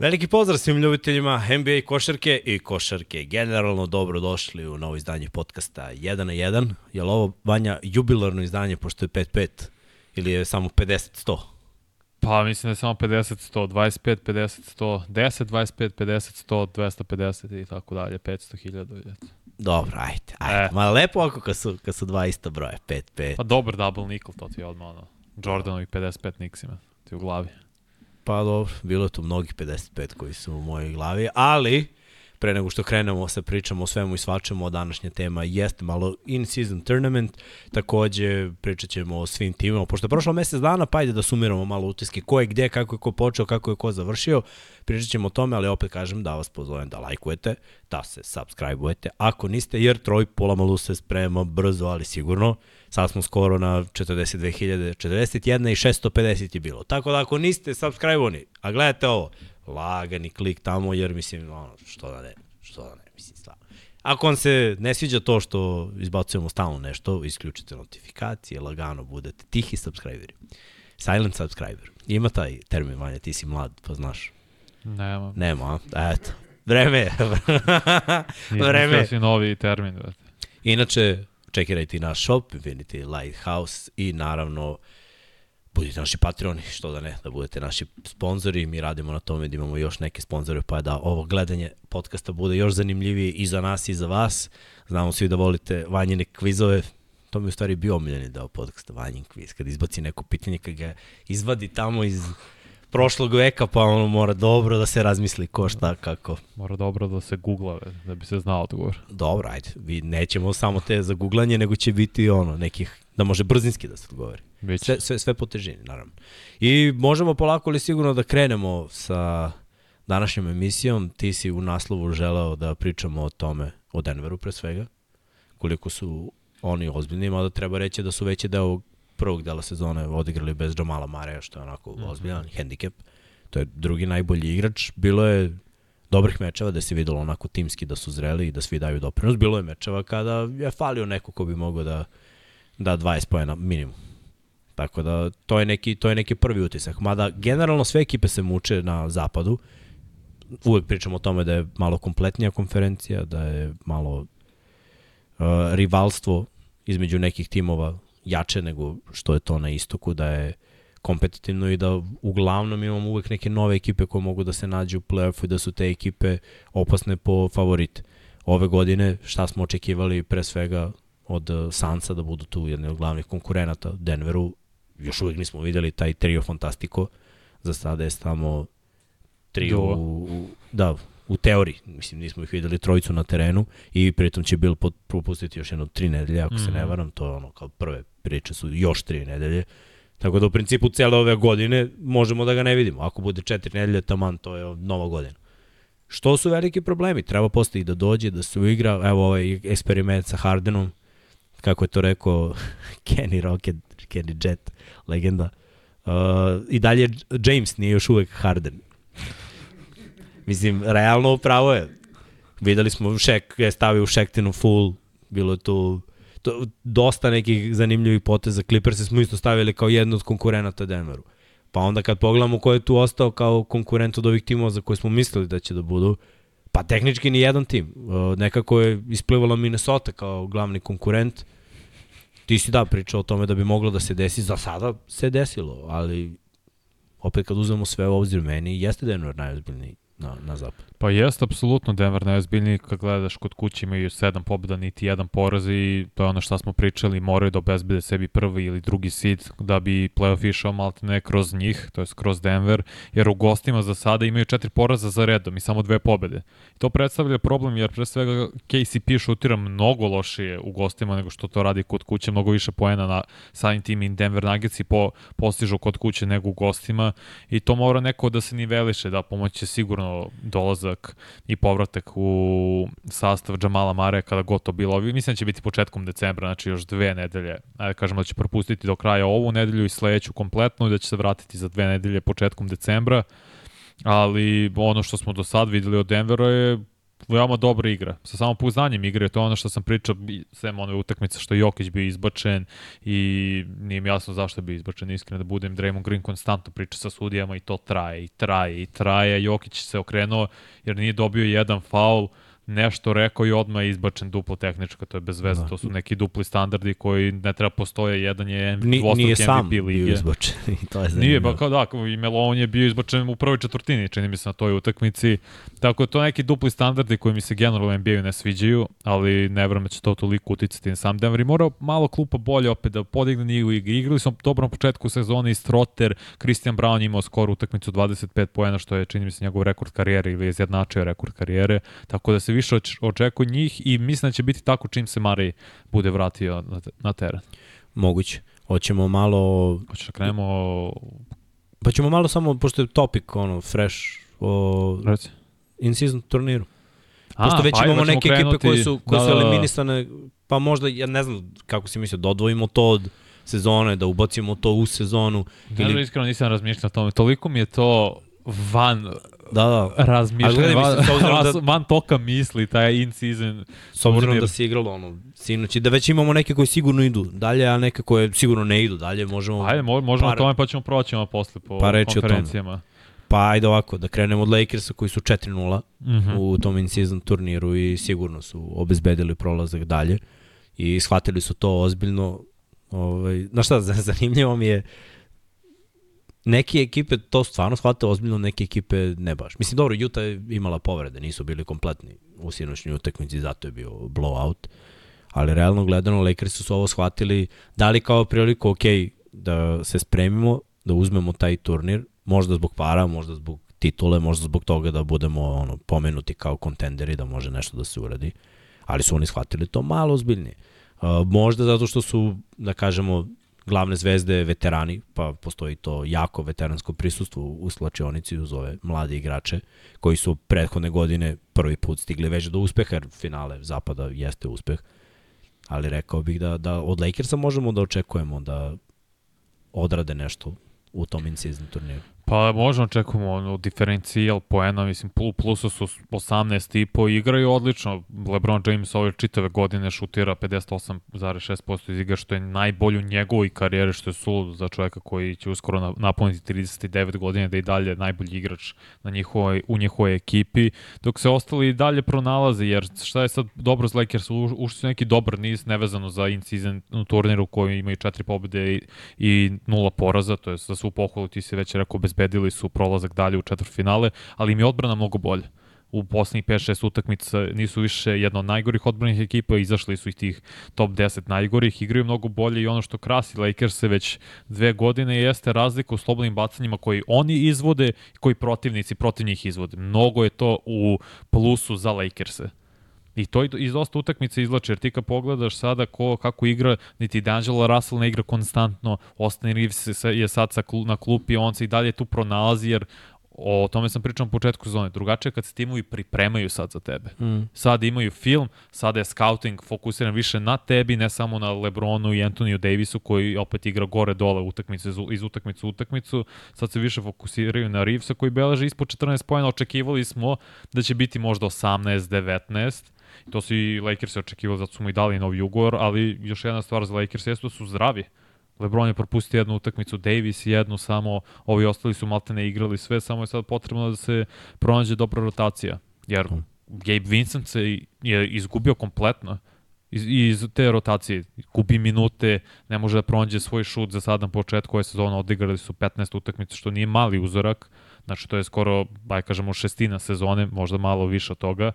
Veliki pozdrav svim ljubiteljima NBA košarke i košarke. Generalno dobro došli u novo izdanje podcasta 1 na 1. Je li ovo, Vanja, jubilarno izdanje pošto je 5-5 ili je samo 50-100? Pa mislim da je samo 50, 100, 25, 50, 100, 10, 25, 50, 100, 250 i tako dalje, 500, 1000. Dobro, ajde, ajde. E. Ma lepo ako kad su, kad su dva ista broja, 5, 5. Pa dobar double nickel, to ti je odmah ono. Jordanovih 55 Nixima, ti u glavi. Pa dobro, bilo je tu mnogih 55 koji su u mojoj glavi, ali pre nego što krenemo sa pričamo o svemu i svačemu, današnja tema jeste malo in-season tournament, takođe pričat ćemo o svim timima, pošto je prošlo mesec dana, pa ajde da sumiramo malo utiske. Ko je gde, kako je ko počeo, kako je ko završio, pričat ćemo o tome, ali opet kažem da vas pozovem da lajkujete, da se subscribe-ujete, ako niste, jer troj pola malu se sprema brzo, ali sigurno, sad smo skoro na 42.000, 41 i 650 je bilo. Tako da ako niste subscribe-oni, a gledajte ovo, lagani klik tamo, jer mislim, ono, što da ne, što da ne, mislim, stvarno. Ako vam se ne sviđa to što izbacujemo stalno nešto, isključite notifikacije, lagano budete tihi subscriberi. Silent subscriber. Ima taj termin, Vanja, ti si mlad, pa znaš. Nema. Nema, a? Eto. Vreme. Vreme. Izmislio si novi termin. Brate. Inače, čekirajte naš shop, Infinity Lighthouse i naravno budite naši patroni, što da ne, da budete naši sponzori, mi radimo na tome da imamo još neke sponzore, pa da ovo gledanje podcasta bude još zanimljivije i za nas i za vas. Znamo svi da volite vanjene kvizove, to mi u stvari bio omiljeni deo podcasta, vanjen kviz, kad izbaci neko pitanje, kad ga izvadi tamo iz prošlog veka, pa ono mora dobro da se razmisli ko šta, kako. Mora dobro da se googla, da bi se znao odgovor. Dobro, ajde, vi nećemo samo te za googlanje, nego će biti ono, nekih, da može brzinski da se odgovori. Biće. Sve, sve, sve po težini, naravno. I možemo polako ali sigurno da krenemo sa današnjom emisijom. Ti si u naslovu želeo da pričamo o tome, o Denveru pre svega, koliko su oni ozbiljni, mada treba reći da su veći deo prvog dela sezone odigrali bez Jamala Mareja, što je onako mm -hmm. ozbiljan handicap. To je drugi najbolji igrač. Bilo je dobrih mečeva da se videlo onako timski da su zreli i da svi daju doprinos. Bilo je mečeva kada je falio neko ko bi mogao da da 20 pojena minimum. Tako da to je neki to je neki prvi utisak. Mada generalno sve ekipe se muče na zapadu. Uvek pričamo o tome da je malo kompletnija konferencija, da je malo uh, rivalstvo između nekih timova jače nego što je to na istoku, da je kompetitivno i da uglavnom imamo uvek neke nove ekipe koje mogu da se nađu u play-offu i da su te ekipe opasne po favorite. Ove godine šta smo očekivali pre svega od Sansa da budu tu jedni od glavnih konkurenata Denveru, još uvijek nismo videli taj trio Fantastico, za sada je samo trio u, u, da, u teoriji, mislim nismo ih videli trojicu na terenu i pritom će Bill propustiti još jedno tri nedelje, ako mm -hmm. se ne mhm. varam, to je ono kao prve priče su još tri nedelje, tako da u principu cele ove godine možemo da ga ne vidimo, ako bude četiri nedelje taman, to je nova godina. Što su veliki problemi? Treba postoji da dođe, da se uigra, evo ovaj eksperiment sa Hardenom, kako je to rekao Kenny Rocket, Kenny Jet, legenda. Uh, I dalje James nije još uvek Harden. Mislim, realno upravo je. Videli smo, Šek je stavio Šektinu full, bilo je tu to, dosta nekih zanimljivih poteza. Clippers smo isto stavili kao jednu od konkurenata Denveru. Pa onda kad pogledamo ko je tu ostao kao konkurent od ovih timova za koje smo mislili da će da budu, pa tehnički ni jedan tim. Uh, nekako je isplivala Minnesota kao glavni konkurent. Ti si da pričao o tome da bi moglo da se desi, za sada se desilo, ali opet kad uzmemo sve u obzir meni, jeste Denver najozbiljniji na, na zapad. Pa jeste apsolutno Denver najozbiljniji kad gledaš kod kuće imaju sedam pobjeda, niti jedan poraz i to je ono što smo pričali, moraju da obezbede sebi prvi ili drugi seed da bi playoff išao malte ne kroz njih, to je kroz Denver, jer u gostima za sada imaju četiri poraza za redom i samo dve pobede. I to predstavlja problem jer pre svega KCP šutira mnogo lošije u gostima nego što to radi kod kuće, mnogo više poena na samim tim i Denver Nuggets i po, postižu kod kuće nego u gostima i to mora neko da se niveliše, da pomoće sigurno dolaza dolazak i povratak u sastav Džamala Mare kada god to bilo. Mislim da će biti početkom decembra, znači još dve nedelje. Ajde kažemo da će propustiti do kraja ovu nedelju i sledeću kompletnu i da će se vratiti za dve nedelje početkom decembra. Ali ono što smo do sad videli od Denvera je veoma dobra igra. Sa samopouzdanjem igre, to je ono što sam pričao, sem one utakmice što Jokić bio izbačen i nije mi jasno zašto bi izbačen, iskreno da budem. Draymond Green konstantno priča sa sudijama i to traje i traje i traje. Jokić se okrenuo jer nije dobio jedan faul, nešto rekao i odmah je izbačen duplo tehnička, to je bez veze, da. to su neki dupli standardi koji ne treba postoje, jedan je Ni, sam MVP lige. bio izbačen i to je zanimljivo. Nije, ba kao da, i Melon je bio izbačen u prvoj četvrtini, čini mi se na toj utakmici, tako to neki dupli standardi koji mi se generalno NBA-u ne sviđaju, ali ne vrame da će to toliko uticati na sam Denver i mora malo klupa bolje opet da podigne njihovu igru. Igrali smo dobro na početku sezone i Strotter, Christian Brown imao skoro utakmicu 25 poena, što je čini mi se njegov rekord karijere ili je izjednačio rekord karijere, tako da se više očekuje njih i mislim da će biti tako čim se Mari bude vratio na, na teren. Moguće. Hoćemo malo... Hoće da krenemo... Pa ćemo malo samo, pošto je topik, ono, fresh, o Reci. in-season turniru. A, pošto već pa imamo neke krenuti, ekipe koje su, koje da, su da, da. eliminisane, pa možda, ja ne znam kako si mislio, da odvojimo to od sezone, da ubacimo to u sezonu. Ne, ili... iskreno nisam razmišljao o tome. Toliko mi je to van da, da. razmišljanje, van, da, van toka misli, taj in-season. S obzirom da se igralo ono, sinoć, da već imamo neke koji sigurno idu dalje, a neke koje sigurno ne idu dalje, možemo... Ajde, možemo par, o tome, pa ćemo proćemo posle po pa konferencijama. Pa ajde ovako, da krenemo od Lakersa koji su 4-0 mm -hmm. u tom in-season turniru i sigurno su obezbedili prolazak dalje i shvatili su to ozbiljno. Ovaj, znaš šta, zanimljivo mi je neke ekipe to stvarno shvate ozbiljno, neke ekipe ne baš. Mislim, dobro, Utah je imala povrede, nisu bili kompletni u sinoćnoj utakmici, zato je bio blowout. Ali realno gledano, Lakers su ovo shvatili, dali kao priliku, ok, da se spremimo, da uzmemo taj turnir, možda zbog para, možda zbog titule, možda zbog toga da budemo ono, pomenuti kao kontenderi, da može nešto da se uradi. Ali su oni shvatili to malo ozbiljnije. Uh, možda zato što su, da kažemo, glavne zvezde veterani, pa postoji to jako veteransko prisustvo u slačionici uz ove mlade igrače koji su prethodne godine prvi put stigli već do uspeha, jer finale zapada jeste uspeh. Ali rekao bih da, da od Lakersa možemo da očekujemo da odrade nešto u tom in-season turniru. Pa možemo očekujemo ono, diferencijal poena, mislim, plusu su 18 i po igraju odlično. LeBron James ove čitave godine šutira 58,6% iz igra, što je najbolje u njegovoj karijeri, što je suludo za čoveka koji će uskoro napuniti 39 godine da i dalje najbolji igrač na njihovoj, u njihovoj ekipi, dok se ostali i dalje pronalaze, jer šta je sad dobro za Lakers, ušli su neki dobar niz nevezano za in-season turniru koji imaju četiri pobjede i, i nula poraza, to je za svu pohvalu ti se već rekao bez obezbedili su prolazak dalje u četvrtfinale, ali im je odbrana mnogo bolja u poslednjih 5-6 utakmica nisu više jedna od najgorih odbranih ekipa, izašli su ih tih top 10 najgorih, igraju mnogo bolje i ono što krasi Lakers se već dve godine jeste razlika u slobodnim bacanjima koji oni izvode i koji protivnici protiv njih izvode. Mnogo je to u plusu za Lakers-e. I to iz dosta utakmice izlače, jer ti kad pogledaš sada ko, kako igra, niti D'Angelo Russell ne igra konstantno, Austin Reeves je sad sa, na klupi, on se i dalje tu pronalazi, jer o tome sam pričao na početku sezone. Drugačije kad se timovi pripremaju sad za tebe. Mm. Sad imaju film, sada je scouting fokusiran više na tebi, ne samo na Lebronu i Antoniju Davisu koji opet igra gore dole utakmice iz utakmicu u utakmicu. Sad se više fokusiraju na Reevesa koji beleže ispod 14 pojena. Očekivali smo da će biti možda 18, 19 To su i Lakers očekivali, zato su mu i dali novi ugovor, ali još jedna stvar za Lakers jeste da su zdravi. LeBron je propustio jednu utakmicu, Davis jednu samo, ovi ostali su maltene igrali sve, samo je sad potrebno da se pronađe dobra rotacija. Jer. Gabe Vincent se je izgubio kompletno iz, iz te rotacije. Gubi minute, ne može da pronađe svoj šut za sad na početku ove sezone, odigrali su 15 utakmica, što nije mali uzorak. Znači, to je skoro, baj kažemo, šestina sezone, možda malo više od toga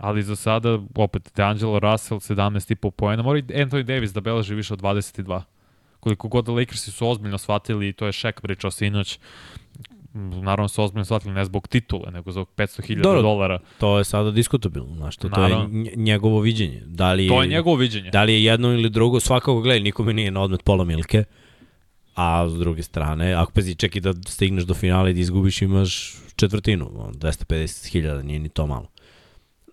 ali za sada, opet, DeAngelo Russell 17,5 poena, mora i Anthony Davis da beleži više od 22. Koliko god da Lakersi su ozbiljno shvatili, to je Shaq pričao sinoć, naravno su ozbiljno shvatili ne zbog titule, nego zbog 500.000 dolara. To je sada diskutabilno, znaš, to, to je njegovo viđenje. Da li je, to je njegovo viđenje. Da li je jedno ili drugo, svakako gledaj, nikome nije na odmet pola milke, a s druge strane, ako pazi, ček i da stigneš do finala i da izgubiš, imaš četvrtinu, 250.000, nije ni to malo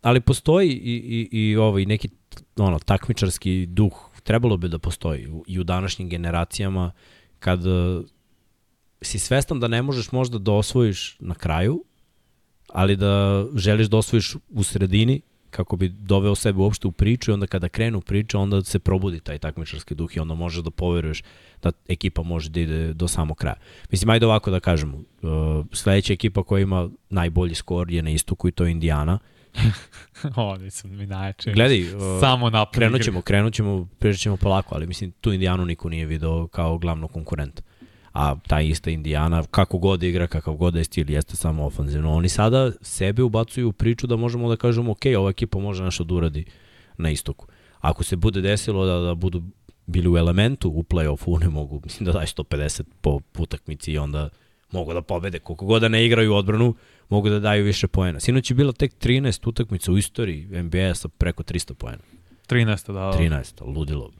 ali postoji i, i, i ovaj neki ono, takmičarski duh, trebalo bi da postoji i u današnjim generacijama kad uh, si svestan da ne možeš možda da osvojiš na kraju, ali da želiš da osvojiš u sredini kako bi doveo sebe uopšte u priču i onda kada krenu priča onda se probudi taj takmičarski duh i onda možeš da poveruješ da ekipa može da ide do samog kraja. Mislim, ajde ovako da kažemo, uh, sledeća ekipa koja ima najbolji skor je na istoku i to je Indiana. Oni su mi najjači. Gledaj, uh, Samo napred. krenut ćemo, krenut ćemo, pričat ćemo polako, ali mislim, tu Indijanu niko nije video kao glavnog konkurenta. A ta ista Indijana, kako god igra, kakav god je stil, jeste samo ofanzivno. Oni sada sebe ubacuju u priču da možemo da kažemo, ok, ova ekipa može nešto da uradi na istoku. Ako se bude desilo da, da budu bili u elementu u play-offu, ne mogu, mislim da daj 150 po utakmici i onda mogu da pobede. Koliko god da ne igraju odbranu, mogu da daju više poena. Sinoć je bilo tek 13 utakmica u istoriji NBA sa preko 300 poena. 13. da. 13, ludilo.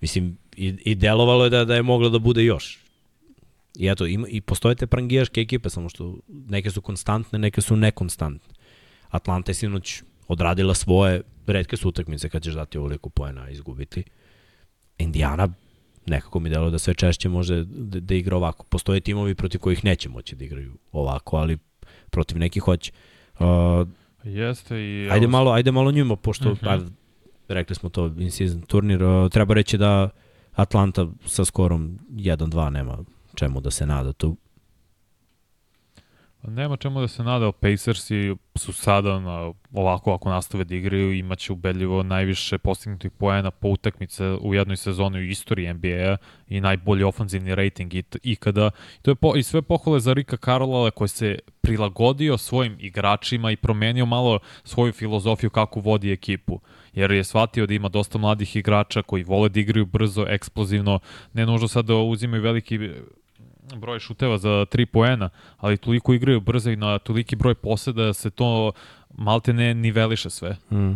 Mislim, i, i delovalo je da, da je moglo da bude još. I eto, ima, i postoje te prangijaške ekipe, samo što neke su konstantne, neke su nekonstantne. Atlanta je sinoć odradila svoje, redke su utakmice kad ćeš dati ovoliko poena izgubiti. Indiana nekako mi delo da sve češće može da, da igra ovako. Postoje timovi protiv kojih neće moći da igraju ovako, ali protiv nekih hoće. Uh, Jeste i... ajde malo, ajde malo njima, pošto uh -huh. ajde, rekli smo to in-season turnir, uh, treba reći da Atlanta sa skorom 1-2 nema čemu da se nada tu. Nema čemu da se nada, Pacersi su sada na, ovako ako nastave da igraju imaće ubedljivo najviše postignutih poena po utakmice u jednoj sezoni u istoriji NBA-a i najbolji ofanzivni rating ikada. I to je po, i sve pohvale za Rika Karolala koji se prilagodio svojim igračima i promenio malo svoju filozofiju kako vodi ekipu jer je shvatio da ima dosta mladih igrača koji vole da igraju brzo, eksplozivno, ne nužno sad da uzimaju veliki broj šuteva za 3 poena, ali toliko igraju brzo i na toliki broj poseda da se to malte ne niveliše sve. Mm.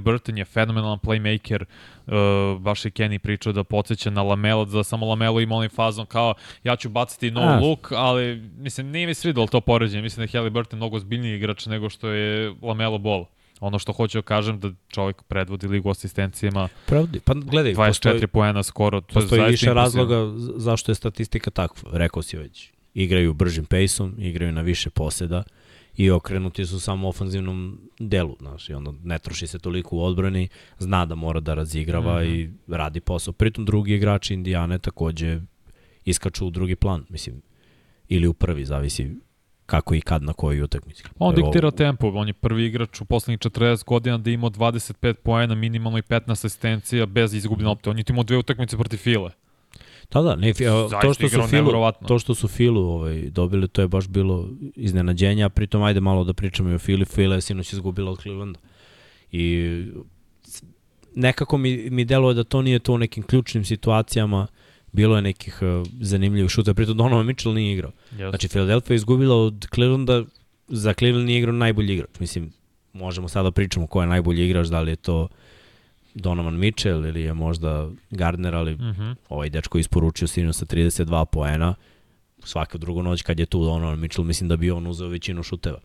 Burton je fenomenalan playmaker, uh, baš je Kenny pričao da podsjeća na Lamelo, da samo Lamelo ima onaj fazon kao ja ću baciti no A. look, ali mislim nije mi svidalo to poređenje, mislim da je Burton mnogo zbiljniji igrač nego što je Lamelo Ball. Ono što hoću da kažem da čovjek predvodi ligu asistencijama. Pravdi. Pa gledaj, 24 postoji, poena skoro. To postoji više razloga zašto je statistika takva. Rekao si već. Igraju bržim pejsom, igraju na više poseda i okrenuti su samo ofanzivnom delu, znaš, i onda ne troši se toliko u odbrani, zna da mora da razigrava mm -hmm. i radi posao. Pritom drugi igrači Indijane takođe iskaču u drugi plan, mislim, ili u prvi, zavisi kako i kad na kojoj utakmici. On diktira tempo, on je prvi igrač u poslednjih 40 godina da imao 25 poena, minimalno i 15 asistencija bez izgubljene opte. On je imao dve utakmice protiv File. Da, da, ne, to što su Filu, to što su Filu ovaj, dobili, to je baš bilo iznenađenja, pritom ajde malo da pričamo i o Fili, Fila je sinoć izgubila od Clevelanda. I nekako mi, mi deluje da to nije to u nekim ključnim situacijama, bilo je nekih uh, zanimljivih šuta, pritom Donovan Mitchell nije igrao. Yes. Znači, Philadelphia je izgubila od Clevelanda, za Cleveland nije igrao najbolji igrač. Mislim, možemo sada pričamo ko je najbolji igrač, da li je to Donovan Mitchell ili je možda Gardner, ali mhm. -huh. ovaj dečko isporučio sinu sa 32 poena. Svaka drugu noć kad je tu Donovan Mitchell, mislim da bi on uzeo većinu šuteva.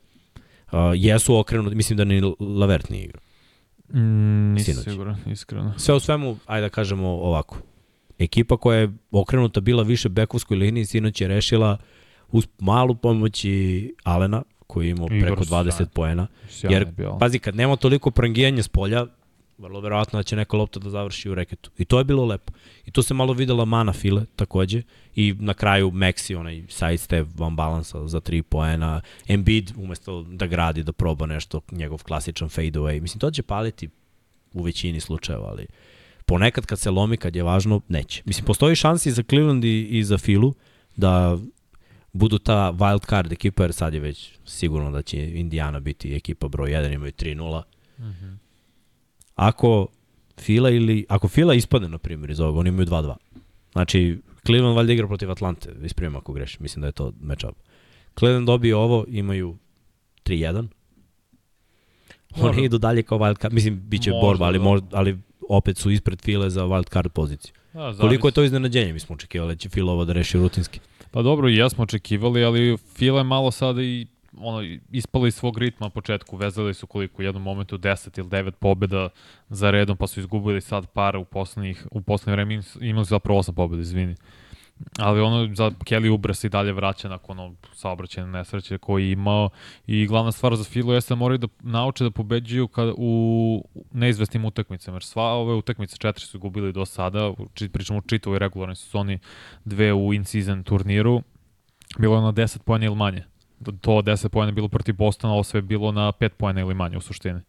Uh, jesu okrenuti, mislim da ni Lavert nije igrao. Mm, nisam siguran, iskreno. Sve u svemu, ajde da kažemo ovako ekipa koja je okrenuta bila više bekovskoj liniji, sinoć je rešila uz malu pomoći Alena, koji je imao preko 20 poena. Jer, pazi, kad nema toliko prangijanja s polja, vrlo verovatno da će neka lopta da završi u reketu. I to je bilo lepo. I to se malo videla mana File takođe. I na kraju Maxi, onaj side step van balansa za 3 poena. Embiid umesto da gradi, da proba nešto, njegov klasičan fade away. Mislim, to će paliti u većini slučajeva, ali ponekad kad se lomi, kad je važno, neće. Mislim, postoji šansi za Cleveland i, i za Filu da budu ta wild card ekipa, jer sad je već sigurno da će Indiana biti ekipa broj 1, imaju 3-0. Mm -hmm. Ako Fila ili, ako Fila ispadne, na primjer, iz ovoga, oni imaju 2-2. Znači, Cleveland valjda igra protiv Atlante, ispravim ako grešim, mislim da je to matchup. Cleveland dobije ovo, imaju 3-1. Oni idu dalje kao wild card, mislim, bit će borba, ali, da. možda, ali opet su ispred File za wild card poziciju. Da, Koliko je to iznenađenje? Mi smo očekivali da će Fila ovo da reši rutinski. Pa dobro, i ja smo očekivali, ali Fila je malo sada i ono, ispali iz svog ritma na početku, vezali su koliko u jednom momentu 10 ili 9 pobjeda za redom, pa su izgubili sad par u poslednjih, u poslednje vreme imali su zapravo 8 pobjeda, izvini. Ali ono za Kelly Ubre se i dalje vraća nakon ono saobraćajne nesreće koji je imao i glavna stvar za Filu jeste da moraju da nauče da pobeđuju kad, u neizvesnim utakmicama, jer sva ove utakmice četiri su gubili do sada, pričamo o čitavoj regularnoj sezoni, dve u in-season turniru, bilo je na 10 pojena ili manje. To 10 pojena bilo protiv Bostona, ovo sve je bilo na 5 pojena ili manje u suštini.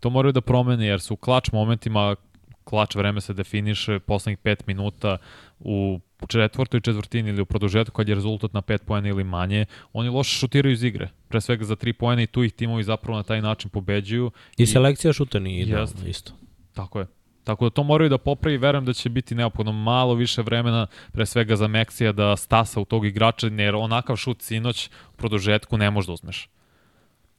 To moraju da promene jer su u klač momentima klač vreme se definiše poslednjih 5 minuta u četvrtoj četvrtini ili u produžetku kad je rezultat na 5 poena ili manje, oni loše šutiraju iz igre. Pre svega za 3 poena i tu ih timovi zapravo na taj način pobeđuju. I, i selekcija šuta nije idealna isto. Tako je. Tako da to moraju da popravi, verujem da će biti neophodno malo više vremena, pre svega za Meksija da stasa u tog igrača, jer onakav šut sinoć u produžetku ne može da uzmeš.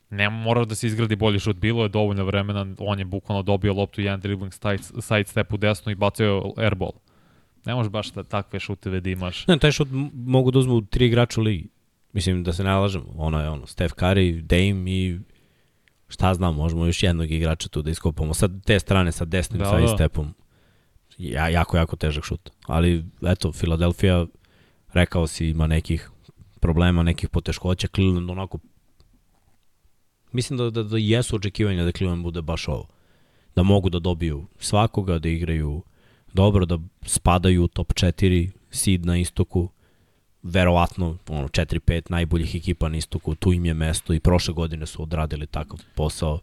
Ne mora da se izgradi bolji šut, bilo je dovoljno vremena, on je bukvalno dobio loptu jedan dribbling side step u desnu i bacio airball. Ne možeš baš da takve šuteve da imaš. Ne, taj šut mogu da uzmu tri igrača u ligi. Mislim da se ne lažem, ono je ono, Steph Curry, Dame i šta znam, možemo još jednog igrača tu da iskopamo. Sad te strane sa desnim da, side da. stepom. Ja, jako, jako težak šut. Ali, eto, Filadelfija, rekao si, ima nekih problema, nekih poteškoća. Cleveland onako mislim da, da, da jesu očekivanja da Cleveland bude baš ovo. Da mogu da dobiju svakoga, da igraju dobro, da spadaju u top 4 seed na istoku, verovatno ono, 4-5 najboljih ekipa na istoku, tu im je mesto i prošle godine su odradili takav posao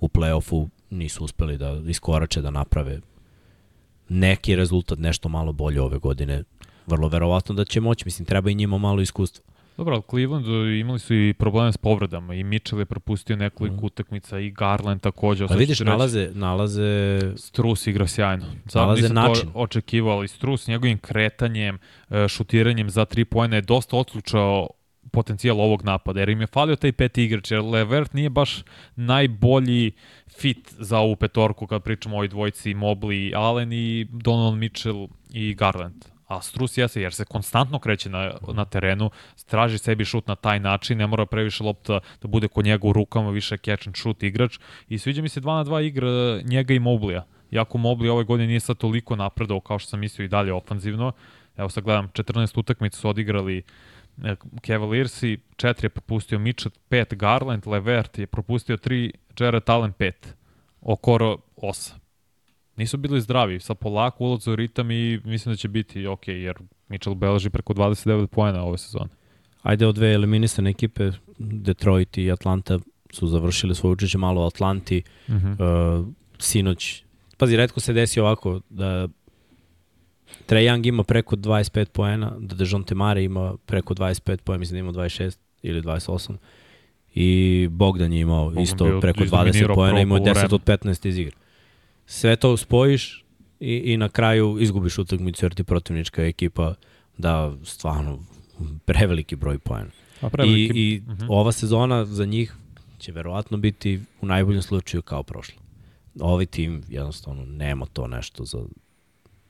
u play-offu, nisu uspeli da iskorače, da naprave neki rezultat nešto malo bolje ove godine. Vrlo verovatno da će moći, mislim, treba i njima malo iskustva. Dobro, ali Cleveland imali su i probleme s povredama i Mitchell je propustio nekoliko mm. utakmica i Garland takođe. Ali vidiš, nalaze, nalaze... Strus igra sjajno. Sad nalaze način. To očekivao i Strus njegovim kretanjem, e, šutiranjem za tri pojene je dosta odslučao potencijal ovog napada, jer im je falio taj peti igrač, jer Levert nije baš najbolji fit za ovu petorku kad pričamo o ovoj dvojci Mobley, Allen i Donald Mitchell i Garland a Strus jeste jer se konstantno kreće na, na terenu, straži sebi šut na taj način, ne mora previše lopta da bude kod njega u rukama, više catch and shoot igrač i sviđa mi se 2 na 2 igra njega i Moblija. Jako Mobley ove godine nije sad toliko napredao kao što sam mislio i dalje ofanzivno. Evo sad gledam, 14 utakmica su odigrali e, Cavaliersi, 4 je propustio Mitchell, 5 Garland, Levert je propustio 3, Jared Allen 5, Okoro 8 nisu bili zdravi. Sad polako ulaze u ritam i mislim da će biti ok, jer Mitchell beleži preko 29 poena ove sezone. Ajde od dve eliminisane ekipe, Detroit i Atlanta su završili svoje učeće malo u Atlanti. Uh -huh. uh, sinoć, pazi, redko se desi ovako da Trae Young ima preko 25 poena, da Dejounte Mare ima preko 25 poena, mislim da ima 26 ili 28. I Bogdan je imao Bogdan isto preko 20 poena, imao 10 od 15 iz igre sve to spojiš i, i na kraju izgubiš utakmicu jer ti protivnička ekipa da stvarno preveliki broj poena. I, i uh mhm. -huh. ova sezona za njih će verovatno biti u najboljem slučaju kao prošla. Ovi tim jednostavno nema to nešto za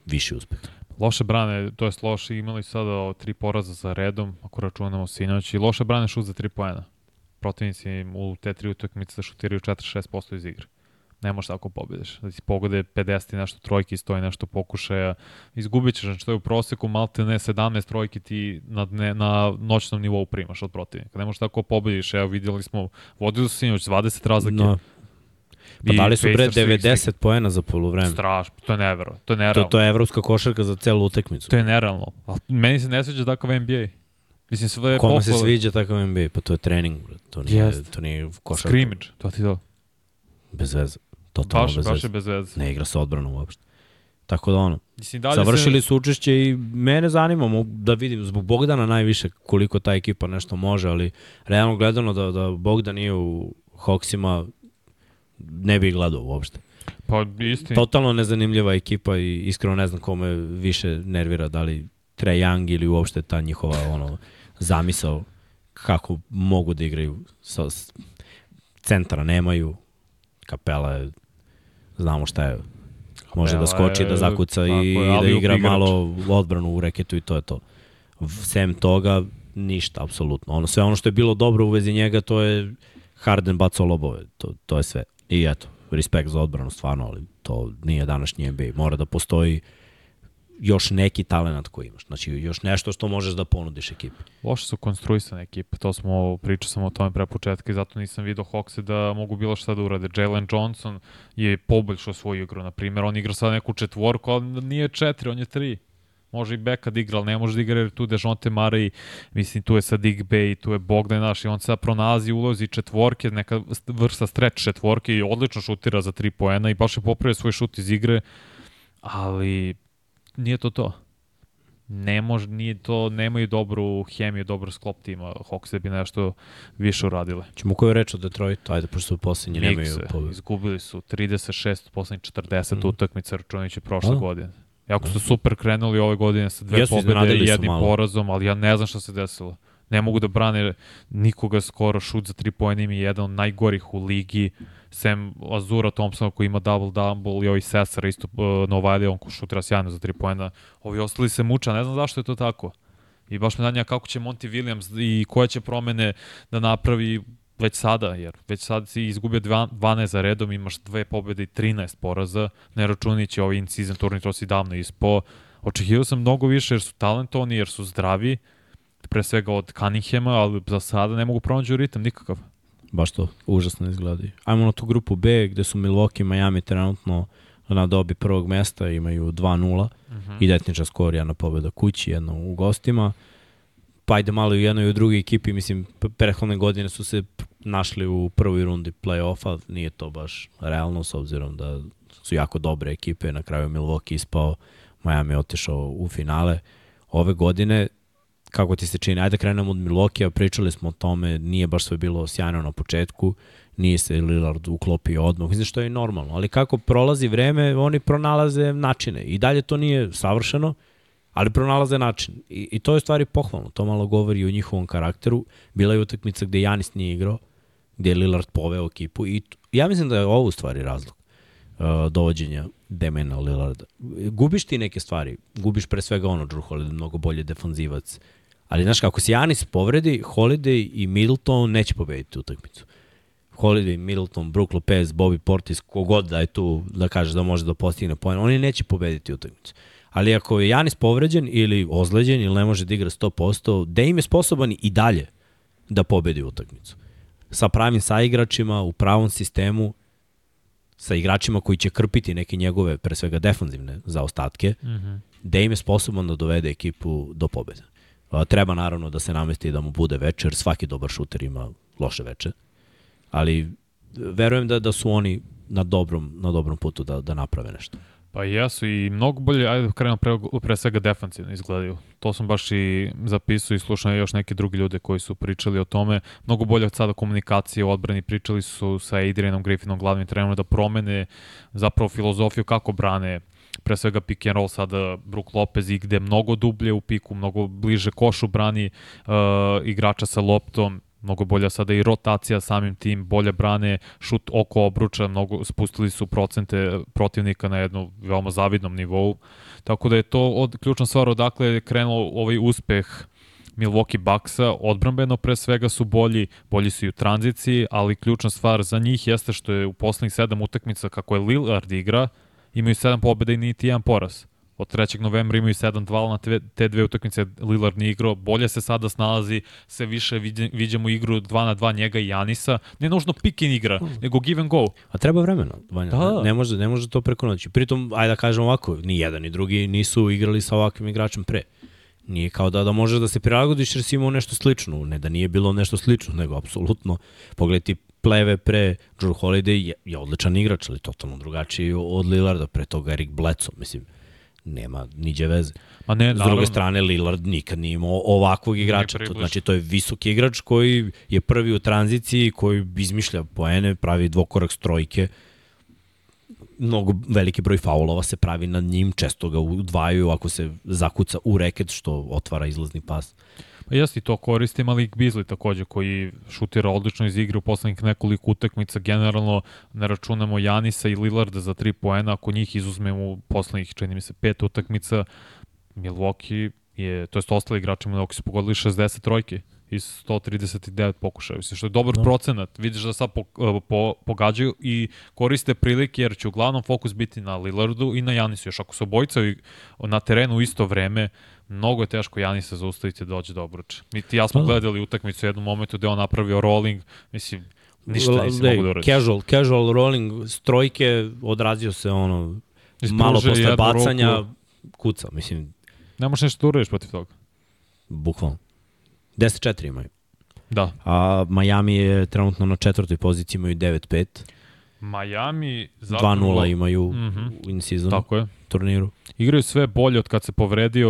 viši uspeh. Loše brane, to je loše, imali sada tri poraza za redom, ako računamo sinoć, i loše brane šut za tri poena. Protivnici u te tri utakmice šutiraju 4-6% iz igre ne možeš tako pobediš. Da ti pogode 50 i nešto trojki, stoji nešto pokušaja, izgubit ćeš, znači to je u proseku malte ne 17 trojki ti na, ne, na noćnom nivou primaš od protivnika. Ne možeš tako pobediš, evo vidjeli smo, vodili su sinoć 20 razlike. No. Pa dali su bre 90 poena za polovreme. Strašno, to je nevero. To je nerealno. To, to je evropska košarka za celu utakmicu. To je nerealno. A meni se ne sviđa takav NBA. Mislim, sve je Kome se sviđa takav NBA? Pa to je trening. To nije, yes. to nije košarka. Scrimmage, to ti to. Bez veze. Totalno baš, bez, baš je bez veze. Ne igra se odbranu uopšte. Tako da ono, Mislim, dalje završili se... su učešće i mene zanima da vidim zbog Bogdana najviše koliko ta ekipa nešto može, ali realno gledano da, da Bogdan nije u Hawksima ne bih gledao uopšte. Pa isti. Totalno nezanimljiva ekipa i iskreno ne znam kome više nervira, da li Trae Young ili uopšte ta njihova ono, zamisao kako mogu da igraju sa centra nemaju, kapela je znamo šta je. Može da skoči, da zakuca i, da igra malo odbranu u reketu i to je to. Sem toga, ništa, apsolutno. Ono, sve ono što je bilo dobro u vezi njega, to je Harden bacao lobove. To, to je sve. I eto, respekt za odbranu, stvarno, ali to nije današnji NBA. Mora da postoji još neki talent koji imaš. Znači, još nešto što možeš da ponudiš ekipi. Loše su konstruisane ekipe, to smo, pričao sam o tome pre početka i zato nisam vidio Hawkse da mogu bilo šta da urade. Jalen Johnson je poboljšao svoju igru, na primjer, on igra sad neku četvorku, ali nije četiri, on je tri. Može i beka da igra, ali ne može da igra jer tu Dejonte Mare i mislim tu je sad Bay, tu je Bogdan naš i on sad pronalazi ulozi četvorke, neka vrsta stretch četvorke i odlično šutira za tri poena i baš je popravio svoj šut iz igre, ali nije to to. Ne može, nije to, nemaju dobru hemiju, dobro sklop tima. Hawks da bi nešto više uradile. Čemo koju reč o Detroitu? Ajde, pošto su poslednji, nemaju pobedu. Izgubili su 36 poslednjih 40 mm. utakmica računajući prošle A? godine. Jako su super krenuli ove godine sa dve Jesu, pobede i jednim porazom, ali ja ne znam šta se desilo. Ne mogu da brane nikoga skoro, šut za tri pojene im je jedan od najgorih u ligi. Sem Azura Thompsona koji ima double-double i ovi Sesara isto uh, Novajlija, on ko šutira sjajno za tri pojena. Ovi ostali se muča, ne znam zašto je to tako. I baš me danja kako će Monty Williams i koje će promene da napravi već sada, jer već sad si izgubio 12 za redom, imaš dve pobede i 13 poraza, ne računići ovaj in-season turnir, to si davno ispo. Očekivao sam mnogo više jer su talentovani, jer su zdravi, pre svega od Cunninghama, ali za sada ne mogu pronađu ritam nikakav. Baš to, užasno izgledaju. Ajmo na tu grupu B, gde su Milwaukee Miami trenutno na dobi prvog mesta, imaju 2-0, uh -huh. identičan skor, jedna pobeda kući, jedna u gostima pa ajde malo i u jednoj i u drugoj ekipi, mislim, prethodne godine su se našli u prvoj rundi play-offa, nije to baš realno s obzirom da su jako dobre ekipe, na kraju Milwaukee ispao, Miami je otišao u finale. Ove godine, kako ti se čini, ajde krenemo od Milwaukee, pričali smo o tome, nije baš sve bilo sjajno na početku, nije se Lillard uklopio odmah, mislim što je normalno, ali kako prolazi vreme, oni pronalaze načine i dalje to nije savršeno, ali pronalaze način. I, I to je stvari pohvalno, to malo govori o njihovom karakteru. Bila je utakmica gde Janis nije igrao, gde je Lillard poveo ekipu i ja mislim da je ovo u stvari razlog uh, dovođenja Demena Lillarda. Gubiš ti neke stvari, gubiš pre svega ono, Drew Holiday, mnogo bolje defanzivac, ali znaš kako se Janis povredi, Holiday i Middleton neće pobediti utakmicu. Holiday, Middleton, Brook Lopez, Bobby Portis, kogod da je tu da kaže da može da postigne poen, oni neće pobediti utakmicu. Ali ako je Janis povređen ili ozleđen ili ne može da igra 100%, da im je sposoban i dalje da pobedi utakmicu. Sa pravim saigračima, u pravom sistemu, sa igračima koji će krpiti neke njegove, pre svega defanzivne zaostatke, mm -hmm. da im je sposoban da dovede ekipu do pobede. Treba naravno da se namesti da mu bude večer, svaki dobar šuter ima loše veče, ali verujem da, da su oni na dobrom, na dobrom putu da, da naprave nešto. Pa jesu i mnogo bolje, ajde krenemo pre, pre svega defanzivno izgledaju. To sam baš i zapisao i slušao još neke drugi ljude koji su pričali o tome. Mnogo bolje od sada komunikacije u odbrani pričali su sa Adrianom Griffinom, glavnim trenerom, da promene zapravo filozofiju kako brane pre svega pick and roll sada Brook Lopez i gde mnogo dublje u piku, mnogo bliže košu brani uh, igrača sa loptom mnogo bolja sada i rotacija samim tim, bolje brane, šut oko obruča, mnogo spustili su procente protivnika na jednu veoma zavidnom nivou. Tako da je to od, ključna stvar odakle je krenuo ovaj uspeh Milwaukee Bucksa, odbrambeno pre svega su bolji, bolji su i u tranziciji, ali ključna stvar za njih jeste što je u poslednjih sedam utakmica kako je Lillard igra, imaju sedam pobjeda i niti jedan poraz od 3. novembra imaju 7-2 na te, te dve utakmice Lillard nije igrao, bolje se sada snalazi, sve više viđamo igru 2 na 2 njega i Janisa, ne nužno pick in igra, mm. nego give and go. A treba vremena, Vanja, da. ne, može, ne može to preko noći. Pritom, ajde da kažem ovako, ni jedan ni drugi nisu igrali sa ovakvim igračem pre. Nije kao da, da možeš da se prilagodiš jer si imao nešto slično, ne da nije bilo nešto slično, nego apsolutno, pogledaj pleve pre Drew Holiday je, je odličan igrač, ali totalno drugačiji od Lillarda, pre toga Eric Bledsoe, mislim, nema niđe veze. Ma ne, S druge strane, Lillard nikad nije imao ovakvog igrača. To, znači, to je visoki igrač koji je prvi u tranziciji, koji izmišlja poene, pravi dvokorak strojke. Mnogo veliki broj faulova se pravi nad njim, često ga udvajaju ako se zakuca u reket, što otvara izlazni pas. Pa jeste to koristim, ali Beasley takođe koji šutira odlično iz igre u poslednjih nekoliko utakmica, generalno ne računamo Janisa i Lillarda za 3 poena, ako njih izuzmemo u poslednjih, čini mi se, pet utakmica, Milwaukee je, to jest ostali igrači Milwaukee su pogodili 60 trojke iz 139 pokušaja. Mislim, što je dobar Da. procenat. Vidiš da sad po, e, po, pogađaju i koriste prilike jer će uglavnom fokus biti na Lillardu i na Janisu. Još ako su obojica na terenu u isto vreme, mnogo je teško Janisa zaustaviti da dođe do obruča. Mi ti ja smo Pa da. gledali utakmicu u jednom momentu gde on napravio rolling, mislim, ništa nisi mogu da uradiš. Casual, casual rolling s trojke, odrazio se ono, Ispruže malo posle bacanja, ruku. kuca, mislim, Ne možeš nešto da uradiš protiv toga. bukvalno. 10-4 imaju. Da. A Miami je trenutno na četvrtoj poziciji, imaju 9-5. Miami zapravo... 2-0 imaju Mhm. u in season Tako je. turniru. Igraju sve bolje od kad se povredio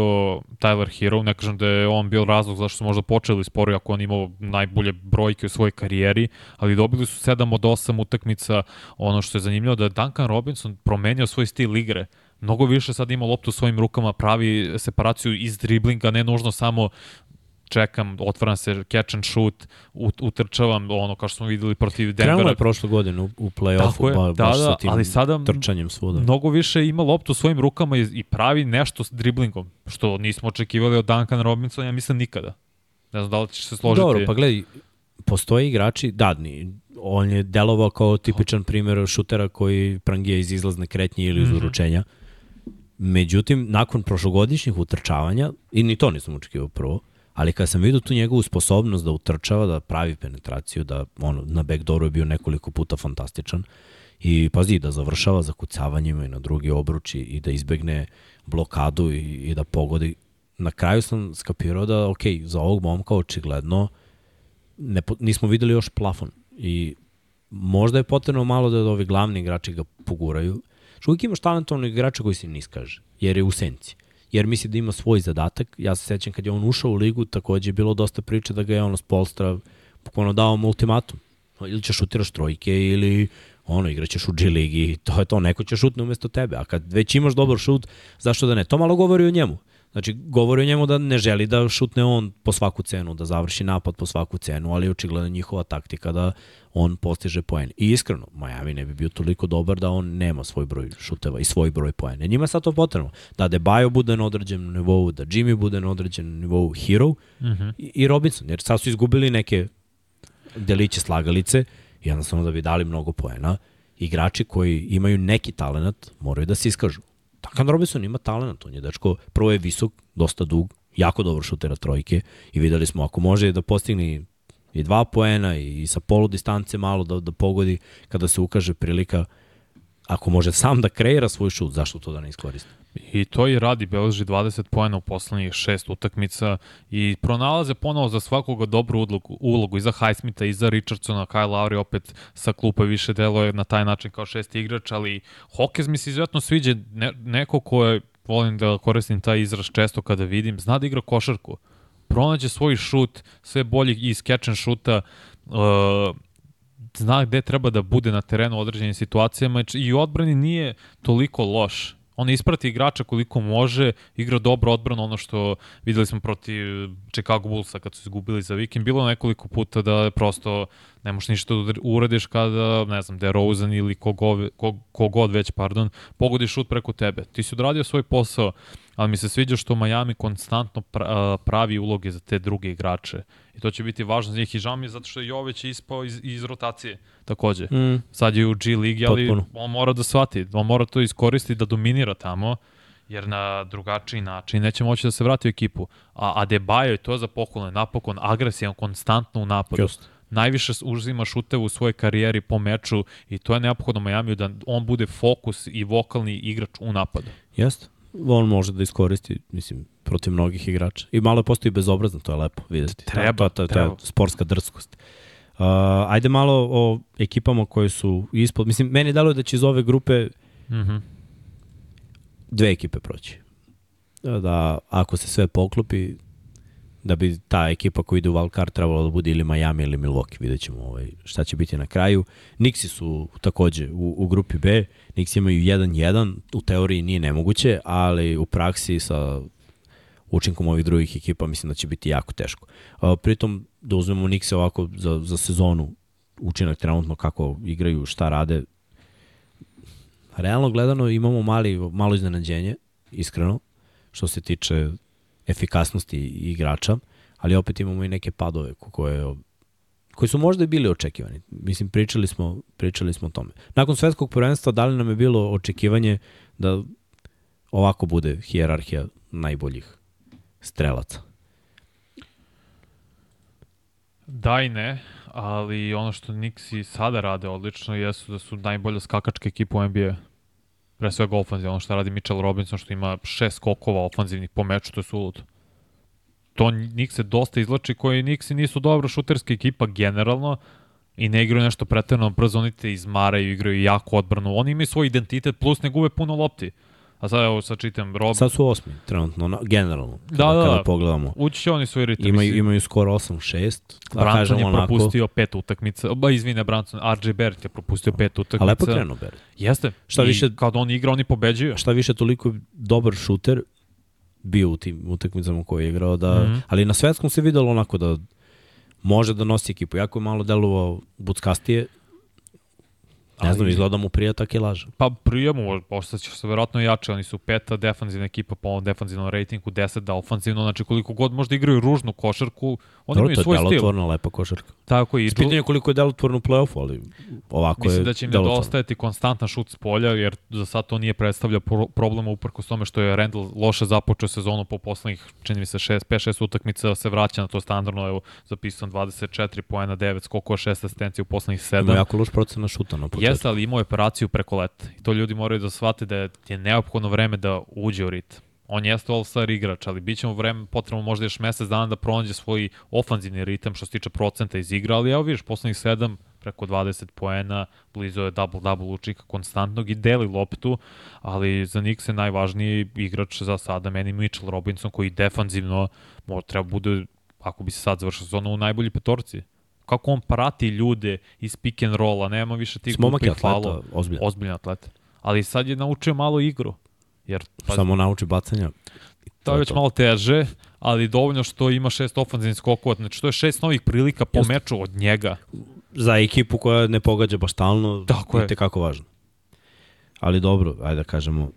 Tyler Hero. Ne kažem da je on bio razlog zašto su možda počeli sporo, ako on imao najbolje brojke u svojoj karijeri, ali dobili su 7 od 8 utakmica. Ono što je zanimljivo da je Duncan Robinson promenio svoj stil igre. Mnogo više sad ima loptu u svojim rukama, pravi separaciju iz driblinga, ne nužno samo čekam, otvaram se, catch and shoot, ut, utrčavam, ono kao što smo videli protiv Krenulo Denvera. je prošle godine u, play-offu, ba, da, baš da, sa tim ali sada trčanjem svuda. mnogo više ima loptu u svojim rukama i, i pravi nešto s driblingom, što nismo očekivali od Duncan Robinsona, ja mislim nikada. Ne znam da li ćeš se složiti. Dobro, pa gledaj, postoje igrači, da, ni, on je delovao kao tipičan primjer šutera koji prangija iz izlazne kretnje ili iz Mhm. uručenja. Međutim, nakon prošlogodišnjih utrčavanja, i ni to nisam očekivao prvo, ali kad sam vidio tu njegovu sposobnost da utrčava, da pravi penetraciju, da ono, na backdooru je bio nekoliko puta fantastičan, i pazi, da završava za kucavanjima i na drugi obruč i, da izbegne blokadu i, i da pogodi. Na kraju sam skapirao da, ok, za ovog momka očigledno ne, nismo videli još plafon i možda je potrebno malo da ovi glavni igrači ga poguraju. Što uvijek imaš talentovnog igrača koji se niskaže, jer je u senci. Jer misli da ima svoj zadatak. Ja se sećam kad je on ušao u ligu, takođe je bilo dosta priče da ga je ono s polstra bukvalno dao mu ultimatum. Ili ćeš šutiraš trojke ili ono, igraćeš u G ligi, to je to, neko će šutne umesto tebe. A kad već imaš dobar šut, zašto da ne? To malo govori o njemu. Znači, govori o njemu da ne želi da šutne on po svaku cenu, da završi napad po svaku cenu, ali je očigledno njihova taktika da on postiže poen. I iskreno, Miami ne bi bio toliko dobar da on nema svoj broj šuteva i svoj broj poena. Njima je sad to potrebno. Da Debajo bude na određenom nivou, da Jimmy bude na određenom nivou hero Uh -huh. i, i Robinson, jer sad su izgubili neke deliće slagalice, jednostavno da bi dali mnogo poena. Igrači koji imaju neki talent moraju da se iskažu. Duncan Robinson ima talent, on je dečko, prvo je visok, dosta dug, jako dobro šutera trojke i videli smo ako može da postigne i dva poena i sa polu distance malo da, da pogodi kada se ukaže prilika ako može sam da kreira svoj šut, zašto to da ne iskoristi? I to i radi, beleži 20 poena u poslednjih šest utakmica i pronalaze ponovo za svakoga dobru ulogu, ulogu i za Highsmitha i za Richardsona, Kyle Lowry opet sa klupe više deluje na taj način kao šesti igrač, ali Hawkes mi se izuzetno sviđa ne, neko ko je, volim da koristim taj izraz često kada vidim, zna da igra košarku. Pronađe svoj šut, sve bolji iz catch and shoota, uh, zna gde treba da bude na terenu u određenim situacijama i odbrani nije toliko loš. On isprati igrača koliko može, igra dobro odbranu, ono što videli smo protiv Chicago Bullsa kad su izgubili za vikend. Bilo nekoliko puta da prosto ne možeš ništa da uradiš kada, ne znam, DeRozan ili kogod, kogod već, pardon, pogodi šut preko tebe. Ti si odradio svoj posao, ali mi se sviđa što Miami konstantno pravi uloge za te druge igrače. I to će biti važno za njih i žao mi je zato što je Jović ispao iz, iz rotacije takođe. Mm. Sad je u G ligi, ali Potpuno. on mora da shvati, on mora to iskoristiti da dominira tamo, jer na drugačiji način neće moći da se vrati u ekipu. A Adebayo je to za pohvalno, napokon agresijan, konstantno u napadu. Just. Najviše uzima šuteve u svojoj karijeri po meču i to je neophodno Majamiju da on bude fokus i vokalni igrač u napadu. Jeste. On može da iskoristi, mislim, protiv mnogih igrača. I malo je postoji bezobrazno, to je lepo videti. Treba, to, treba. je sportska drskost. Uh, ajde malo o ekipama koje su ispod. Mislim, meni dalo da će iz ove grupe Mm -hmm. dve ekipe proći. Da, ako se sve poklopi, da bi ta ekipa koja ide u Valkar trebalo da bude ili Miami ili Milwaukee, vidjet ćemo ovaj, šta će biti na kraju. Nixi su takođe u, u grupi B, Nixi imaju 1-1, u teoriji nije nemoguće, ali u praksi sa učinkom ovih drugih ekipa mislim da će biti jako teško. A, pritom da uzmemo Nixi ovako za, za sezonu učinak trenutno kako igraju, šta rade, realno gledano imamo mali, malo iznenađenje, iskreno, što se tiče efikasnosti igrača, ali opet imamo i neke padove koje koji su možda i bili očekivani. Mislim, pričali smo, pričali smo o tome. Nakon svetskog prvenstva, da li nam je bilo očekivanje da ovako bude hijerarhija najboljih strelaca? Da i ne, ali ono što Nixi sada rade odlično jesu da su najbolja skakačka ekipa u NBA. Pre svega ofanzivno, ono što radi Mitchell Robinson što ima šest skokova ofanzivnih po meču, to je suludo to njih se dosta izlači koji Nixi nisu dobra šuterska ekipa generalno i ne igraju nešto pretredno brzo, oni te izmaraju, igraju jako odbranu. Oni imaju svoj identitet plus ne gube puno lopti. A sad evo sad čitam Rob... Sad su osmi, trenutno, na, generalno. Kada, da, da, kada pogledamo. Ući će oni svoj ritam. Imaju, imaju skoro 8-6. Branson je onako... propustio pet utakmica. Ba, izvine, Branson, RJ Barrett je propustio pet utakmica. A lepo krenuo Barrett. Jeste. Šta I više, kad on igra, oni pobeđuju. Šta više, toliko dobar šuter, bio u tim utakmicama koje je igrao, da, mm -hmm. ali na svetskom se videlo onako da može da nosi ekipu. Jako je malo delovao buckastije, Ne znam, izgleda mu prija tako i laže. Pa prija mu, postaće se verovatno jače, oni su peta defanzivna ekipa po ovom defanzivnom rejtingu, deset da ofanzivno, znači koliko god možda igraju ružnu košarku, oni Dobro, imaju svoj stil. to je lepa košarka. Tako i... Pitanje je koliko je delotvorno u play-offu, ali ovako Mislim je Mislim da će im nedostajati konstantan šut s polja, jer za sad to nije predstavlja pro problema uprkos tome što je Randall loše započeo sezonu po poslednjih, čini mi se, 5-6 utakmica, se vraća na to standardno, evo, zapisan 24 poena, 9 skokova, 6 asistencija u poslednjih 7. Ima jako loš procena šuta na. Jeste, ali imao je operaciju preko leta. I to ljudi moraju da shvate da je neophodno vreme da uđe u ritam. On jeste all-star igrač, ali bit će mu vreme, potrebno možda još mesec dana da pronađe svoj ofanzivni ritam što se tiče procenta iz igra, ali evo vidiš, poslednjih sedam, preko 20 poena, blizu je double-double učika konstantnog i deli loptu, ali za Nix je najvažniji igrač za sada meni Mitchell Robinson koji defanzivno treba bude, ako bi se sad završio sezonu, u najbolji petorci kako on prati ljude iz pick and rolla, nema više tih je atleta, ozbiljan. ozbiljan atleta. Ali sad je naučio malo igru. Jer, pa, Samo nauči bacanja. To je već to. malo teže, ali dovoljno što ima šest ofanzivnih skokova, znači to je šest novih prilika po Just. meču od njega. Za ekipu koja ne pogađa baš stalno, Tako je. kako važno. Ali dobro, ajde da kažemo,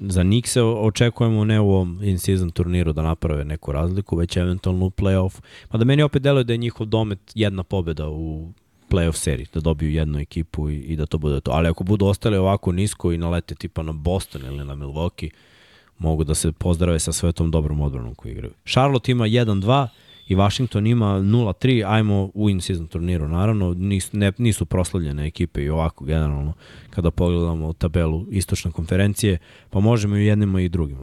za se očekujemo ne u ovom in-season turniru da naprave neku razliku, već eventualno u playoff. Pa da meni opet deluje da je njihov domet jedna pobeda u playoff seriji, da dobiju jednu ekipu i, i da to bude to. Ali ako budu ostali ovako nisko i nalete tipa na Boston ili na Milwaukee, mogu da se pozdrave sa svetom dobrom odbranom koji igraju. Charlotte ima 1-2, i Washington ima 0-3, ajmo u in-season turniru, naravno, nis, ne, nisu proslavljene ekipe i ovako generalno, kada pogledamo tabelu istočne konferencije, pa možemo i jednima i drugim.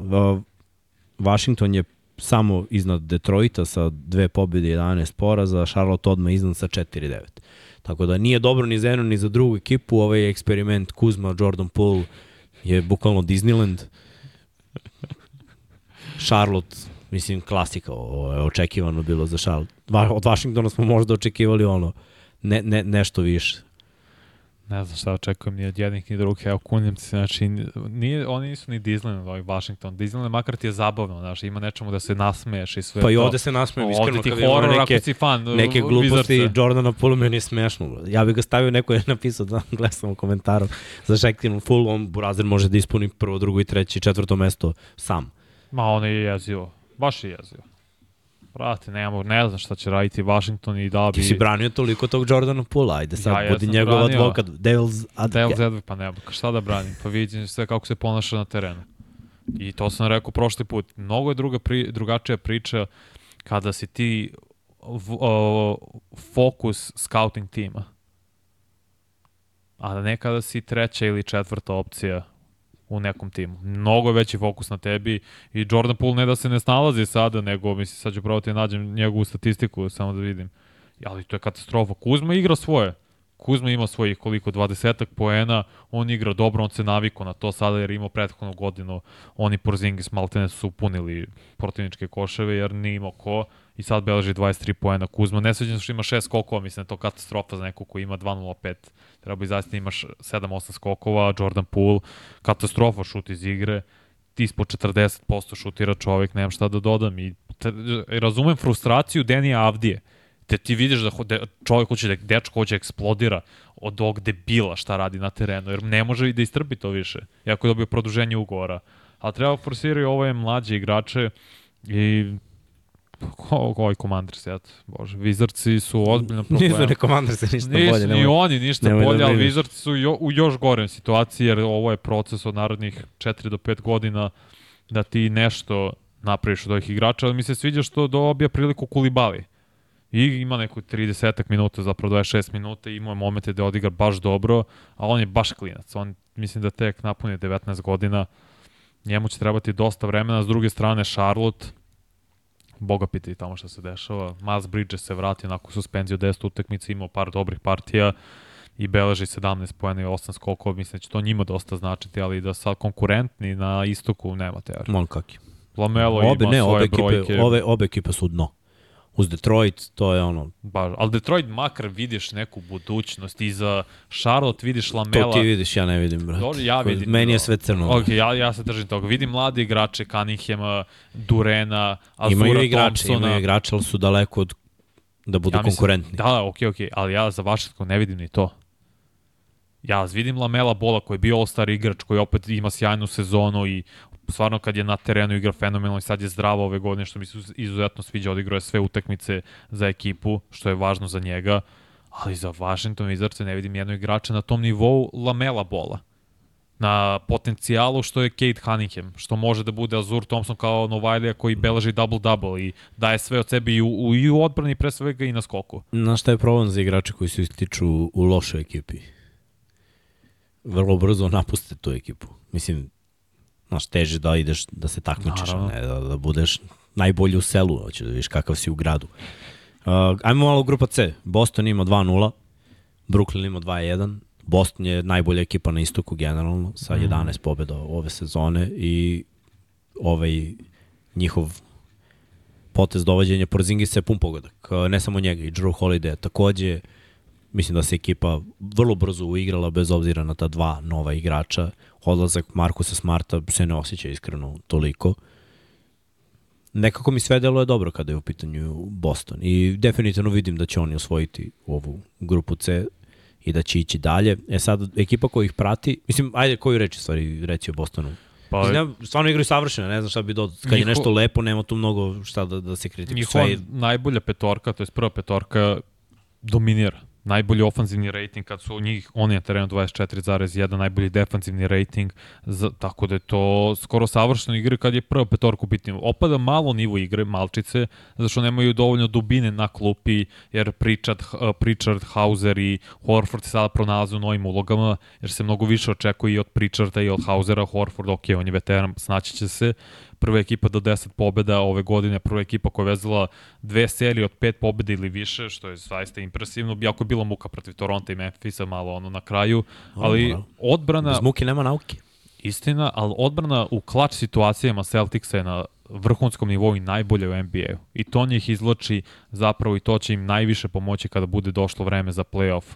Washington je samo iznad Detroita sa dve pobjede i 11 poraza, Charlotte odmah iznad sa 4-9. Tako da nije dobro ni za jednu ni za drugu ekipu, ovaj eksperiment Kuzma, Jordan Poole je bukvalno Disneyland. Charlotte Mislim, klasika, ovo je očekivano bilo za šal. Od Washingtona smo možda očekivali ono, ne, ne, nešto više. Ne znam šta očekujem ni od jednih ni drugih, evo kunjem se, znači, nije, oni nisu ni Disneyland, ovaj Washington. Disneyland makar ti je zabavno, znači, ima nečemu da se nasmeješ i sve Pa i ovde se nasmejem, iskreno, kad horror, neke, si fan, neke gluposti vizarce. Jordana meni je smešno. Ja bih ga stavio, neko je napisao, da gledam u komentaru, za Shaktin Full, on Burazer može da ispuni prvo, drugo i treće, četvrto mesto sam. Ma, on je jezivo. Baš je jezio. Brate, nemamo, ne znam šta će raditi Washington i da bi... Ti si branio toliko tog Jordana Pula, ajde sad, ja, budi njegov branio, advokat, Devil's advocate. Devil's advocate, pa nema, šta da branim, pa vidim sve kako se ponaša na terenu. I to sam rekao prošli put, mnogo je druga pri, drugačija priča kada si ti v, uh, fokus scouting tima. A ne kada si treća ili četvrta opcija u nekom timu. Mnogo veći fokus na tebi i Jordan Poole ne da se ne snalazi sada, nego mislim sad ću probati da nađem njegovu statistiku samo da vidim. Ali to je katastrofa. Kuzma igra svoje. Kuzma ima svojih koliko, 20 poena, on igra dobro, on se naviko na to sada jer imao prethodnu godinu, oni Porzingis maltene su punili protivničke koševe jer nije imao ko i sad beleži 23 poena Kuzma. Nesveđeno što ima 6 skokova, mislim da je to katastrofa za nekog ko ima 2.05. Treba bi zaista da imaš 7-8 skokova, Jordan Poole, katastrofa šut iz igre, ti ispod 40% šutira čovek, nemam šta da dodam i te, razumem frustraciju Denija Avdije. Te ti vidiš da čovjek hoće da dečko hoće da eksplodira od ovog debila šta radi na terenu, jer ne može i da istrpi to više, jako je dobio produženje ugovora. Ali treba forsirati ove mlađe igrače i Koji Commanders, ja Bože, Wizardsi su ozbiljno problema. Nisu ne Commanders ništa Nisu bolje. ni nemoj. oni ništa nemoj da bolje, ali brineš. Wizardsi su jo, u još gorem situaciji, jer ovo je proces od narednih 4 do 5 godina da ti nešto napraviš od ovih igrača, ali mi se sviđa što dobija priliku Kulibali. I ima neku 30 minuta, zapravo 26 minuta i ima momente da odigra baš dobro, a on je baš klinac. On mislim da tek napuni 19 godina. Njemu će trebati dosta vremena. S druge strane, Charlotte, Boga pita i tamo šta se dešava. Miles Bridges se vratio nakon suspenziju 10 utakmica, imao par dobrih partija i beleži 17 pojena i 8 skokova. Mislim da će to njima dosta značiti, ali da sad konkurentni na istoku nema teorije. Mon kaki. Lamelo Obe, ima ne, svoje obe ekipe, brojke. ove, obe ekipe su dno. Uz Detroit, to je ono, Baš, ali Detroit makar vidiš neku budućnost i za Charlotte vidiš to Lamela. ti vidiš, ja ne vidim, brate. Dobro, ja vidim. Meni je sve crno. Ok, ja, ja se držim toga. Vidim mlade igrače, Cunninghama, Durena, Azura imaju igrače, Thompsona. imaju igrače, ali su daleko od da budu Ja mislim- konkurentni. Da, ok, ok, ali ja za Vašetko ne vidim ni to. Ja vidim Lamela Bola koji je bio all-star igrač, koji opet ima sjajnu sezonu i stvarno kad je na terenu igra fenomenalno i sad je zdravo ove godine, što mi se izuzetno sviđa, odigrao je sve utakmice za ekipu, što je važno za njega, ali za Washington Wizards ne vidim jednog igrača na tom nivou Lamela Bola na potencijalu što je Kate Cunningham, što može da bude Azur Thompson kao Novajlija koji beleži double-double i daje sve od sebe i u, u, i u odbrani pre svega i na skoku. Znaš šta je problem za igrače koji se ističu u lošoj ekipi? Vrlo brzo napuste tu ekipu. Mislim, znaš, teže da ideš, da se takmičiš, Naravno. ne da, da budeš najbolji u selu, hoće da vidiš kakav si u gradu. Uh, ajmo malo grupa C. Boston ima 2-0, Brooklyn ima 2-1, Boston je najbolja ekipa na istoku generalno, sa 11 pobjeda ove sezone i ovaj njihov potez dovođenja Porzingisa je pun pogodak. Uh, Ne samo njega, i Drew Holiday takođe. Mislim da se ekipa vrlo brzo uigrala bez obzira na ta dva nova igrača. Odlazak Markusa Smarta se ne osjeća iskreno toliko. Nekako mi sve delo je dobro kada je u pitanju Boston i definitivno vidim da će oni osvojiti ovu grupu C i da će ići dalje. E sad, ekipa koja ih prati, mislim, ajde koju reći stvari reći o Bostonu? Pa, Pa, ne, stvarno igraju savršeno, ne znam šta bi do... Kad je Njiho- nešto lepo, nema tu mnogo šta da, da se kritikuje. njihova Sve je najbolja petorka, to je prva petorka, dominira. Najbolji ofanzivni rating kad su njih, oni na terenu 24,1, najbolji defanzivni rating, za, tako da je to skoro savršeno igre kad je prva petorka u. Opada malo nivo igre, malčice, zato što nemaju dovoljno dubine na klupi, jer Pritchard, Pritchard Hauser i Horford se sada pronalaze u novim ulogama, jer se mnogo više očekuje i od Pritcharda i od Hausera. Horford, ok, on je veteran, snaći će se, prva ekipa do 10 pobeda ove godine, prva ekipa koja je vezala dve serije od pet pobeda ili više, što je zaista impresivno. Jako je bila muka protiv Toronto i Memphisa malo ono na kraju, ali odbrana, Bez muke nema nauke. istina, ali odbrana u klač situacijama Celticsa je na vrhunskom nivou i najbolje u NBA-u. I to njih izloči zapravo i to će im najviše pomoći kada bude došlo vreme za playoff.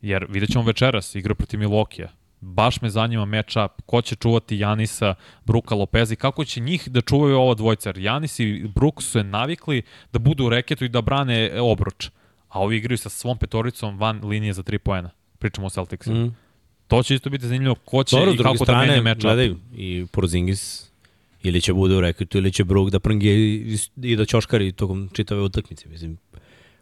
Jer vidjet ćemo večeras igra protiv Milokija. Baš me zanima match-up, ko će čuvati Janisa, Bruka Lopeza i kako će njih da čuvaju ova dvojca. Jer Janis i Bruk su se navikli da budu u reketu i da brane obruč. A ovi igraju sa svom petoricom van linije za tri poena. Pričamo o Celticsu. Mm. To će isto biti zanimljivo ko će Dobro, i kako da menja strane, match-up. gledaj, i Porzingis ili će bude u reketu ili će Brook da prnge i, i da ćoškari tokom čitave utakmice. Mislim,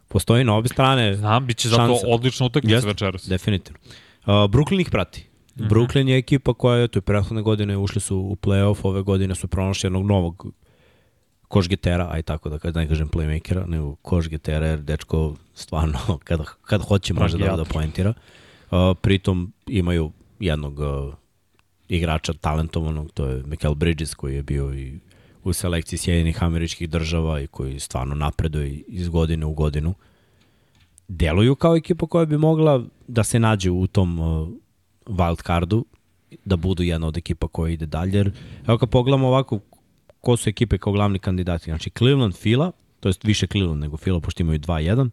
postoji na obe strane, Znam, bit će zato šansa. odlična utakmica večeras. definitivno. Uh, Brooklyn ih prati. Mm -hmm. Brooklyn je ekipa koja je, to je prethodne godine, ušli su u playoff, ove godine su pronašli jednog novog košgetera, aj tako da kad ne kažem playmakera, nego košgetera, jer dečko stvarno kad, kad hoće može da, da poentira. Uh, pritom imaju jednog uh, igrača talentovanog, to je Michael Bridges koji je bio i u selekciji Sjedinih američkih država i koji stvarno napreduje iz godine u godinu. Deluju kao ekipa koja bi mogla da se nađe u tom uh, wild cardu, da budu jedna od ekipa koja ide dalje. Jer, evo kad pogledamo ovako, ko su ekipe kao glavni kandidati? Znači Cleveland, Fila, to jest više Cleveland nego Fila, pošto imaju 2-1.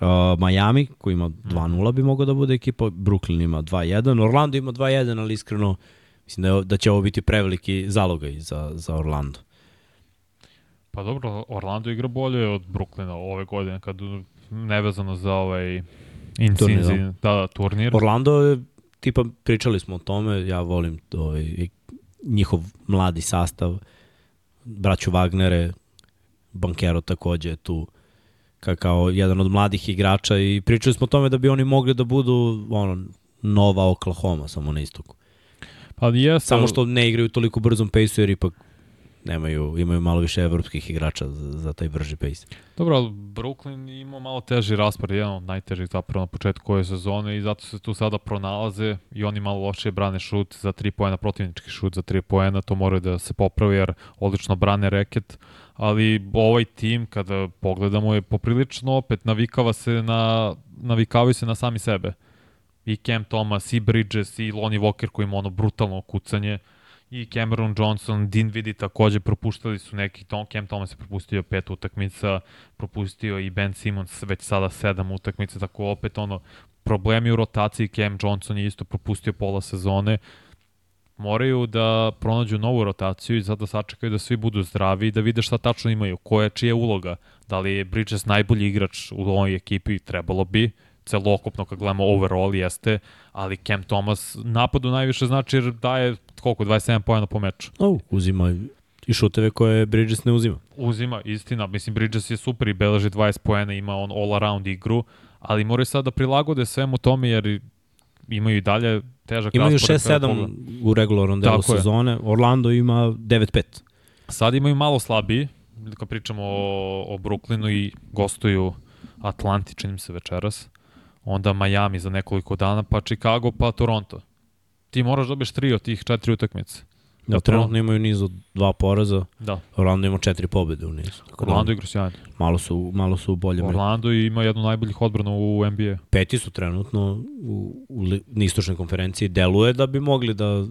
Uh, Miami, koji ima 2-0 bi mogao da bude ekipa, Brooklyn ima 2-1, Orlando ima 2-1, ali iskreno mislim da, je, da će ovo biti preveliki zalogaj za, za Orlando. Pa dobro, Orlando igra bolje od Brooklyna ove godine, kad nevezano za ovaj in Turnir, season, da, da, turnir. Orlando je, tipa, pričali smo o tome, ja volim ovaj, njihov mladi sastav, braću Wagnere, Bankero takođe je tu ka, kao jedan od mladih igrača i pričali smo o tome da bi oni mogli da budu ono, nova Oklahoma samo na istoku. Pa jeste, Samo što ne igraju toliko brzom pejsu jer ipak nemaju, imaju malo više evropskih igrača za, za taj brži pace. Dobro, ali Brooklyn imao malo teži raspored, jedan od najtežih zapravo na početku ove sezone i zato se tu sada pronalaze i oni malo lošije brane šut za 3 poena, protivnički šut za 3 poena, to moraju da se popravi jer odlično brane reket, ali ovaj tim kada pogledamo je poprilično opet navikava se na navikavaju se na sami sebe. I Cam Thomas, i Bridges, i Lonnie Walker koji ima ono brutalno kucanje i Cameron Johnson, Dinwiddie takođe propuštali su neki, Tom, Cam Thomas je propustio pet utakmica, propustio i Ben Simmons već sada sedam utakmica, tako opet ono, problemi u rotaciji, Cam Johnson je isto propustio pola sezone, moraju da pronađu novu rotaciju i sada da sačekaju da svi budu zdravi i da vide šta tačno imaju, koja je čija uloga, da li je Bridges najbolji igrač u ovoj ekipi, trebalo bi, celokupno kad gledamo overall jeste, ali Cam Thomas napadu najviše znači jer daje koliko, 27 pojena po meču. Oh, uzima i šuteve koje Bridges ne uzima. Uzima, istina, mislim Bridges je super i beleži 20 poena, ima on all around igru, ali moraju sad da prilagode svemu tome jer imaju i dalje težak Imaju raspored kada 6-7 pogled- u regularnom delu Tako je. sezone, Orlando ima 9-5. Sad imaju malo slabiji, kad pričamo o, o Brooklynu i gostuju Atlanti, čini mi se večeras, onda Miami za nekoliko dana, pa Chicago, pa Toronto. Ti moraš da dobiješ tri od tih četiri utakmice. Da, trenutno imaju niz od dva poraza, Da, Orlando ima četiri pobede u nizu. Tako da Orlando igra sjajno. Malo su, malo su u boljem. Orlando ima jednu najboljih odbrana u NBA. Peti su trenutno u, u, na istočnoj konferenciji. Deluje da bi mogli da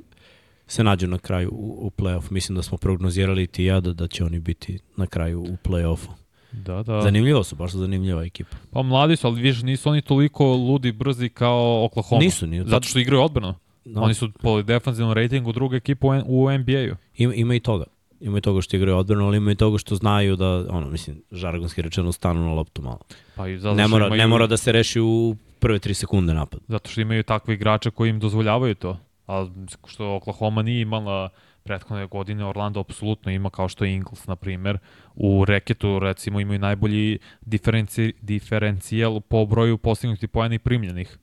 se nađu na kraju u, u play-off. Mislim da smo prognozirali i ti i ja da, da će oni biti na kraju u play-offu. Da, da. Zanimljivo su, baš su zanimljiva ekipa. Pa mladi su, ali više nisu oni toliko ludi, brzi kao Oklahoma. Nisu, ni Zato što igraju odbranu. No, Oni su po defanzivnom ratingu druga ekipa u, NBA-u. ima, ima i toga. Ima i toga što igraju odbranu, ali ima i toga što znaju da, ono, mislim, žargonski rečeno, stanu na loptu malo. Pa i zato Ne mora, imaju, ne mora da se reši u prve tri sekunde napad. Zato što imaju takve igrače koji im dozvoljavaju to. A što Oklahoma nije imala prethodne godine, Orlando apsolutno ima kao što je Ingles, na primer. U reketu, recimo, imaju najbolji diferenci, diferencijal po broju postignutih pojena i primljenih.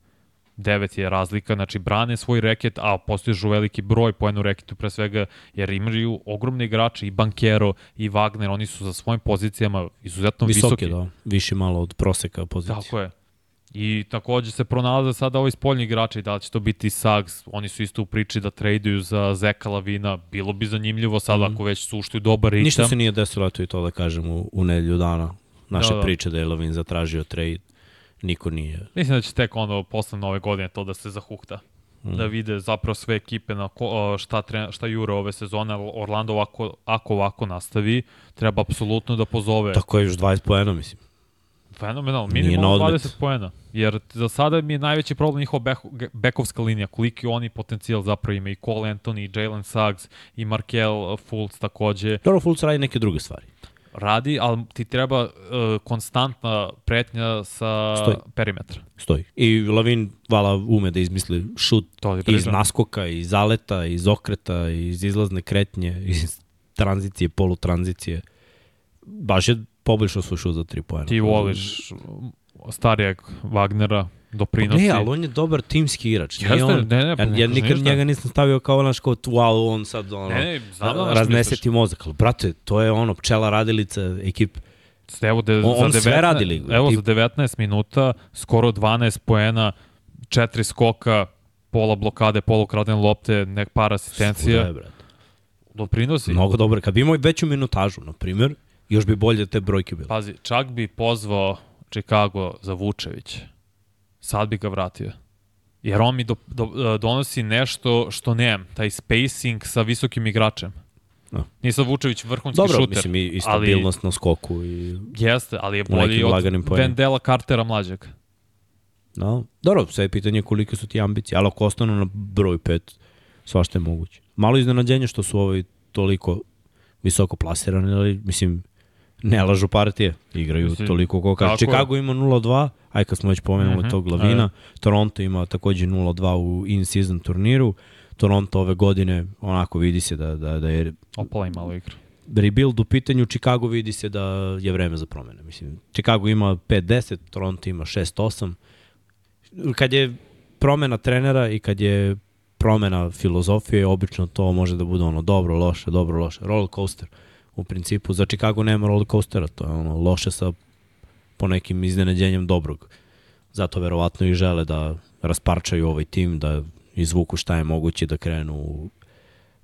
9 je razlika, znači brane svoj reket, a postižu veliki broj poena u reketu pre svega, jer imaju ogromne igrače i Bankero i Wagner, oni su za svojim pozicijama izuzetno Visoki, visoki. da. Više malo od proseka pozicije. Tako je. I takođe se pronalaze sada ovi spoljni igrači, da li će to biti Sags, oni su isto u priči da traduju za Zeka Lavina, bilo bi zanimljivo sad mm. ako već su ušli u dobar ritam. Ništa se nije desilo, eto i to da kažem, u, u nedelju dana. Naše Da, da, priče da je Lavin zatražio trade, niko nije. Mislim da će tek ono posle nove godine to da se zahukta. Mm. Da vide zapravo sve ekipe na ko, šta, tre, šta jure ove sezone. Orlando ovako, ako ovako nastavi, treba apsolutno da pozove. Tako je još 20 poena, mislim. Fenomenal, Nije na minimalno odmet. 20 poena. Jer za sada mi je najveći problem njihova bek, bekovska linija, koliki oni potencijal zapravo ima i Cole Anthony, i Jalen Suggs, i Markel Fultz takođe. Dobro, Fultz radi neke druge stvari. Radi, ali ti treba uh, konstantna pretnja sa Stoji. perimetra. Stoji. I Lavin, vala, ume da izmisli šut To iz naskoka, iz zaleta, iz okreta, iz izlazne kretnje, iz tranzicije, polutranzicije. Baš je poboljšao svoj šut za 3 poena. Ti voliš starijeg Wagnera, doprinosi. Ne, ali on je dobar timski igrač. Nije Jeste, on, ne, ne, pa ja, ja kažem nikad ništa. njega nisam stavio kao naš kao wow, on sad ono, Ne, ne, znam da raznese ti mozak. Ali, brate, to je ono pčela radilica ekipe. Evo, de, On- on za sve 19, radi, Evo, ti- za 19 minuta, skoro 12 poena, 4 skoka, pola blokade, pola ukradene lopte, nek par Svuda asistencija. je, brate. Doprinosi. Mnogo dobro. Kad bi imao veću minutažu, na primjer, još bi bolje te brojke bile. Pazi, čak bi pozvao Chicago za Vučević. Sad bi ga vratio. Jer on mi do, do, donosi nešto što nemam, taj spacing sa visokim igračem. Da. Nije sad Vučević vrhunski Dobro, šuter. mislim i, i ali- stabilnost na skoku i Jeste, ali je bolji od. Vendela Cartera mlađeg. No, dobro, sve je pitanje kolike su ti ambicije, ali ako ostanu na broj 5, svašta je moguće. Malo iznenađenje što su ovaj toliko visoko plasirani, ali mislim, ne lažu partije, igraju Mislim, toliko ko kaže. je. Chicago ima 0-2, aj kad smo već pomenuli Mhm, tog Lavina, Toronto ima takođe 0-2 u in-season turniru, Toronto ove godine, onako vidi se da, da, da je Opala i malo igra. rebuild u pitanju, Chicago vidi se da je vreme za promene. Mislim, Chicago ima 5-10, Toronto ima 6-8. Kad je promena trenera i kad je promena filozofije, obično to može da bude ono dobro, loše, dobro, loše, roller coaster. U principu, za Chicago nema roller coastera, to je ono loše sa po nekim iznenađenjem dobrog. Zato verovatno i žele da rasparčaju ovaj tim, da izvuku šta je moguće da krenu u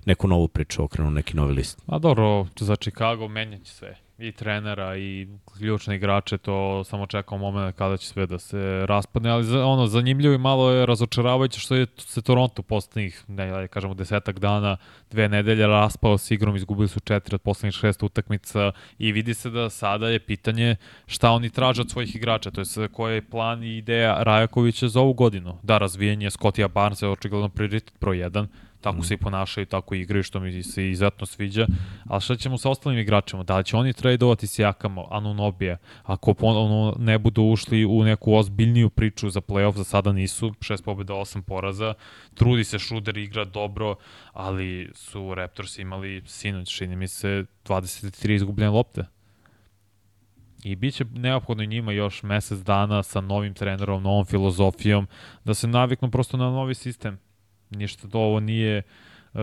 neku novu priču, okrenu neki novi list. A dobro, za Chicago menjać sve. I trenera i ključne igrače, to samo čekamo moment kada će sve da se raspadne, ali za, ono, zanimljivo i malo je razočaravajuće što je se Toronto poslednjih, ne, da kažemo, desetak dana, dve nedelje raspao s igrom, izgubili su četiri od poslednjih šest utakmica i vidi se da sada je pitanje šta oni traže od svojih igrača, to je koji je plan i ideja Rajakovića za ovu godinu. Da, razvijenje Scottija Barnesa je očigledno prioritet broj 1, tako mm. se i ponašaju, tako i igraju, što mi se izuzetno sviđa. Ali šta ćemo sa ostalim igračima? Da li će oni tradovati Sijakamo, Anunobije, ako ono ne budu ušli u neku ozbiljniju priču za playoff, za sada nisu, šest pobjeda, osam poraza, trudi se Šuder, igra dobro, ali su Raptors imali sinoć, čini mi se, 23 izgubljene lopte. I bit će neophodno njima još mesec dana sa novim trenerom, novom filozofijom, da se naviknu prosto na novi sistem ništa to ovo nije uh,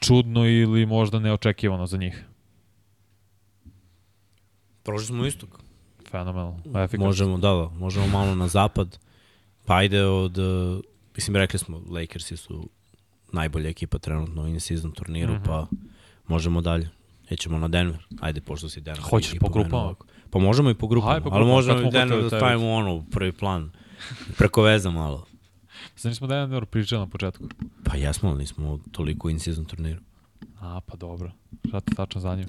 čudno ili možda neočekivano za njih. Prošli smo istok. Fenomenalno. Efikasno. Možemo, da, da, možemo malo na zapad. Pa ajde od, uh, mislim, rekli smo, Lakersi su najbolja ekipa trenutno u in-season turniru, mm -hmm. pa možemo dalje. Nećemo na Denver. Ajde, pošto si Denver. Hoćeš po grupama? Pa možemo i po grupama, Ajde, po grupama ali možemo i Denver da stavimo ono, prvi plan. Preko veza malo. Znači smo da jedan dobro pričali na početku. Pa jesmo, ali nismo toliko in season turniru. A, pa dobro. Šta te tačno za njim?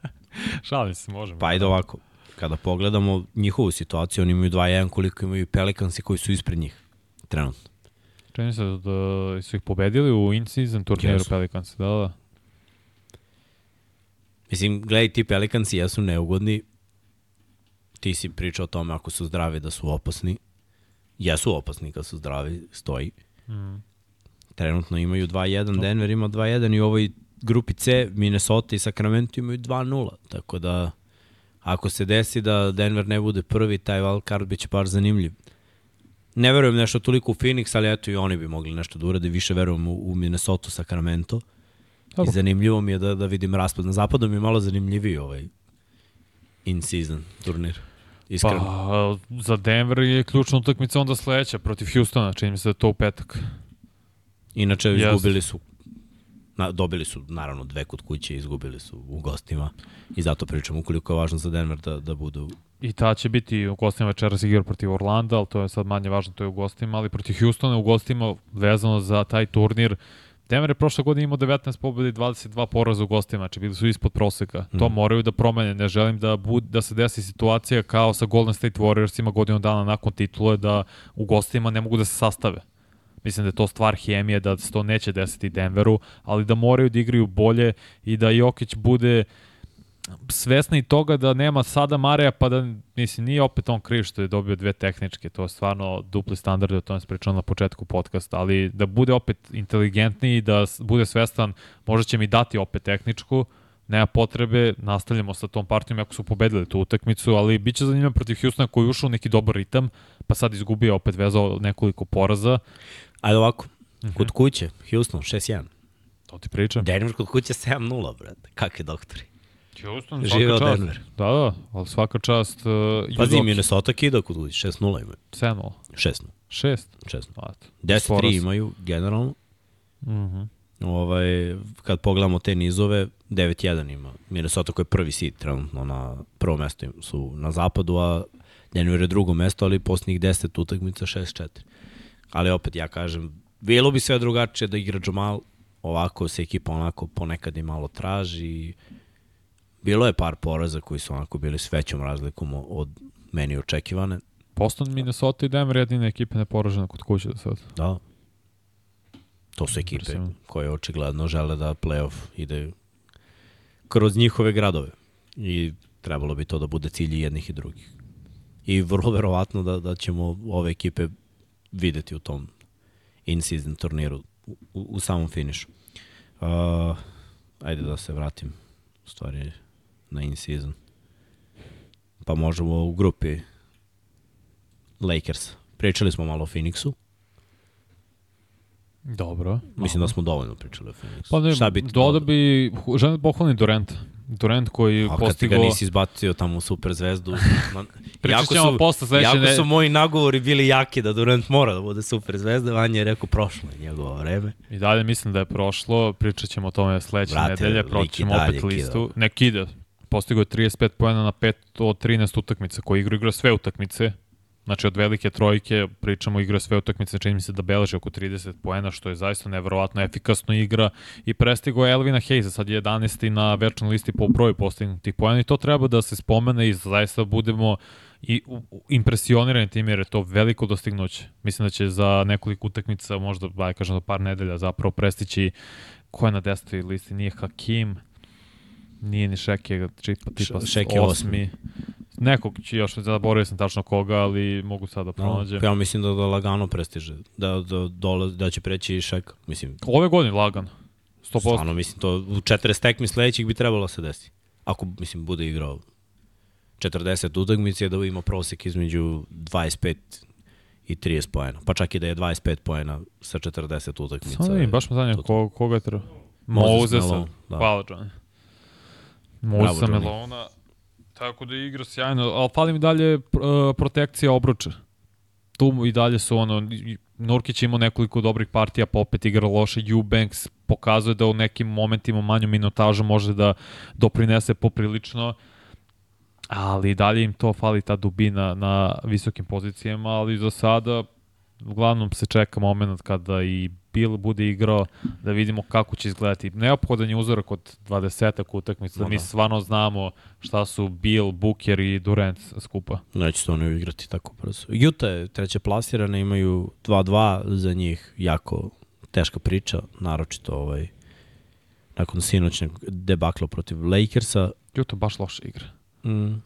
Šalim se, možemo. Pa ajde ovako. Kada pogledamo njihovu situaciju, oni imaju 2-1 koliko imaju Pelicansi koji su ispred njih. Trenutno. Čini se da su ih pobedili u in-season turniru yes. Pelicansi, da, da. Mislim, gledaj, ti Pelicansi jesu neugodni. Ti si pričao o tome ako su zdravi da su opasni jesu opasni kad su zdravi, stoji. Mm. Trenutno imaju 2-1, Denver ima 2-1 i u ovoj grupi C Minnesota i Sacramento imaju 2-0, tako da ako se desi da Denver ne bude prvi, taj wild card biće par zanimljiv. Ne verujem nešto toliko u Phoenix, ali eto i oni bi mogli nešto da urade, više verujem u, u Minnesota, Sacramento. Dobro. I zanimljivo mi je da, da vidim raspad. Na zapadu mi je malo zanimljiviji ovaj in-season turnir. Iskreno. Pa, za Denver je ključna utakmica onda sledeća protiv Houstona, čini mi se da to u petak. Inače, yes. izgubili su na, dobili su naravno dve kod kuće, izgubili su u gostima i zato pričam ukoliko je važno za Denver da, da budu I ta će biti u gostima večeras igra protiv Orlanda, ali to je sad manje važno, to je u gostima, ali protiv Houstona u gostima vezano za taj turnir Denver je prošle godine imao 19 pobjeda i 22 poraza u gostima, znači bili su ispod proseka. Mm. To mhm. moraju da promene. Ne želim da, bud, da se desi situacija kao sa Golden State Warriorsima godinu dana nakon titule da u gostima ne mogu da se sastave. Mislim da je to stvar hemije, da se to neće desiti Denveru, ali da moraju da igraju bolje i da Jokić bude uh, svesni toga da nema sada Mareja, pa da, mislim, nije opet on kriv što je dobio dve tehničke, to je stvarno dupli standard, o tome se na početku podcasta, ali da bude opet inteligentniji, da bude svestan, možda će mi dati opet tehničku, nema potrebe, nastavljamo sa tom partijom ako su pobedili tu utakmicu, ali bit će zanimljivo protiv Houstona koji je ušao neki dobar ritam, pa sad izgubio opet vezao nekoliko poraza. Ajde ovako, uh mhm. -huh. kod kuće, Houston 6-1. To ti pričam. Denver kod kuće 7-0, brate. Kakvi doktori. Houston, Živeo čast. Denver. Da, da, ali svaka čast... Uh, Pazi, Minnesota kida kod ljudi, 6-0 imaju. 7-0. 6-0. 6? 6 10-3 imaju, generalno. Mhm. Uh -huh. ovaj, kad pogledamo te nizove, 9-1 ima. Minnesota koji je prvi seed trenutno na prvom mestu su na zapadu, a Denver je drugo mesto, ali posljednjih 10 utakmica 6-4. Ali opet ja kažem, bilo bi sve drugačije da igra Jamal, ovako se ekipa onako ponekad i malo traži, Bilo je par poraza koji su onako bili s većom razlikom od meni očekivane. Boston, Minnesota i Denver jedine ekipe neporažene kod kuće do sada. Da. To su ekipe koje očigledno žele da playoff ide kroz njihove gradove. I trebalo bi to da bude cilj jednih i drugih. I vrlo verovatno da, da ćemo ove ekipe videti u tom in-season turniru u, u samom finišu. Uh, ajde da se vratim u stvari na in-season. Pa možemo u grupi Lakers. Pričali smo malo o Phoenixu. Dobro. Mislim da smo dovoljno pričali o Phoenixu. Pa ne, Šta bi dodao bi, želim da pohvalim Durant. Durant koji A kad ti postigo... ga nisi izbacio tamo u super zvezdu. Pričat jako su- posle Jako ne- su moji nagovori bili jaki da Durant mora da bude super zvezda, Vanja je rekao prošlo je njegovo vreme. I dalje mislim da je prošlo, pričat ćemo o tome sledeće Brate, nedelje, lik proći i ćemo dalje opet kida. listu. Ne kida, postigo je 35 pojena na 5 od 13 utakmica, koji igra, igra sve utakmice. Znači od velike trojke pričamo igra sve utakmice, čini mi se da beleži oko 30 poena, što je zaista neverovatno efikasno igra i prestigo je Elvina Hayesa, sad je 11. na večnoj listi po broju postignutih poena i to treba da se spomene i zaista budemo i impresionirani tim jer je to veliko dostignuće. Mislim da će za nekoliko utakmica, možda, aj kažem, za par nedelja zapravo prestići ko je na desetoj listi, nije Hakim, nije ni Šeke, tipa, tipa Šek je osmi. Nekog će još, zaboravio sam tačno koga, ali mogu sad da pronađem. No, ja mislim da, da lagano prestiže. Da, da, dola, da će preći i šek. Mislim, Ove godine lagan. 100%. stvarno mislim to u 40 tekmi sledećih bi trebalo da se desi. Ako, mislim, bude igrao 40 utakmice da ima prosek između 25 i 30 poena. Pa čak i da je 25 poena sa 40 utakmica. Samo da vidim, je baš me zanima ko, koga treba. Mozesa. Malone, da. Hvala, Johnny. Johnny. Melona. Tako da igra sjajno, ali fali mi dalje uh, protekcija obruča. Tu i dalje su ono, Nurkić imao nekoliko dobrih partija, pa opet igra loše. Eubanks pokazuje da u nekim momentima manju minutažu može da doprinese poprilično, ali dalje im to fali ta dubina na visokim pozicijama, ali za sada uglavnom se čeka moment kada i Bill bude igrao da vidimo kako će izgledati. Neophodan je uzorak od 20 utakmica, da Ma mi da. stvarno znamo šta su Bill, Booker i Durant skupa. Neće to oni igrati tako brzo. Utah je treće plasirana, imaju 2-2 za njih, jako teška priča, naročito ovaj, nakon sinoćnog debakla protiv Lakersa. Utah baš loša igra. Mm,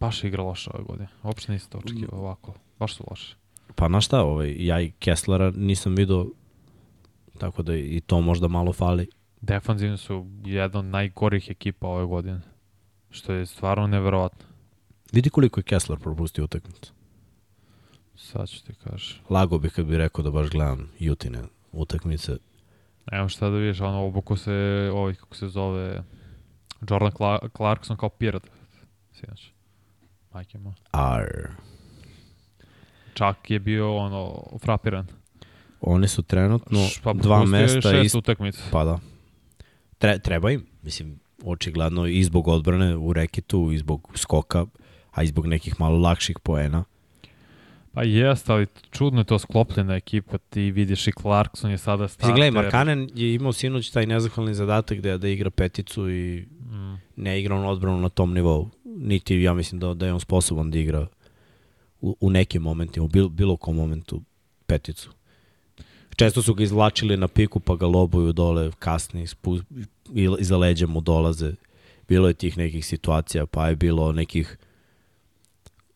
Baš igra loša ove godine. Uopšte niste to očekivao ovako. Baš su loše. Pa na šta, ovaj, ja i Kesslera nisam vidio, tako da i to možda malo fali. Defanzivno su jedna od najgorih ekipa ove godine. Što je stvarno neverovatno. Vidi koliko je Kessler propustio utakmicu. Sad ću ti kažem. Lago bih kad bih rekao da baš gledam Jutine utakmice. Evo šta da vidiš, ono obuko se, ovaj kako se zove, Jordan Cla Clarkson kao pirat. Sinoć. Majke mo. Ar. Čak je bio ono frapiran. Oni su trenutno pa dva mesta šest ist, utakmica. Pa da. Tre, treba im, mislim, očigledno i zbog odbrane u reketu, i zbog skoka, a i zbog nekih malo lakših poena. Pa jest, ali čudno je to sklopljena ekipa. Ti vidiš i Clarkson je sada starter. gledaj, Markanen je imao sinoć taj nezahvalni zadatak da, da igra peticu i Mm. ne igra on odbranu na tom nivou. Niti ja mislim da, da je on sposoban da igra u, u nekim momentima, u bilo, bilo kom momentu peticu. Često su ga izvlačili na piku pa ga lobuju dole kasni, spu, i, iza leđa mu dolaze. Bilo je tih nekih situacija, pa je bilo nekih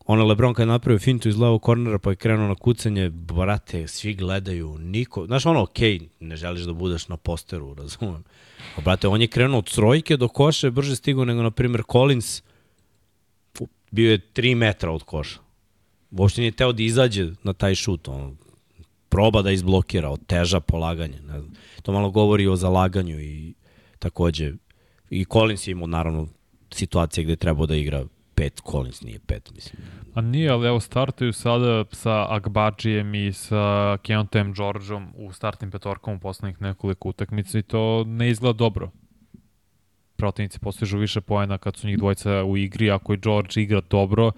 Ono Lebron kad je napravio fintu iz levog kornera pa je krenuo na kucanje, brate, svi gledaju, niko, znaš ono, okej, okay, ne želiš da budeš na posteru, razumem. A brate, on je krenuo od trojke do koša, je brže stigao nego, na primjer, Collins, bio je 3 metra od koša. Uopšte nije teo da izađe na taj šut, on proba da izblokira, oteža polaganje. Ne znam. To malo govori o zalaganju i takođe, i Collins je imao naravno situacije gde je trebao da igra pet, Collins nije pet, mislim. A nije, ali evo startuju sada sa Agbađijem i sa Keontajem Georgeom u startnim petorkama u poslednjih nekoliko utakmica i to ne izgleda dobro. Protivnici postižu više poena kad su njih dvojica u igri, ako i George igra dobro,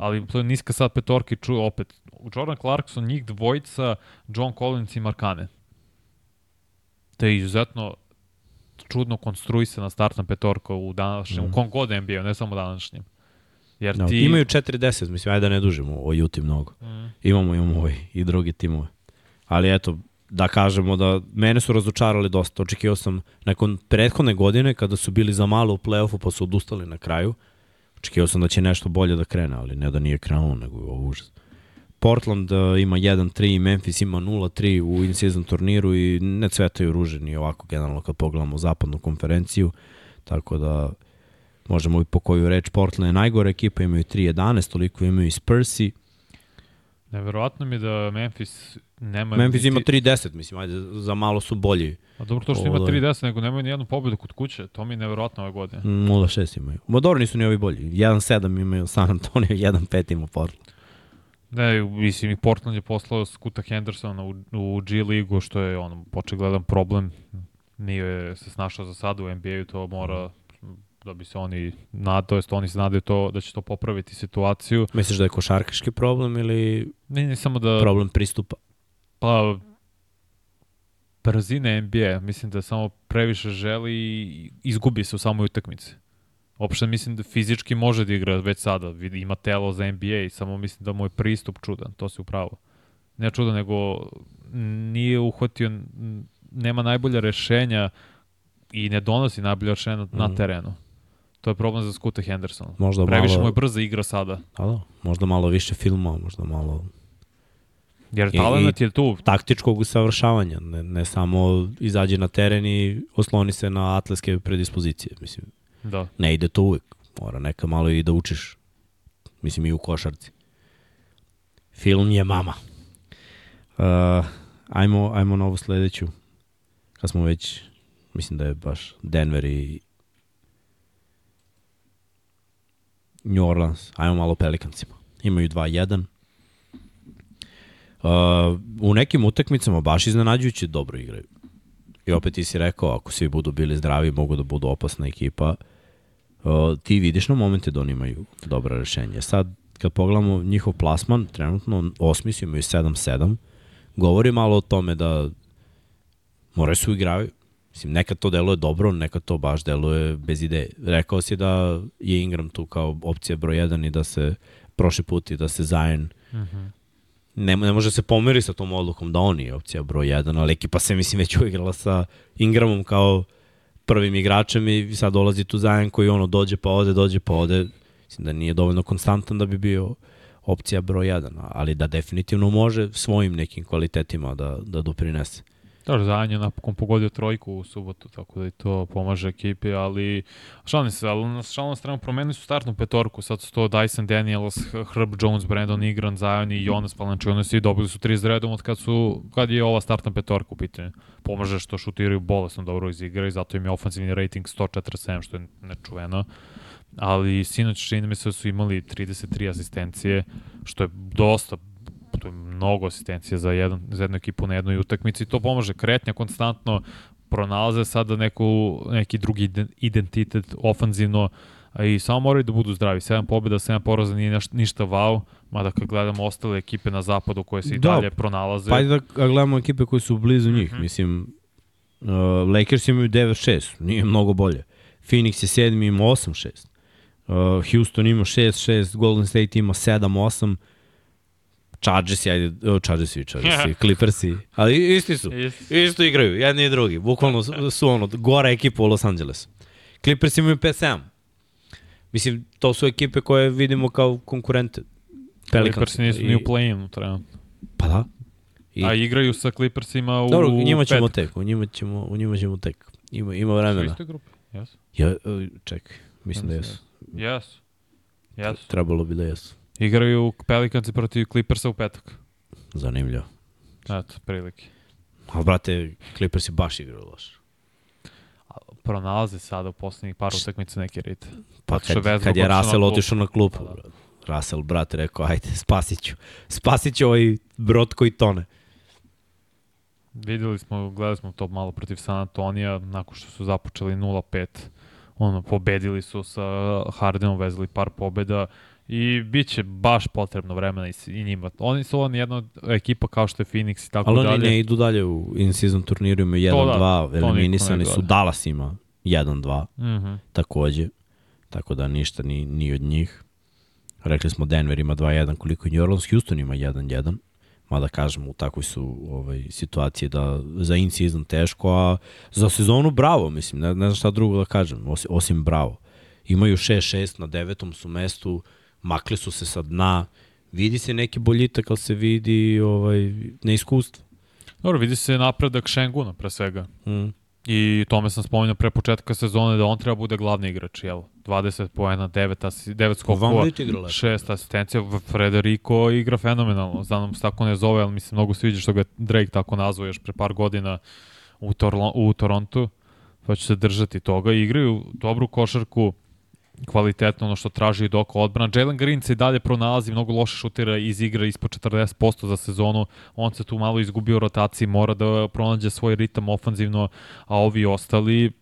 ali to je niska sad petorka i ču, opet. Jordan Clarkson, njih dvojica, John Collins i Markane. To je izuzetno čudno konstruisana startna petorka u današnjem, mm. u kom god NBA, ne samo današnjem. Jer No, ti... Da, Imaju 4-10, mislim, ajde da ne dužimo o Juti mnogo. Mm. Imamo, imamo ovaj, i drugi timove. Ali eto, da kažemo da mene su razočarali dosta. Očekivao sam nakon prethodne godine kada su bili za malo u play-offu pa su odustali na kraju. Očekivao sam da će nešto bolje da krene, ali ne da nije krenulo, nego je ovo užas. Portland uh, ima 1-3, Memphis ima 0-3 u in-season turniru i ne cvetaju ruže ni ovako generalno kad pogledamo zapadnu konferenciju, tako da možemo i po koju reč Portland je najgore ekipa, imaju 3-11, toliko imaju i Spursi. Neverovatno mi da Memphis nema... Memphis ima 3-10, mislim, ajde, za malo su bolji. A dobro to što ima 3-10, nego nemaju ni jednu pobedu kod kuće, to mi je neverovatno ove godine. 0-6 imaju. Ma dobro, nisu ni ovi bolji. 1-7 imaju San Antonio, 1-5 ima Portland. Ne, mislim, i Portland je poslao Skuta Hendersona u, u G ligu, što je on počegledan problem. Nije se snašao za sada u NBA-u, to mora da bi se oni nad, to jest oni se nadaju to da će to popraviti situaciju. Misliš da je košarkaški problem ili ne, ne samo da problem pristupa? Pa brzine NBA, mislim da samo previše želi i izgubi se u samoj utakmici. Uopšte mislim da fizički može da igra već sada, ima telo za NBA, samo mislim da mu je pristup čudan, to se upravo. Ne čudan, nego nije uhvatio, nema najbolja rešenja i ne donosi najbolja rešenja na, mm. na terenu. To je problem za Skuta Hendersona. Možda Previše malo... mu je brza igra sada. Da, da. Možda malo više filma, možda malo... Jer talent je tu. Taktičkog usavršavanja, ne, ne samo izađe na teren i osloni se na atletske predispozicije. Mislim, da. ne ide to uvek. Mora neka malo i da učiš. Mislim i u košarci. Film je mama. Uh, ajmo, ajmo na ovu sledeću. Kad smo već, mislim da je baš Denver i New Orleans, ajmo malo Pelicansima. Imaju 2-1. Uh, u nekim utakmicama baš iznenađujuće dobro igraju. I opet ti si rekao, ako svi budu bili zdravi, mogu da budu opasna ekipa. Uh, ti vidiš na momente da oni imaju dobra rešenja. Sad, kad pogledamo njihov plasman, trenutno osmi su imaju 7-7, govori malo o tome da moraju su igraju. Mislim, nekad to deluje dobro, nekad to baš deluje bez ideje. Rekao si da je Ingram tu kao opcija broj 1 i da se prošli put i da se Zajen uh mhm. -huh. ne, ne može se pomeri sa tom odlukom da on je opcija broj 1, ali ekipa se mislim već uigrala sa Ingramom kao prvim igračem i sad dolazi tu Zajen koji ono dođe pa ode, dođe pa ode. Mislim da nije dovoljno konstantan da bi bio opcija broj 1, ali da definitivno može svojim nekim kvalitetima da, da doprinese. Da, Zajan je napokon pogodio trojku u subotu, tako da i to pomaže ekipi, ali šalim se, ali na šalnom stranu promenili su startnu petorku, sad su to Dyson Daniels, Herb Jones, Brandon Igran, Zajan i Jonas Palančionis i dobili su tri zredom od kad, su, kad je ova startna petorka u pitanju. Pomaže što šutiraju bolesno dobro iz igra i zato im je ofensivni rating 147, što je nečuveno ali sinoć čini mi se da su imali 33 asistencije, što je dosta to je mnogo asistencija za, jedan, za jednu ekipu na jednoj utakmici. To pomaže kretnja konstantno, pronalaze sada neku, neki drugi identitet ofanzivno i samo moraju da budu zdravi. 7 pobjeda, 7 poraza nije ništa wow, mada kad gledamo ostale ekipe na zapadu koje se i da, dalje pronalaze. Pa da gledamo ekipe koje su blizu njih. Mm -hmm. Mislim, uh, Lakers imaju 9-6, nije mnogo bolje. Phoenix je 7, ima 8-6. Uh, Houston ima 6-6, Golden State ima 7-8, Chargersi, ajde, Chargersi, Chargersi, Clippersi, ali isti su, isti. isto igraju, jedni i drugi, bukvalno su, su ono, gora ekipa u Los Angelesu. Clippers imaju 5-7. Mislim, to su ekipe koje vidimo kao konkurente. Pelicans. Clippers nisu I... ni u play-inu trenutno. Pa da. I... A igraju sa Clippersima u Dobro, njima ćemo pet. tek, u njima ćemo, u njima ćemo tek. Ima, ima vremena. Su iste grupe, jesu? Ja, čekaj, mislim da jesu. Jesu. Jesu. Trebalo bi da jesu. Igraju Pelicansi protiv Clippersa u petak. Zanimljivo. Eto, prilike. Ali, brate, Clippersi baš igraju loš. Pronalaze sada u poslednjih par utakmica neke rite. Pa kad, kad je Russell otišao na klupu, pa, da. Russell, brate, rekao, ajde, spasit ću. Spasit ću ovaj brod koji tone. Videli smo, gledali smo to malo protiv San Antonija, nakon što su započeli 0-5. Ono, pobedili su sa Hardenom, vezali par pobeda i bit će baš potrebno vremena i, i njima. Oni su on jedna ekipa kao što je Phoenix i tako dalje. Ali oni ne idu dalje u in-season turniru, imaju 1-2, da, eliminisani su, Dallas ima 1-2, mm -hmm. takođe, tako da ništa ni, ni od njih. Rekli smo Denver ima 2-1, koliko New Orleans, Houston ima 1-1, mada kažemo u takvoj su ovaj, situaciji da za in-season teško, a za sezonu bravo, mislim, ne, ne znam šta drugo da kažem, osim, osim bravo. Imaju 6-6 na devetom su mestu, makli su se sa dna, Vidi se neki boljitak, ali se vidi ovaj, neiskustvo. Dobro, vidi se napredak Šenguna pre svega. Mm. I tome sam spomenuo pre početka sezone da on treba bude glavni igrač, jel? 20 poena, 9, asi, 9 skokova, Van Vliet igra lepo. 6 asistencija. Frederico igra fenomenalno. Znam se tako ne zove, ali mi se mnogo sviđa što ga Drake tako nazvao još pre par godina u, Torlo, u Torontu. Pa će se držati toga. Igraju dobru košarku, kvalitetno ono što traži dok odbrana. Jalen Green se i dalje pronalazi, mnogo loše šutira iz igra ispod 40% za sezonu. On se tu malo izgubio u rotaciji, mora da pronađe svoj ritam ofanzivno, a ovi ostali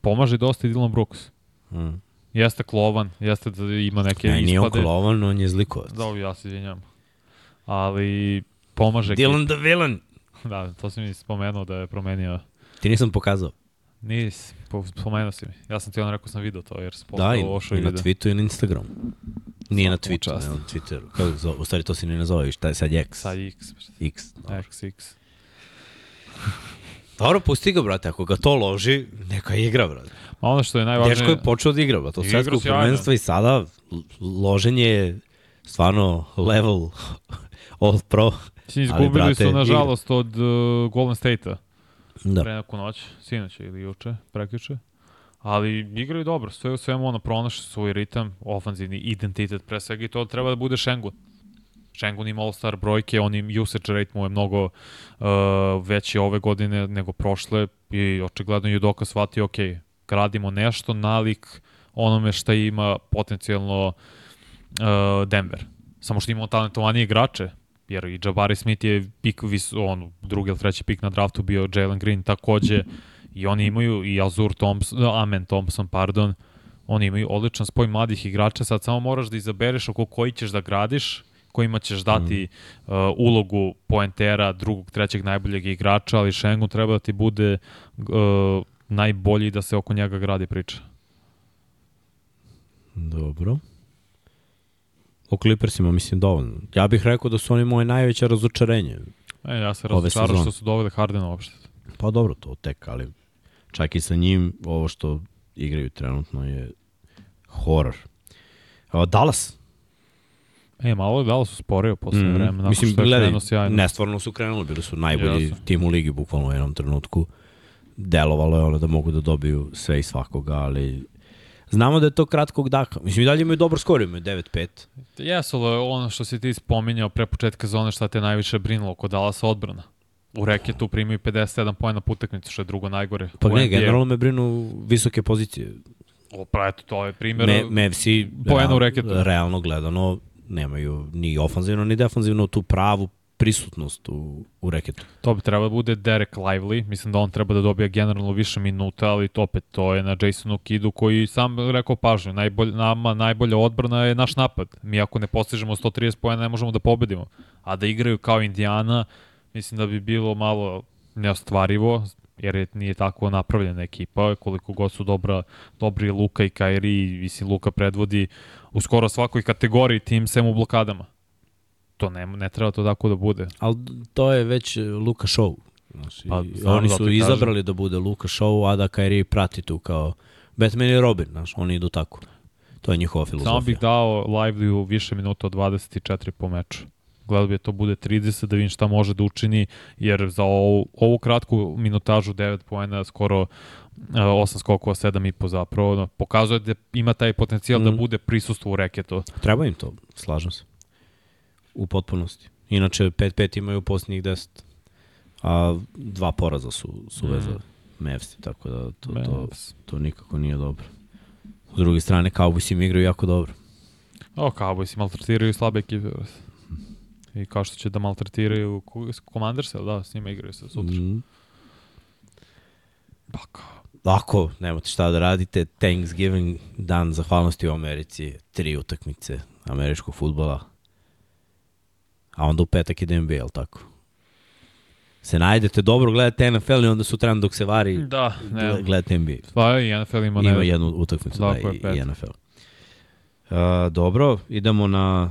pomaže dosta i Dylan Brooks. Mm. Jeste klovan, jeste da ima neke Ne, nije on ispade. kolovan, on je zlikovac. Da, ja se izvinjam. Ali pomaže. Dylan the villain. Da, to si mi spomenuo da je promenio. Ti nisam pokazao. Nis, po- spomenuo si mi. Ja sam ti on rekao sam video to, jer sam Da, i, lošo i na video. Twitteru i na Instagramu. Nije na Svaku Twitteru, ne na Twitteru. Kako zove? U stvari to se ne zove, šta je sad X? Sa X, X. dobro. XX. Dobro, pusti ga, brate, ako ga to loži, neka igra, brate. A ono što je najvažnije... Dečko je počeo da igra, brate, od svetskog prvenstva i sada loženje je stvarno level all pro. Izgubili brate, su, igra. nažalost, od uh, Golden State-a. Da. Pre neku noć, sinoć ili juče, prekjuče. Ali igraju dobro, sve u svemu ono pronašli svoj ritam, ofanzivni identitet pre svega i to treba da bude Šengun. Šengun ima all-star brojke, on im usage rate mu je mnogo uh, veći ove godine nego prošle i očigledno Judoka shvatio, ok, gradimo nešto nalik onome šta ima potencijalno uh, Denver. Samo što imamo talentovanije igrače, jer i Jabari Smith je pik, vis, on, drugi ili treći pik na draftu bio Jalen Green takođe i oni imaju i Azur Thompson, Amen Thompson, pardon, oni imaju odličan spoj mladih igrača, sad samo moraš da izabereš oko koji ćeš da gradiš, kojima ćeš dati mm. uh, ulogu poentera, drugog, trećeg najboljeg igrača, ali Šengun treba da ti bude uh, najbolji da se oko njega gradi priča. Dobro. O Clippersima mislim dovoljno. Ja bih rekao da su oni moje najveće razočarenje. E, ja se razočarao što su doveli Hardena uopšte. Pa dobro, to tek, ali čak i sa njim ovo što igraju trenutno je horor. A, Dallas. E, malo je dalo su sporio posle mm, vremena, Mislim, što je gledaj, nestvarno su krenuli, bili su najbolji Jesu. tim u ligi bukvalno u jednom trenutku. Delovalo je ono da mogu da dobiju sve i svakoga, ali znamo da je to kratkog daka. Mislim, i dalje imaju dobar skor, imaju 9-5. Jesu, ali ono što si ti spominjao pre početka zone šta te najviše brinulo kod Dallas odbrana. U reketu primaju 57 pojena po što je drugo najgore. Pa ne, generalno me brinu visoke pozicije. O, pa eto, to je primjer. Me, Mavsi, Poena u reketu. realno gledano, nemaju ni ofanzivno ni defanzivno tu pravu prisutnost u, u reketu. To bi trebalo da bude Derek Lively, mislim da on treba da dobija generalno više minuta, ali to opet to je na Jasonu Kidu koji sam rekao pažnju, najbolj, nama najbolja odbrana je naš napad. Mi ako ne postižemo 130 pojena ne možemo da pobedimo. A da igraju kao Indiana, mislim da bi bilo malo neostvarivo, jer je, nije tako napravljena ekipa, koliko god su dobra, dobri Luka i Kairi, mislim Luka predvodi u skoro svakoj kategoriji tim sem u blokadama. To ne, ne treba to tako da bude. Ali to je već e, Luka Show. Znači, Pa, oni zato su i izabrali da bude Luka Show, a da Kyrie prati tu kao Batman i Robin, znaš, oni idu tako. To je njihova filozofija. Samo bih dao Lively više minuta od 24 po meču. Gledao bi da to bude 30 da vidim šta može da učini, jer za ovu, ovu kratku minutažu 9 poena skoro uh, 8 skokova, 7,5 zapravo, no, pokazuje da ima taj potencijal mm. da bude prisustvo u reketu. Treba im to, slažem se. U potpunosti. Inače, 5-5 imaju posljednjih 10. A dva poraza su, su Mhm. veza Mavsi, tako da to, to, Mavs. to nikako nije dobro. S druge strane, Cowboys im igraju jako dobro. O, Cowboys maltretiraju slabe ekipe. I kao što će da maltretiraju Commanders, da, s njima igraju se sutra. Mm. Mm. Pa kao. Ako nemate šta da radite, Thanksgiving, dan zahvalnosti u Americi, tri utakmice američkog futbola, a onda u petak ide NBA, jel tako? Se najdete dobro, gledate NFL i onda sutra dok se vari, Da, ne. gledate NBA. Pa i NFL ima, Ima jednu utakmicu da, i, i NFL. Uh, dobro, idemo na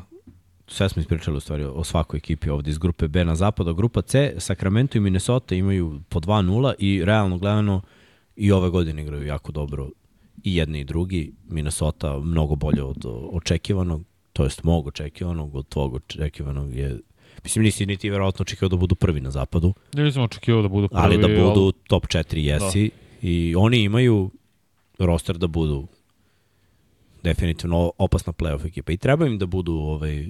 sve smo ispričali u stvari o svakoj ekipi ovde iz grupe B na zapada. Grupa C, Sacramento i Minnesota imaju po 2-0 i realno gledano i ove godine igraju jako dobro i jedni i drugi. Minnesota mnogo bolje od očekivanog. To jest mog očekivanog, od tvog očekivanog je Mislim, nisi niti verovatno očekivao da budu prvi na zapadu. Ja nisam očekivao da budu prvi. Ali da budu ali... top 4 jesi. Da. I oni imaju roster da budu definitivno opasna playoff ekipa. I treba im da budu ovaj,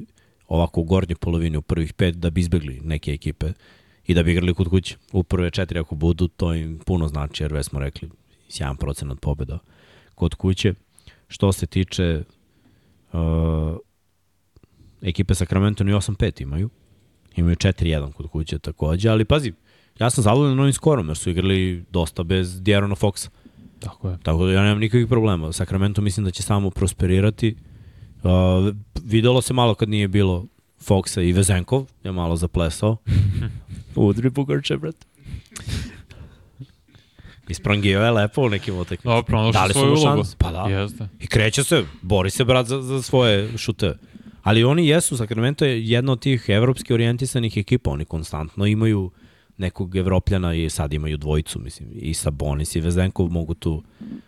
ovako u gornjoj polovini u prvih pet da bi izbegli neke ekipe i da bi igrali kod kuće. U prve četiri ako budu, to im puno znači, jer već smo rekli 7% pobeda kod kuće. Što se tiče uh, ekipe Sacramento ni 8-5 imaju. Imaju 4-1 kod kuće takođe, ali pazi, ja sam zadovoljan novim skorom, jer su igrali dosta bez Djerona Foxa. Tako je. Tako da ja nemam nikakvih problema. Sacramento mislim da će samo prosperirati. Uh, videlo se malo kad nije bilo Foxa i Vezenkov je malo zaplesao. Udri Bugarče, brate. Isprangio je lepo u nekim utakmicama. Dobro, pronašao svoju ulogu. Pa da. Jeste. I kreće se, bori se brat za, za svoje šute. Ali oni jesu, Sacramento je jedna od tih evropski orijentisanih ekipa, oni konstantno imaju nekog evropljana i sad imaju dvojicu, mislim, i Sabonis i Vezenkov mogu tu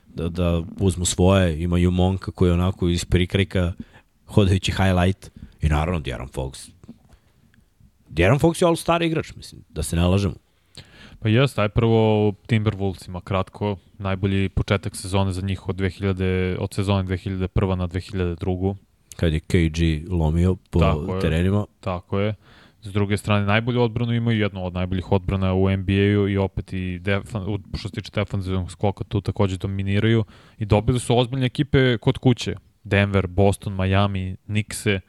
da, da uzmu svoje, imaju Monka koji onako iz prikrika hodajući highlight i naravno Djaran Fox. Djaran Fox je all-star igrač, mislim, da se ne lažemo. Pa jes, taj prvo Timberwolvesima kratko, najbolji početak sezone za njih od 2000 od sezone 2001 na 2002 kad je KG lomio po tako terenima. Je, tako je. S druge strane, najbolju odbranu imaju jednu od najboljih odbrana u NBA-u i opet i defan, što se tiče defensivnog skoka tu takođe dominiraju i dobili su ozbiljne ekipe kod kuće. Denver, Boston, Miami, Knickse,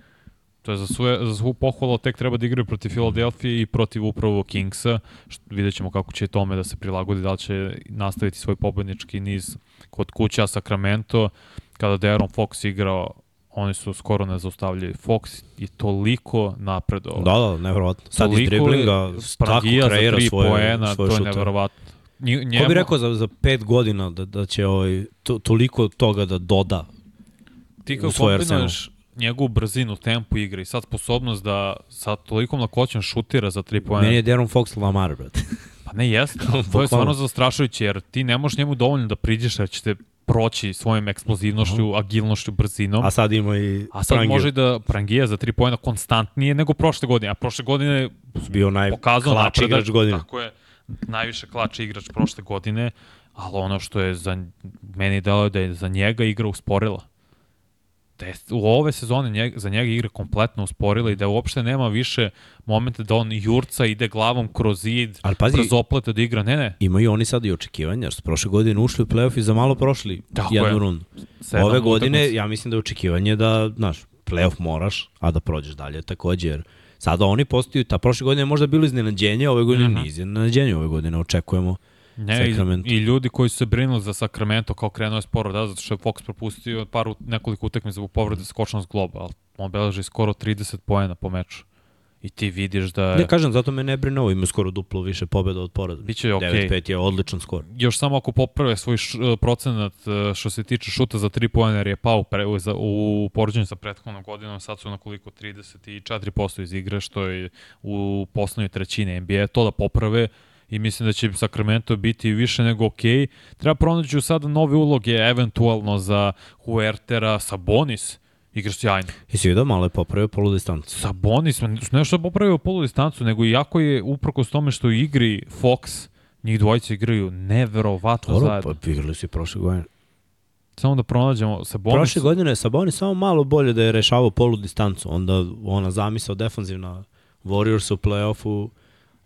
to je za, svoje, za svu pohvalu, tek treba da igraju protiv Filadelfije i protiv upravo Kingsa. Što, vidjet ćemo kako će tome da se prilagodi, da li će nastaviti svoj pobednički niz kod kuća Sacramento, kada De'Aaron Fox igrao oni su skoro ne zaustavljali. Fox je toliko napredovao. Da, da, nevjerovatno. Sad iz driblinga tako kreira svoje, poena, svoje to je nevjerovatno. Njemu... Ko bi rekao za, za pet godina da, da će ovaj, to, toliko toga da doda Ti kao kombinuješ njegovu brzinu, tempu igre i sad sposobnost da sa tolikom lakoćem šutira za tri poena. Meni je Deron Fox Lamar, brate. Pa ne jeste, to je stvarno zastrašujuće jer ti ne možeš njemu dovoljno da priđeš jer će te proći svojim eksplozivnošću, uh -huh. agilnošću, brzinom. A sad ima i A sad Prangiju. može da Prangija za tri pojena konstantnije nego prošle godine. A prošle godine bio najklač igrač godine. Tako je, najviše klač igrač prošle godine, ali ono što je za meni dalo da je za njega igra usporila je u ove sezone njeg, za njega igra kompletno usporila i da uopšte nema više momenta da on jurca ide glavom kroz zid, Ali pazi, kroz oplete da igra. Ne, ne. Imaju oni sad i očekivanja, jer su prošle godine ušli u playoff i za malo prošli Tako jednu je. rundu. Ove godine, utakmice. ja mislim da je očekivanje da, znaš, playoff moraš, a da prođeš dalje takođe, jer sada oni postaju, ta prošle godine je možda bilo iznenađenje, ove godine uh -huh. nije iznenađenje, ove godine očekujemo Ne, i, i ljudi koji su se brinuli za Sacramento kao krenuo je sporo, da, zato što je Fox propustio par, nekoliko utakmica zbog povrede skočnog globa, ali on beleži skoro 30 poena po meču. I ti vidiš da... Ne kažem, zato me ne brine ovo, ima skoro duplo više pobjeda od poraza. Biće okej. Okay. 9-5 je odličan skor. Još samo ako poprave svoj š, e, procenat e, što se tiče šuta za 3 poena, jer je pao pre, u, u poređenju sa prethodnom godinom, sad su na koliko 34% iz igre, što je u poslednjoj trećini NBA. To da poprave, i mislim da će Sacramento biti više nego. Okay. Treba pronaći sada nove uloge, eventualno za Huertera, Sabonis, igra sjajno. si vidio malo je popravio polu distancu. Sabonis, ne što je popravio polu distancu, nego iako je uprkos tome što igri Fox, njih dvojice igraju neverovatno Dobro, zajedno. Pa igrali su i prošle godine. Samo da pronađemo Sabonis. Prošle godine Sabonis samo malo bolje da je rešavao polu distancu, onda ona zamisao defanzivna Warriors u play-offu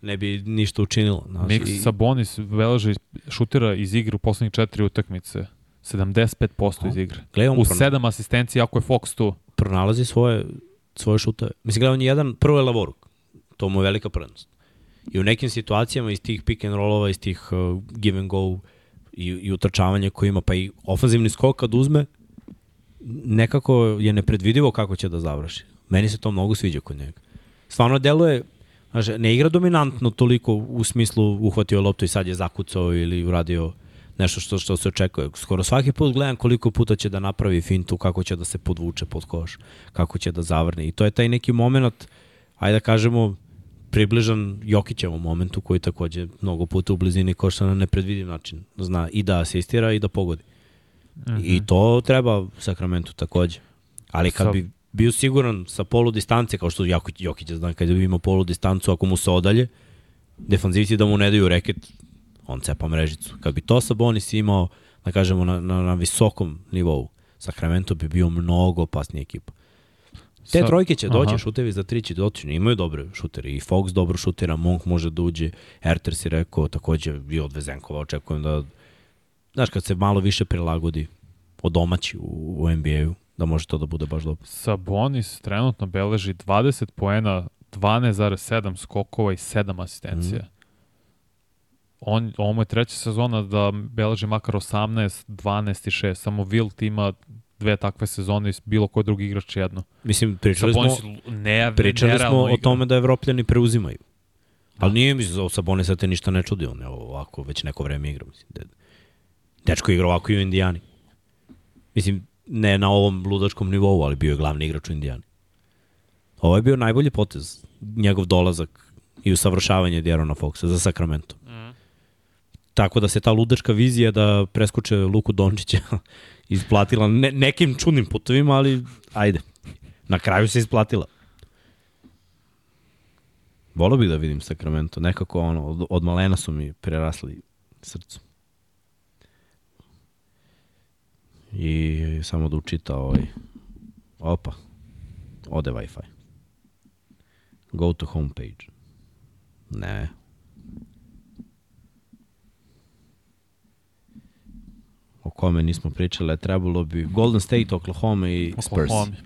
ne bi ništa učinilo. Znaš, Mix i... Sabonis veleže šutira iz igre u poslednjih četiri utakmice. 75% iz igre. Gledam, u sedam asistencija ako je Fox tu. Pronalazi svoje, svoje šutove. Mislim, gledam, on je jedan, prvo je Lavoruk. To mu je velika prednost. I u nekim situacijama iz tih pick and rollova, iz tih uh, give and go i, i utrčavanja koje ima, pa i ofanzivni skok kad uzme, nekako je nepredvidivo kako će da završi. Meni se to mnogo sviđa kod njega. Stvarno deluje Znaš, ne igra dominantno toliko u smislu uhvatio loptu i sad je zakucao ili uradio nešto što, što se očekuje. Skoro svaki put gledam koliko puta će da napravi fintu, kako će da se podvuče pod koš, kako će da zavrne. I to je taj neki moment, ajde da kažemo, približan Jokićevom momentu koji takođe mnogo puta u blizini koša na nepredvidiv način zna i da asistira i da pogodi. Mm -hmm. I to treba Sakramentu takođe. Ali kad bi bio siguran sa polu distance, kao što Jokić, zna kad ima polu distancu, ako mu se odalje, defanzivci da mu ne daju reket, on cepa mrežicu. Kad bi to Sabonis imao, da kažemo, na, na, na visokom nivou, Sacramento bi bio mnogo opasnija ekipa. Te Sa, trojke će doći, aha. šutevi za tri će doći, imaju dobre šutere. I Fox dobro šutira, Monk može da uđe, Erter si rekao, takođe i od Vezenkova očekujem da, znaš, kad se malo više prilagodi od domaći u, u NBA-u, da može to da bude baš dobro. Sabonis trenutno beleži 20 poena, 12,7 skokova i 7 asistencija. Mm. On, ovo mu je treća sezona da beleži makar 18, 12 i 6. Samo Wilt ima dve takve sezone i bilo koji drugi igrač jedno. Mislim, pričali Sabonis smo, ne, pričali smo o tome da Evropljani preuzimaju. Da. Ali nije mi za Sabonisa te ništa ne čudi, on je ovako već neko vreme igra. Mislim, de, dečko igra ovako i u Indijani. Mislim, ne na ovom ludačkom nivou, ali bio je glavni igrač u Indijani. Ovo je bio najbolji potez, njegov dolazak i usavršavanje Djerona Foxa za Sacramento. Mm. Tako da se ta ludačka vizija da preskoče Luku Dončića isplatila ne, nekim čudnim putovima, ali ajde. Na kraju se isplatila. Volio bih da vidim Sacramento. Nekako ono, od, od malena su mi prerasli srcu. I samo da učita ovaj... Opa. Ode Wi-Fi. Go to homepage. Ne, o kome nismo pričali, trebalo bi Golden State, Oklahoma i Spurs. Oklahoma.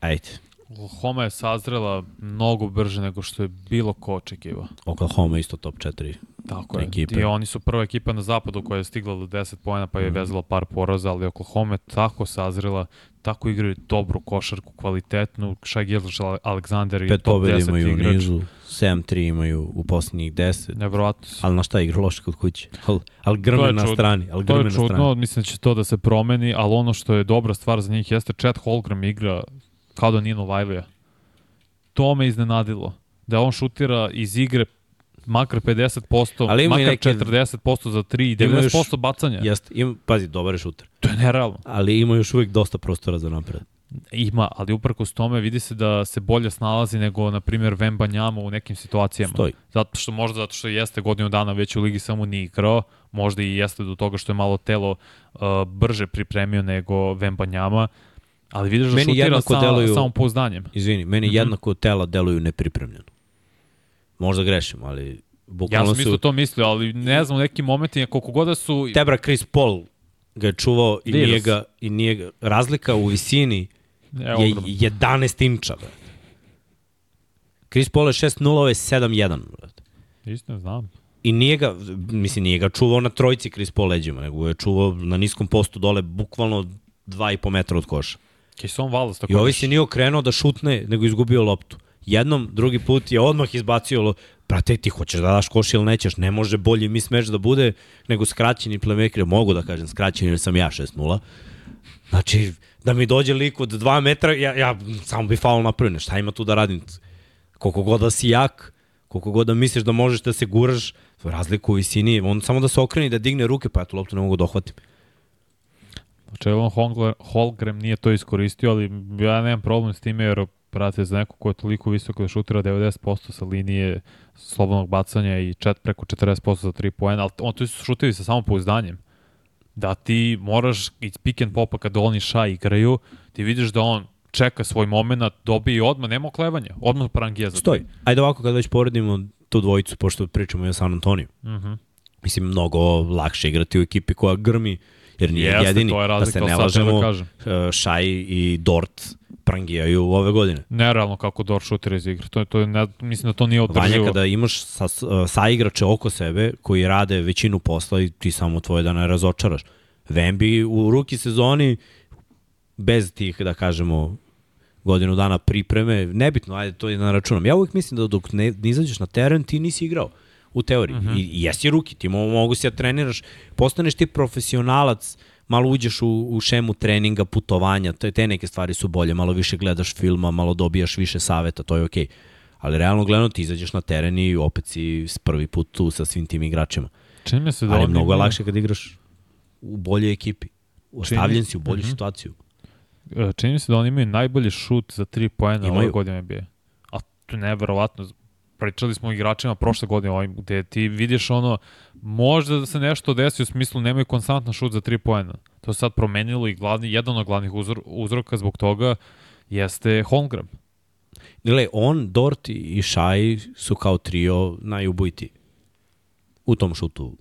Ajde. Oklahoma je sazrela mnogo brže nego što je bilo ko očekiva. Oklahoma isto top 4 Tako je. Ekipe. I oni su prva ekipa na zapadu koja je stigla do 10 pojena pa je mm. vezala par poraza, ali Oklahoma je tako sazrela, tako igraju dobru košarku, kvalitetnu. Shai Gilgis Alexander je top 10 imaju igrač. u nizu, 7-3 imaju u posljednjih 10. Nevrovatno. Ali na šta igra loše kod kuće? Ali, ali grme na strani. Ali grme to je čudno, strani. mislim da će to da se promeni, ali ono što je dobra stvar za njih jeste Chad Holgram igra kao da Nino Vajlija. To me iznenadilo. Da on šutira iz igre makar 50%, ali makar neke, 40% za 3 i 90% još, bacanja. Jeste, ima, pazi, dobar je šuter. To je nerealno. Ali ima još uvijek dosta prostora za napred. Ima, ali s tome vidi se da se bolje snalazi nego, na primjer, Vemba Njama u nekim situacijama. Stoji. Zato što možda zato što jeste godinu dana već u ligi samo ni igrao, možda i jeste do toga što je malo telo uh, brže pripremio nego Vemba Njama, ali vidiš da meni šutira sa, deluju, samom pouzdanjem. Izvini, meni mm -hmm. jednako tela deluju nepripremljeno. Možda grešim, ali bukvalno ja sam isto to mislio, ali ne znam u nekim momentima koliko god da su... Tebra Chris Paul ga je čuvao i nije ga, i nije ga, razlika u visini je, je 11 inča. Bre. Chris Paul je 6-0, ovo je 7-1. Isto znam. I nije ga, mislim, nije ga čuvao na trojci Chris Paul leđima, nego je čuvao na niskom postu dole, bukvalno 2,5 metra od koša. Kison Wallace, tako I ovaj se nije okrenuo da šutne, nego izgubio loptu. Jednom, drugi put je odmah izbacio, brate, ti hoćeš da daš koš ili nećeš, ne može bolji mi meč da bude nego skraćeni playmaker, mogu da kažem skraćeni jer sam ja 6-0. Znači, da mi dođe lik od 2 metra, ja, ja samo bi faul napravio, šta ima tu da radim? Koliko god da si jak, koliko god da misliš da možeš da se guraš, razliku u visini, on samo da se okreni, da digne ruke, pa ja tu loptu ne mogu da Čelon Holgram nije to iskoristio, ali ja nemam problem s time jer prate za neko ko je toliko visoko da šutira 90% sa linije slobodnog bacanja i čet, preko 40% za 3 poena, ali on tu su šutivi sa samopouzdanjem. Da ti moraš iz pick and popa kad oni ša igraju, ti vidiš da on čeka svoj moment, dobije i odmah, nema oklevanja, odmah prangija za Stoji. Ajde ovako kad već poredimo tu dvojicu, pošto pričamo i o San Antoniju. Uh mhm. -huh. Mislim, mnogo lakše igrati u ekipi koja grmi, jer nije Jeste, jedini, da se ne lažemo, da Šaj i Dort prangijaju ove godine. Nerealno kako Dort šutira iz igre. To, je, to je, ne, mislim da to nije održivo. Vanja, kada imaš sa, sa igrače oko sebe koji rade većinu posla i ti samo tvoje da ne razočaraš. Vembi u ruki sezoni bez tih, da kažemo, godinu dana pripreme, nebitno, ajde, to je na računom. Ja uvijek mislim da dok ne, ne izađeš na teren, ti nisi igrao u teoriji. Uh mhm. -huh. I, I jesi ruki, ti mogu se da treniraš, postaneš ti profesionalac, malo uđeš u, u šemu treninga, putovanja, te, te neke stvari su bolje, malo više gledaš filma, malo dobijaš više saveta, to je okej. Okay. Ali realno gledano ti izađeš na teren i opet si prvi put tu sa svim tim igračima. Čini se da Ali mnogo je lakše kad igraš u boljoj ekipi. Ostavljen si u bolju uh mhm. -huh. situaciju. E, Čini mi se da oni imaju najbolji šut za 3 poena ove godine NBA. A to je neverovatno. Pričali smo o igračima prošle godine, ovim, gde ti vidiš ono, možda da se nešto desi u smislu nemaju konstantan šut za 3 poena. To se sad promenilo i glavni, jedan od glavnih uzor, uzroka zbog toga jeste Holmgren. Gle, on, Dort i Shai su kao trio najubojiti u tom šutu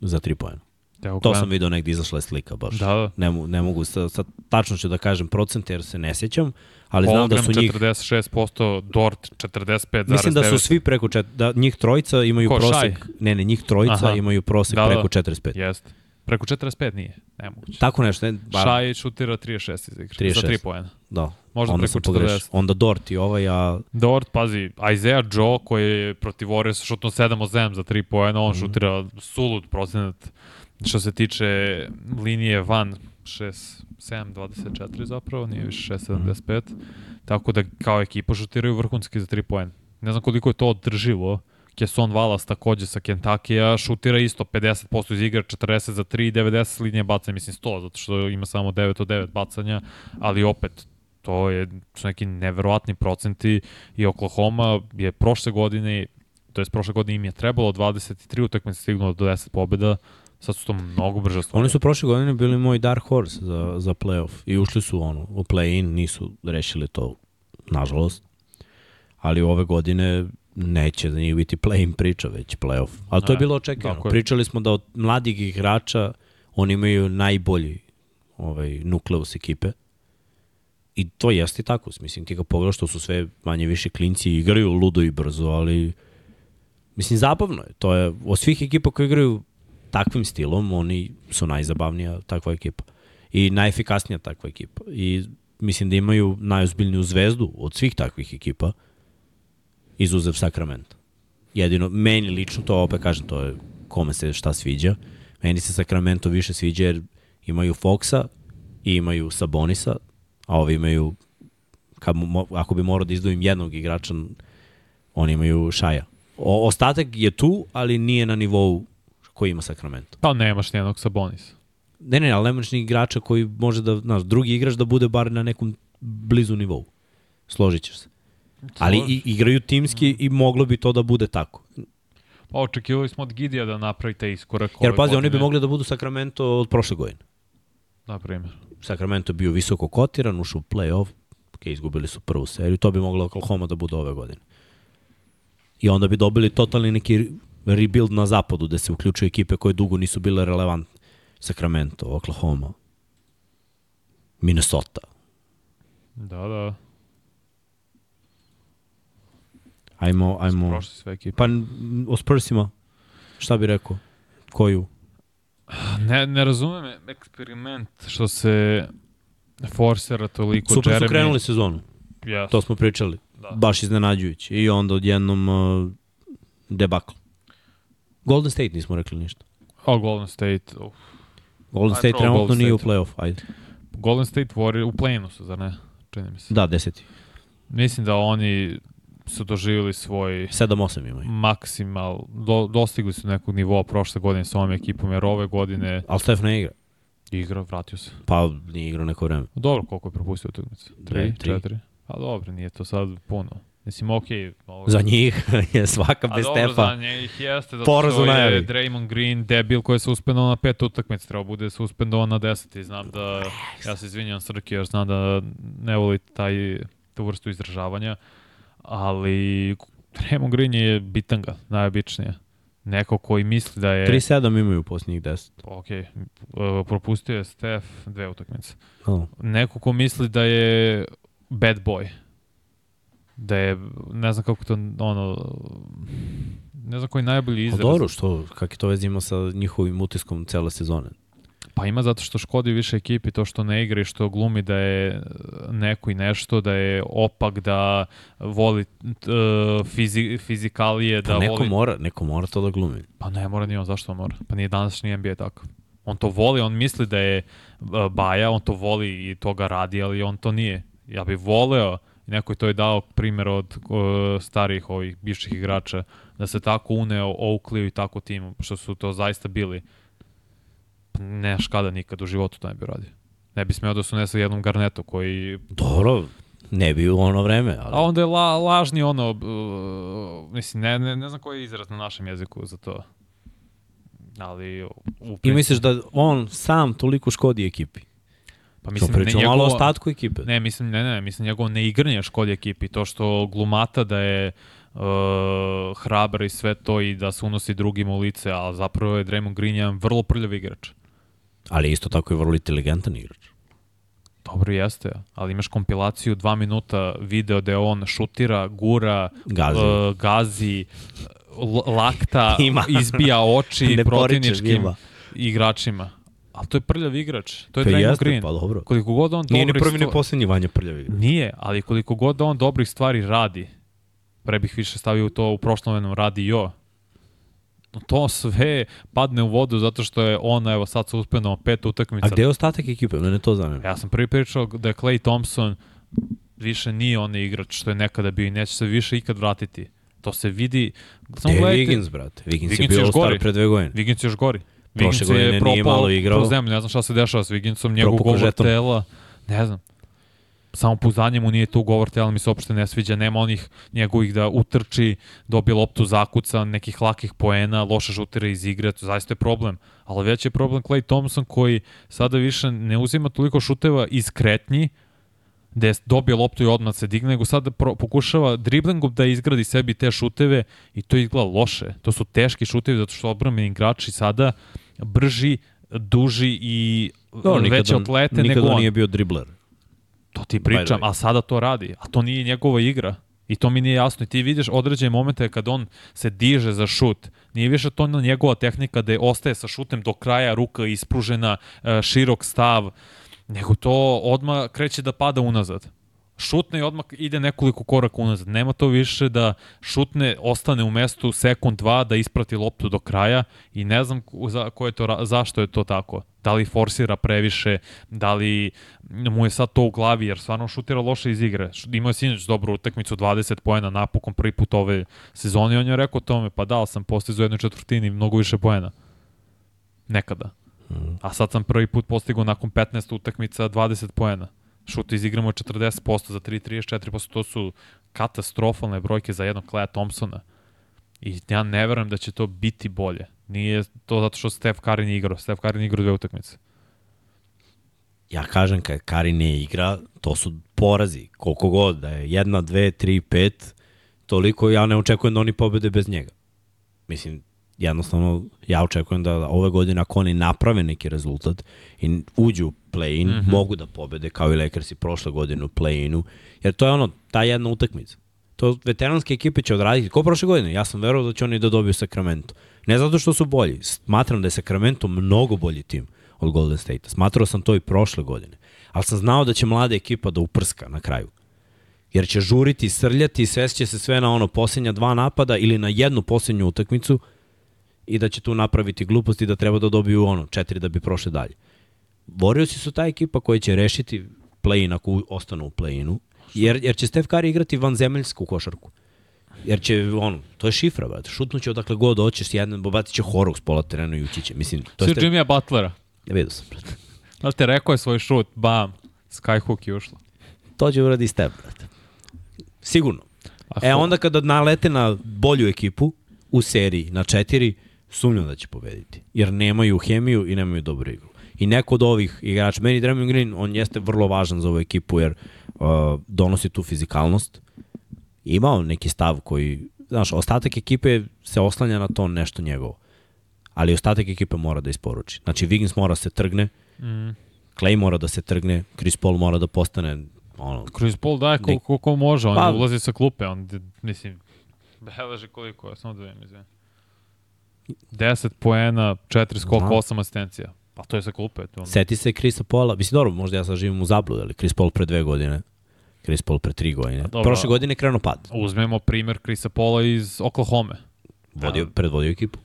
za tri pojena. Evo, To sam video negdje izašla je slika baš. Da, da. Ne, ne mogu sa, sa tačno ću da kažem procente jer se ne sjećam, ali znam da su njih 46%, Dort 45,9%. Mislim da su svi preko čet, da njih trojica imaju Ko, prosek. Ne, ne, njih trojica Aha. imaju prosek Da, da. preko 45. Jeste. Preko 45 nije, nemoguće. Tako nešto, ne, bar, Šaj šutira 36 iz igre, 36. za 3 poena. da. Možda onda preko sam pogrešio. 40. Onda Dort i ovaj, a Dort, pazi, Isaiah Joe koji je protiv Warriors šutno 7 od 7 za 3 poena, on Mhm. šutira sulud procenat što se tiče linije van 6, 7, 24 zapravo, nije više 6, 75. Tako da kao ekipa šutiraju vrhunski za 3 poena. Ne znam koliko je to održivo. Keson Wallace takođe sa Kentucky-a šutira isto 50% iz igre, 40 za 3, 90 s linije bacanja, mislim 100, zato što ima samo 9 od 9 bacanja, ali opet to je, su neki neverovatni procenti i Oklahoma je prošle godine, to jest prošle godine im je trebalo 23 utakmice stignulo do 10 pobjeda, sad su to mnogo brže stvari. oni su prošle godine bili moj dark horse za, za playoff i ušli su ono, u play-in, nisu rešili to, nažalost. Ali ove godine neće da njih biti play-in priča, već playoff. Ali to je Ne, bilo je. Pričali smo da od mladih igrača oni imaju najbolji ovaj, nukleus ekipe. I to jeste tako. Mislim, ti ga pogledaš, to su sve manje više klinci igraju ludo i brzo, ali mislim, zabavno je. To je, od svih ekipa koji igraju takvim stilom, oni su najzabavnija takva ekipa. I najefikasnija takva ekipa. I mislim da imaju najozbiljniju zvezdu od svih takvih ekipa, izuzev Sacramento. Jedino, meni lično, to opet kažem, to je kome se šta sviđa. Meni se Sacramento više sviđa jer imaju Foxa i imaju Sabonisa, a ovi imaju, kad, ako bi morao da izdvojim jednog igrača, oni imaju Šaja. O, ostatak je tu, ali nije na nivou koji ima Sacramento. Pa nemaš nijednog Sabonisa. Ne, ne, ali nemaš ni igrača koji može da, znaš, drugi igrač da bude bar na nekom blizu nivou. Složit ćeš se. Ali i, igraju timski i moglo bi to da bude tako. Pa očekivali smo od Gidija da napravi taj iskorak Jer pazi, oni bi godine, mogli da budu Sacramento od prošle godine. Na primjer. Sacramento bio visoko kotiran, ušao u play-off, ok, izgubili su prvu seriju, to bi moglo Oklahoma da bude ove godine. I onda bi dobili totalni neki rebuild na zapadu, gde se uključuju ekipe koje dugo nisu bile relevantne. Sacramento, Oklahoma, Minnesota. Da, da. Ajmo, ajmo. Prošli sve ekipe. Pa o Spursima, šta bi rekao? Koju? Ne, ne razumem eksperiment što se forsera toliko Super Jeremy. su krenuli sezonu, Yes. to smo pričali. Da. Baš iznenađujući. I onda odjednom uh, debakl. Golden State nismo rekli ništa. A Golden State, uf. Golden State trenutno Golden nije u play-off, ajde. Golden State Warrior u play su, zar ne? Čini mi se. Da, deseti. Mislim da oni su doživjeli svoj 7-8 imaju. maksimal, do, dostigli su nekog nivoa prošle godine sa ovom ekipom, jer ove godine Ali Steph ne igra. igra, vratio se. Pa nije igrao neko vreme. Dobro, koliko je propustio utakmice? Tri, Ne, tri. četiri? A dobro, nije to sad puno. Mislim, okej. Okay, Za njih je svaka A bez dobro, Stefa. za njih jeste, zato Poraz u što je. Draymond Green debil koji je suspendovan na pet utakmica, treba bude suspendovan na deset i znam da, ja se izvinjam Srki, jer znam da ne voli taj, tu vrstu izražavanja, ali Draymond Green je bitanga, najobičnije. Neko koji misli da je... 3-7 imaju u posljednjih 10. Ok, uh, propustio je Steph dve utakmice. Oh. Neko ko misli da je bad boy. Da je, ne znam kako to, ono, ne znam koji je najbolji A izraz. dobro, što, kak je to vezi ima sa njihovim utiskom cele sezone? Pa ima zato što škodi više ekipi to što ne igra i što glumi da je neko i nešto, da je opak, da voli uh, fizi, fizikalije, Pa da neko voli... mora, neko mora to da glumi. Pa ne mora ni on, zašto on mora? Pa nije današnji NBA tako. On to voli, on misli da je uh, baja, on to voli i to ga radi, ali on to nije. Ja bih voleo, neko je to i dao primjer od uh, starih ovih bivših igrača, da se tako uneo Oakley i tako tim, što su to zaista bili. Pa neš kada nikad u životu to ne bi radio. Ne bi smeo da su nesa jednom Garnetu koji... Dobro, ne bi u ono vreme. Ali... A onda je la, lažni ono, uh, mislim, ne, ne, ne znam koji je izraz na našem jeziku za to. Ali, u I misliš da on sam toliko škodi ekipi? Pa Mislim, ne, malo o njegovo, ostatku ekipe. ne, mislim, ne, ne, mislim njegovo neigranje škodi ekipi, to što glumata da je uh, hrabar i sve to i da se unosi drugim u lice, ali zapravo je Draymond Green jedan vrlo prljav igrač. Ali isto tako je vrlo inteligentan igrač. Dobro jeste, ali imaš kompilaciju dva minuta video gde on šutira, gura, Gazi. uh, gazi lakta, Ima. izbija oči protivničkim igračima. Ali to je prljav igrač, to je Pa Draymond jeste, Green. pa dobro. Koliko god on Nije ni prvi ni poslednji Vanja Prljavi. Nije, ali koliko god on dobrih stvari radi, pre bih više stavio to u prošlovenom radio, to sve padne u vodu zato što je on, evo sad se uspeo pet utakmica. A gde je ostatak ekipe? Mene to zanima. Ja sam prvi pričao da je Clay Thompson više nije onaj igrač što je nekada bio i neće se više ikad vratiti. To se vidi. Samo gledajte, Wiggins, brate? Wiggins, Wiggins je bio star pre dve godine. Wiggins je još gori. Prošle godine je nije propao malo igrao. zemlju. Ne znam šta se dešava s Wigginsom, njegov govor tela. Ne znam. Samo pouzdanje mu nije tu govor tela, mi se uopšte ne sviđa. Nema onih njegovih da utrči, dobije loptu, zakuca, nekih lakih poena, loše šutira iz igre, to zaista je problem. Ali već je problem Clay Thompson koji sada više ne uzima toliko šuteva iz kretnji, gde dobije loptu i odmah se digne, nego sada pro, pokušava driblingom da izgradi sebi te šuteve i to izgleda loše. To su teški šutevi zato što odbrambeni igrači sada brži, duži i Dobro, nikad veće on- atlete nikad nego on on. nije bio dribler. To ti pričam, a sada to radi. A to nije njegova igra. I to mi nije jasno. I ti vidiš određene momente kad on se diže za šut. Nije više to na njegova tehnika da je ostaje sa šutem do kraja, ruka ispružena, e, širok stav, nego to odmah kreće da pada unazad. Šutne i odmah ide nekoliko koraka unazad. Nema to više da šutne, ostane u mestu sekund, dva, da isprati loptu do kraja i ne znam za, ko je to, zašto je to tako. Da li forsira previše, da li mu je sad to u glavi, jer stvarno šutira loše iz igre. Imao je sinoć dobru utakmicu, 20 poena napokon prvi put ove sezone i on je rekao tome, pa dao sam postizao u jednoj četvrtini mnogo više poena. Nekada. A sad sam prvi put postigao nakon 15 utakmica 20 poena. Šut iz igramo 40% za 3 34%, to su katastrofalne brojke za jednog Kleja Thompsona. I ja ne verujem da će to biti bolje. Nije to zato što Steph Curry nije igrao. Steph Curry nije igrao dve utakmice. Ja kažem, kad Kari ne igra, to su porazi. Koliko god da je jedna, dve, tri, pet, toliko ja ne očekujem da oni pobede bez njega. Mislim, jednostavno, ja očekujem da ove godine ako oni naprave neki rezultat i uđu u play-in, mm -hmm. mogu da pobede kao i Lakersi prošle godine u play-inu, jer to je ono, ta jedna utakmica. To veteranske ekipe će odraditi. Ko prošle godine? Ja sam verovao da će oni da dobiju Sacramento. Ne zato što su bolji. Smatram da je Sacramento mnogo bolji tim od Golden State. Smatrao sam to i prošle godine. Ali sam znao da će mlada ekipa da uprska na kraju. Jer će žuriti, srljati, svesće se sve na ono posljednja dva napada ili na jednu posljednju utakmicu i da će tu napraviti gluposti da treba da dobiju ono, četiri da bi prošle dalje. Warriorsi su ta ekipa koja će rešiti play-in ako ostanu u play-inu, jer, jer će Steph Curry igrati vanzemaljsku košarku. Jer će, ono, to je šifra, brate. Šutnuće odakle god hoćeš, jedan, bobati će horog s pola terena i ući će. Mislim, to Sve je... Steph... Jimmya Butlera. Ja vidio sam, brate. Da te rekao je svoj šut, bam, skyhook je ušlo. To će uradi Steph, brate. Sigurno. A E onda kada nalete na bolju ekipu u seriji na četiri, sumnjam da će pobediti. Jer nemaju hemiju i nemaju dobru igru. I neko od ovih igrača, meni Draymond Green, on jeste vrlo važan za ovu ekipu jer uh, donosi tu fizikalnost. Ima on neki stav koji, znaš, ostatak ekipe se oslanja na to nešto njegovo. Ali ostatak ekipe mora da isporuči. Znači, Wiggins mora da se trgne, Mm. Clay mora da se trgne, Chris Paul mora da postane ono, Chris Paul daje koliko, koliko može, on Pa- ulazi sa klupe, on, mislim, beleži koliko je, samo da vidim, izvijem. 10 poena, 4 skoka, Znam. 8 asistencija. Pa to je sa klupe. To on... Seti se Krisa Paula, mislim dobro, možda ja sad živim u zabludu, ali Chris Paul pre dve godine, Chris Paul pre tri godine. dobro. Prošle godine je krenuo pad, Uzmemo primer Chrisa Paula iz Oklahoma, vodio, Da. predvodio ekipu.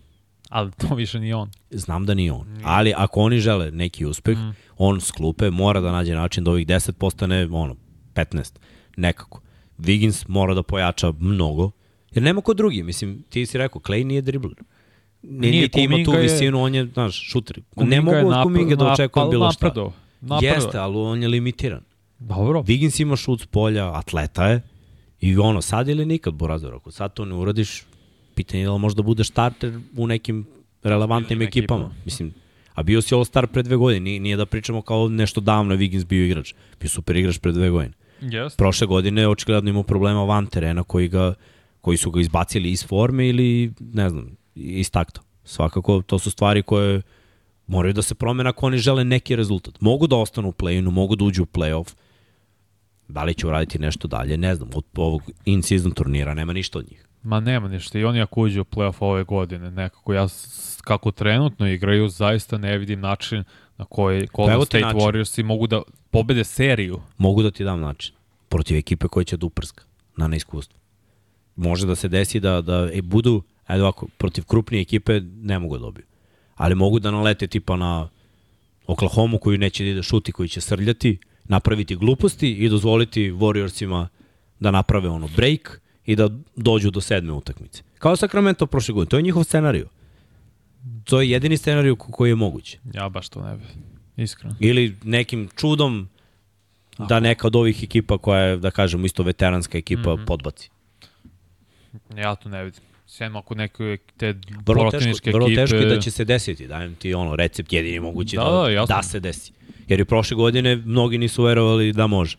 ali to više nije on. Znam da nije on, ali ako oni žele neki uspeh, Mm. on s klupe mora da nađe način da ovih 10 postane ono, 15, nekako. Wiggins mora da pojača mnogo, jer nema ko drugi, mislim, ti si rekao, Clay nije dribler. Nije, Nije, niti ima tu je- visinu, on je, znaš, šuter. Ne Kuminga je mogu od Kuminga da očekujem bilo šta. napredovao. napravila. Jeste, ali on je limitiran. Dobro. Wiggins ima šut s polja, atleta je, i ono, sad ili nikad, Borazor, ako sad to ne uradiš, pitanje je da možda bude starter u nekim relevantnim Ili ekipama. Mislim, a bio si All-Star pre dve godine, nije, nije da pričamo kao nešto davno je Wiggins bio igrač. Bio super igrač pre dve godine. Jeste. Prošle godine je očigledno imao problema van terena koji, ga, koji su ga izbacili iz forme ili, ne znam, iz takta. Svakako, to su stvari koje moraju da se promene ako oni žele neki rezultat. Mogu da ostanu u play-inu, mogu da uđu u play-off, Da li će uraditi nešto dalje, ne znam. Od ovog in-season turnira nema ništa od njih. Ma nema ništa. I oni ako uđu u playoff ove godine, nekako ja, kako trenutno igraju, zaista ne vidim način na koji Pa Golden ti State način. Warriorsi mogu da pobede seriju. Mogu da ti dam način. Protiv ekipe koja će da uprska na neiskustvu. Može da se desi da, da e, budu, ajde ovako, protiv krupnije ekipe ne mogu da dobiju. Ali mogu da nalete tipa na Oklahoma koju neće da ide šuti, koji će srljati, napraviti gluposti i dozvoliti Warriorsima da naprave ono break i da dođu do sedme utakmice. Kao Sacramento prošle godine. To je njihov scenariju. To je jedini scenariju ko- koji je moguć. Ja baš to ne bi. Iskreno. Ili nekim čudom da neka od ovih ekipa koja je, da kažemo, isto veteranska ekipa mm -hmm. podbaci. Ja to ne vidim. Sem ako neke te Vrlo teško, vrlo ekipe... teško je da će se desiti, dajem ti ono, recept jedini mogući da, Da, da, da, jasno. da se desi. Jer i prošle godine mnogi nisu verovali da može.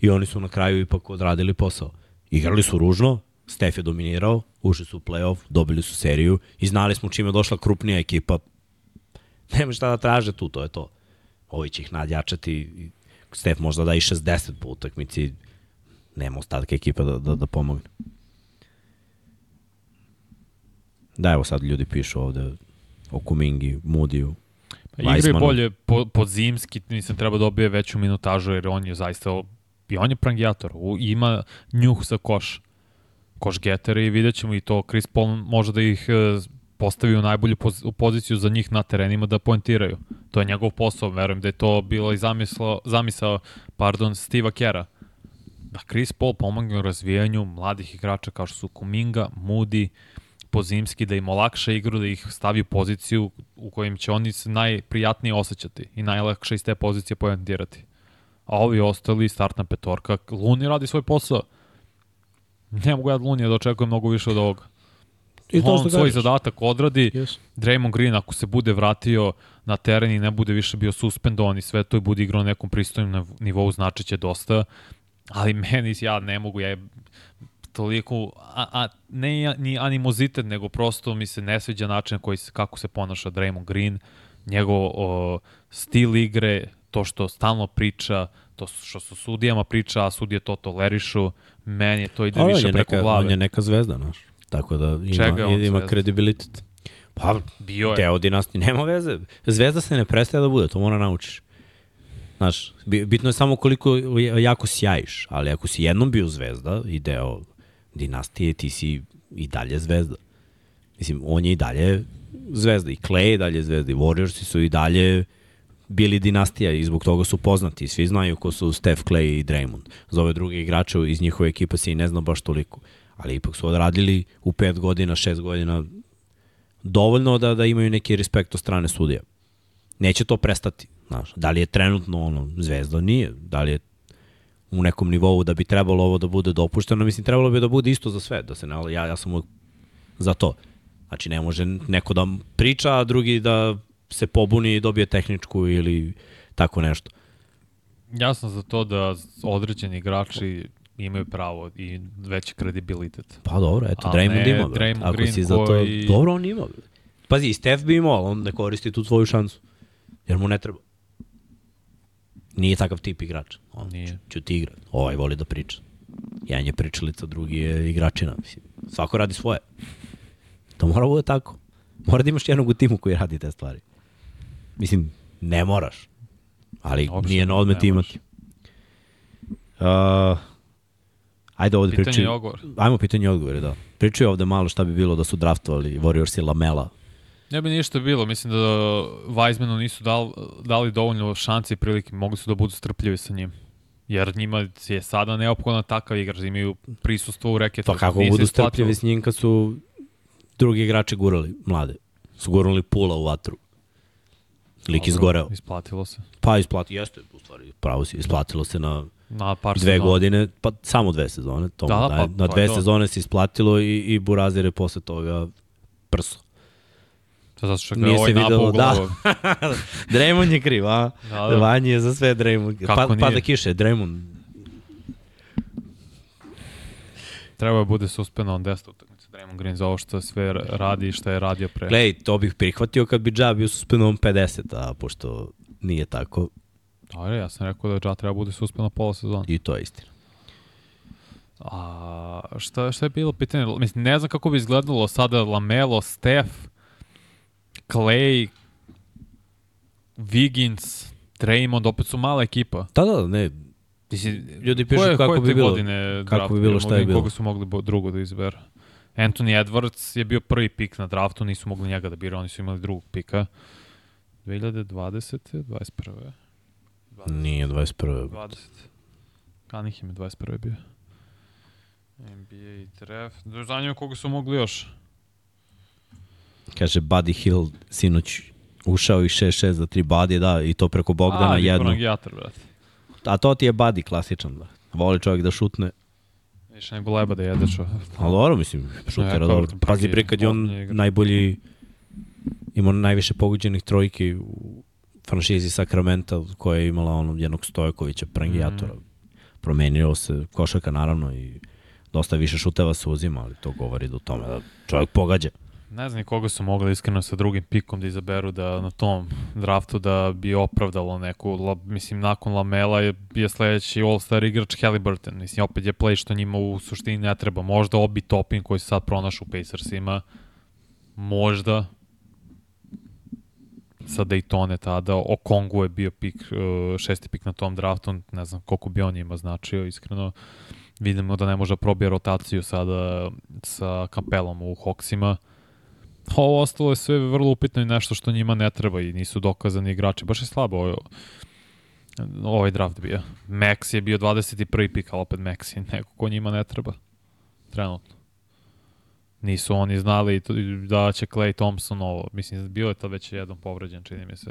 I oni su na kraju ipak odradili posao. Igrali su ružno, Stef je dominirao, ušli su u playoff, dobili su seriju i znali smo čime došla krupnija ekipa. Nema šta da traže tu, to je to. Ovi će ih nadjačati, Stef možda da i 60 po utakmici, nema ostatka ekipa da, da, da pomogne. Da, evo sad ljudi pišu ovde o Kumingi, Mudiju. Pa Igra je bolje po, pod zimski, mislim treba dobije veću minutažu jer on je zaista i on je prangijator, u, ima njuh za koš koš getere i vidjet ćemo i to Chris Paul može da ih e, postavi u najbolju poz, u poziciju za njih na terenima da poentiraju. To je njegov posao, verujem da je to bilo i zamisao, zamisao pardon, Steve'a Kera. Da Chris Paul pomogne u razvijanju mladih igrača kao što su Kuminga, Moody, pozimski, da im olakša igru, da ih stavi u poziciju u kojim će oni se najprijatnije osjećati i najlakše iz te pozicije poentirati. A ovi ostali, startna petorka, Luni radi svoj posao. Ne mogu ja od Lunija da očekujem mnogo više od ovoga. I to On svoj kažeš. zadatak odradi, Yes. Draymond Green ako se bude vratio na teren i ne bude više bio suspendovan i sve to i bude igrao na nekom pristojnom niv- nivou, znači će dosta. Ali meni, ja ne mogu, ja je toliko, a, a, ne ni animozitet, nego prosto mi se ne sviđa način na koji se, kako se ponaša Draymond Green, njegov o, stil igre, to što stalno priča, to što su sudijama priča, a sudije to tolerišu, meni je to ide više preko neka, glave. On je neka zvezda, znaš. Tako da ima, Čega ima zvezda? kredibilitet. Pa, Bio je. deo dinastije, nema veze. Zvezda se ne prestaje da bude, to mora naučiš. Znaš, bi- bitno je samo koliko jako sjajiš, ali ako si jednom bio zvezda i deo dinastije, ti si i dalje zvezda. Mislim, on je i dalje zvezda. I Clay je dalje zvezda. I Warriorsi su i dalje bili dinastija i zbog toga su poznati. Svi znaju ko su Steph, Clay i Draymond. Za ove druge igrače iz njihove ekipa se i ne zna baš toliko. Ali ipak su odradili u pet godina, šest godina dovoljno da, da imaju neki respekt od strane sudija. Neće to prestati. Znaš, da li je trenutno ono zvezda? Nije. Da li je u nekom nivou da bi trebalo ovo da bude dopušteno? Mislim, trebalo bi da bude isto za sve. Da se ne, ja, ja sam za to. Znači, ne može neko da priča, a drugi da se pobuni i dobije tehničku ili tako nešto. Ja sam za to da određeni igrači imaju pravo i veći kredibilitet. Pa dobro, eto, A Draymond ne ima. Draymond Ako Green si za to... koji- Dobro, on ima. Pazi, i Steph bi imao, on ne koristi tu svoju šansu. Jer mu ne treba. Nije takav tip igrač. On Nije. ću ti igrat. Ovaj voli da priča. Jedan je pričalica, drugi je igračina. Mislim, svako radi svoje. To mora bude tako. Mora da imaš jednog u timu koji radi te stvari. Mislim, ne moraš. Ali Uopšte nije na odmet imati. Uh, ajde ovde Pitanje pričaju. i odgovor. Ajmo pitanje i odgovore, da. Pričaju ovde malo šta bi bilo da su draftovali Warriors i Lamela. Ne bi ništa bilo, mislim da Weizmanu nisu dal, dali dovoljno šanci i prilike, mogli su da budu strpljivi sa njim. Jer njima je sada neophodno takav igrač, imaju prisustvo u reketu. Pa kako budu isplatilo. strpljivi s njim kad su drugi igrači gurali, mlade. Su gurali pula u vatru. Lik Dobro, izgoreo. Isplatilo se. Pa isplati, jeste, u stvari, pravo si, isplatilo se na Na par dve sezona. godine, pa samo dve sezone. To Da, da, pa na dve to. sezone se isplatilo i, i Burazir je posle toga prso. To zato što ga je Nije ovaj se videlo, da. Draymond je kriv, a? Da, da. Vanji je za sve Draymond. Kako Pa, nije? pada kiše, Draymond. Treba da bude suspenovan 10 utakmica Draymond Green za ovo što sve radi i što je radio pre. Glej, to bih prihvatio kad bi Ja bio suspenovan 50, a pošto nije tako, Dobro, ja sam rekao da Ja treba bude suspenovan pola sezona. i to je istina. A šta, šta je bilo pitanje? Mislim, ne znam kako bi izgledalo sada Lamelo, Steph, Clay, Wiggins, Draymond, opet su mala ekipa. Da, da, ne, Mislim, Ljudi pišu koje, kako koje bi bilo- godine kako draft bi bilo, šta je bilo. Koga su mogli drugo da izberu? Anthony Edwards je bio prvi pik na draftu, nisu mogli njega da bira, oni su imali drugog pika. 2020. 21. nije 21. 20. Cunningham je 21. bio. NBA draft. Zanima koga su mogli još. Kaže Buddy Hill sinoć ušao i 6-6 za 3 Buddy, da, i to preko Bogdana A, jedno. Frangijatar, brate. A to ti je Buddy klasičan, da. Voli čovjek da šutne. Više nego leba da jede čo. Ali dobro, mislim, šutera Ja, dobro. Pazi bre kad je on najbolji, imao najviše pogođenih trojki u franšizi Sakramenta koja je imala onog jednog Stojakovića, prangijatora. Mhm. Promenio se košaka naravno i dosta više šuteva se uzima, ali to govori do tome da čovjek pogađa. Ne znam koga su mogli iskreno sa drugim pikom da izaberu da na tom draftu da bi opravdalo neku, la, mislim nakon Lamela je, je sledeći All-Star igrač Halliburton, mislim opet je play što njima u suštini ne treba, možda Obi Topin koji se sad pronašu u Pacersima, možda. Sa Daytone tada, o Kongu je bio pik, uh, šesti pik na tom draftu, ne znam koliko bi on njima značio, iskreno. Vidimo da ne može da probije rotaciju sada sa Kapelom u Hawksima, ovo ostalo je sve vrlo upitno i nešto što njima ne treba i nisu dokazani igrači. Baš je slabo ovaj, ovaj draft bio. Max je bio 21. pik, ali opet Max je neko ko njima ne treba. Trenutno. Nisu oni znali to- da će Clay Thompson ovo. Mislim, bio je tad već jednom povređen, čini mi se.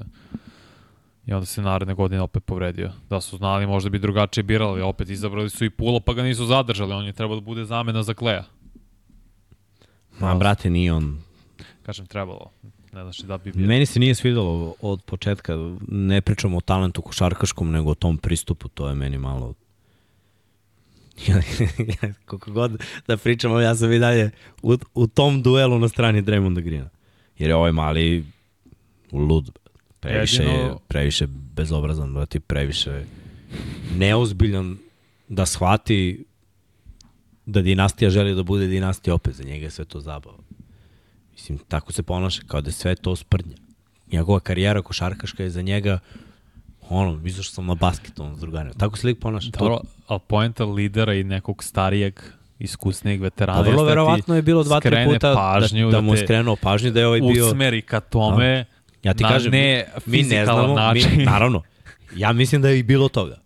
I onda se naredne godine opet povredio. Da su znali, možda bi drugačije birali. Opet izabrali su i Pulo, pa ga nisu zadržali. On je trebao da bude zamena za Kleja. Ma, brate, nije on. Kažem, trebalo. Ne znaš da bi bio. Meni se nije svidelo od početka, ne pričamo o talentu košarkaškom, nego o tom pristupu, to je meni malo... Koliko god da pričamo, ja sam i dalje u, u tom duelu na strani Draymonda Greena. Jer je ovaj mali lud, previše, Jedino- je, previše bezobrazan, brati, previše neozbiljan da shvati da dinastija želi da bude dinastija opet, za njega je sve to zabava. Mislim, tako se ponaša, kao da je sve to sprdnja. Njegova karijera košarkaška je za njega ono, izašao sam na basket on s drugarima. Tako se lik ponaša. Dobro, ali poenta lidera i nekog starijeg, iskusnijeg veterana Pa vrlo da verovatno je bilo dva, tri puta pažnju, da, da mu je skrenuo pažnju da je ovaj bio... usmeri ka tome Ja ti na kažem, ne mi ne znamo, način. mi, naravno, ja mislim da je i bilo toga.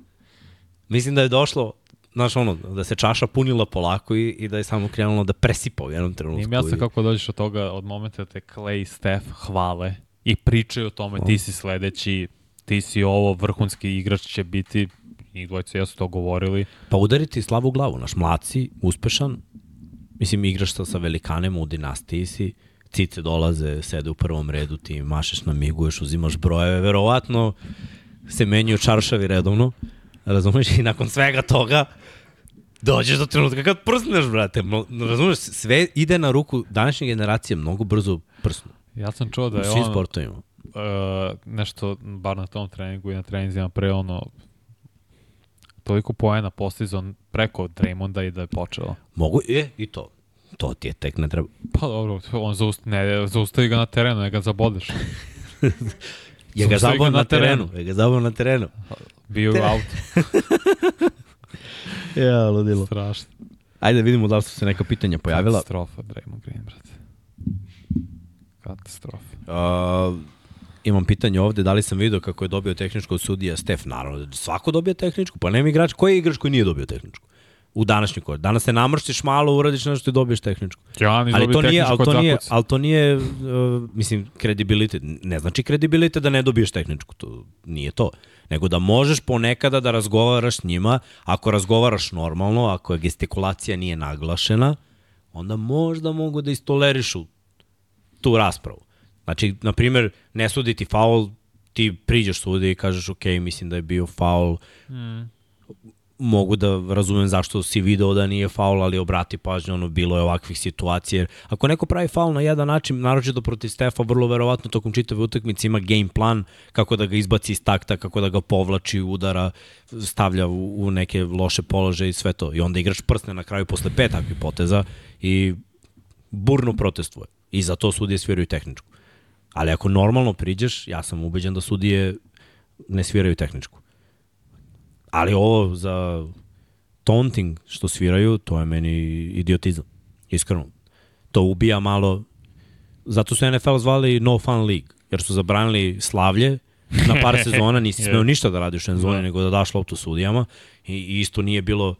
Mislim da je došlo, znaš ono, da se čaša punila polako i, i da je samo krenulo da presipa u jednom trenutku. Nije mi jasno i- kako dođeš od toga, od momenta da te Clay i Steph hvale i pričaju o tome, ti si sledeći, ti si ovo, vrhunski igrač će biti, njih dvojica jesu to govorili. Pa udariti slavu u glavu, naš mlaci, uspešan, mislim igraš sa, sa velikanima u dinastiji si, cice dolaze, sede u prvom redu, ti mašeš, namiguješ, uzimaš brojeve, verovatno se menjaju čaršavi redovno, razumeš, i nakon svega toga dođeš do trenutka kad prsneš, brate, razumeš, sve ide na ruku današnje generacije, mnogo brzo prsnu, Ja sam čuo da u je svim on sportovima. uh, nešto, bar na tom treningu i na treninzima pre ono, toliko poena postizan preko Draymonda i da je počelo. Mogu, je, i to. To ti je tek ne treba. Pa dobro, on zaust, ne, zaustavi ga na terenu, ne ga zabodeš. Je ga zabao na terenu. Je ga zabao na terenu. Bio je out. Ja, ludilo. Strašno. Ajde da vidimo da li su se neka pitanja pojavila. Katastrofa, Draymond Green, brate. Katastrofa. Uh, imam pitanje ovde, da li sam video kako je dobio tehničko od sudija Stef, naravno, svako dobija tehničku, pa nema igrač, koji je igrač koji nije dobio tehničku? U današnjoj kod. Danas se namrštiš malo, uradiš nešto i dobiješ tehničku. Giannis Ali to nije, ali to nije, ali to nije uh, mislim, kredibilitet. Ne znači kredibilitet da ne dobiješ tehničku, to nije to. Nego da možeš ponekada da razgovaraš s njima, ako razgovaraš normalno, ako je gestikulacija nije naglašena, onda možda mogu da istolerišu tu raspravu. Znači, na primjer, ne sudi ti faul, ti priđeš sudi i kažeš, ok, mislim da je bio faul, Mm. Mogu da razumem zašto si video da nije faul, ali obrati pažnju, ono, bilo je ovakvih situacija. Jer ako neko pravi faul na jedan način, naročito protiv Stefa, vrlo verovatno tokom čitave utakmice ima game plan kako da ga izbaci iz takta, kako da ga povlači, udara, stavlja u, u neke loše položaje i sve to. I onda igrač prsne na kraju posle pet takvih poteza i burno protestuje. I za to sudije sviraju tehničku. Ali ako normalno priđeš, ja sam ubeđen da sudije ne sviraju tehničku. Ali ovo za taunting što sviraju, to je meni idiotizam. Iskreno. To ubija malo... Zato su NFL zvali No Fun League, jer su zabranili slavlje na par sezona, nisi smeo ništa da radiš u zoni, Da. nego da daš loptu sudijama i, i isto nije bilo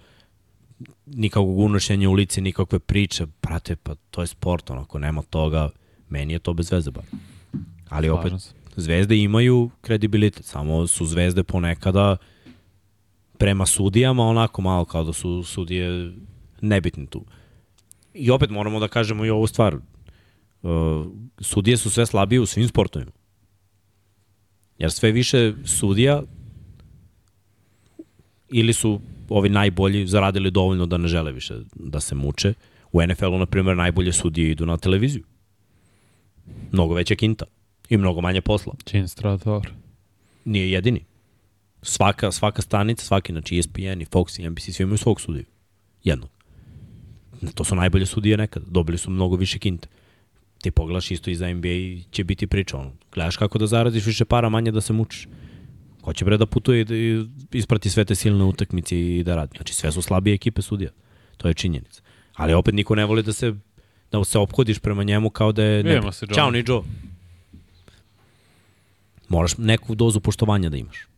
nikakvog unošenja u lice, nikakve priče. Brate, pa to je sport, ono, ako nema toga, meni je to bez veze bar. Ali opet, zvezde imaju kredibilitet, samo su zvezde ponekada prema sudijama onako malo kao da su sudije nebitni tu. I opet moramo da kažemo i ovu stvar. Uh, sudije su sve slabije u svim sportovima. Jer sve više sudija ili su ovi najbolji zaradili dovoljno da ne žele više da se muče. U NFL-u, na primjer, najbolje sudije idu na televiziju. Mnogo veća kinta i mnogo manje posla. Gene Strator. Nije jedini. Svaka, svaka stanica, svaki, znači ESPN i Fox i NBC, svi imaju svog sudiju. Jednog. To su najbolje sudije nekada. Dobili su mnogo više kinte. Ti pogledaš isto i za NBA i će biti priča. Ono. Gledaš kako da zaradiš više para, manje da se mučiš. Ko će bre da putuje i da isprati sve te silne utakmice i da radi. Znači sve su slabije ekipe sudija. To je činjenica. Ali opet niko ne voli da se da se ophodiš prema njemu kao da je... Vidimo se, Joe. Ćao, ni Joe. Moraš neku dozu poštovanja da imaš.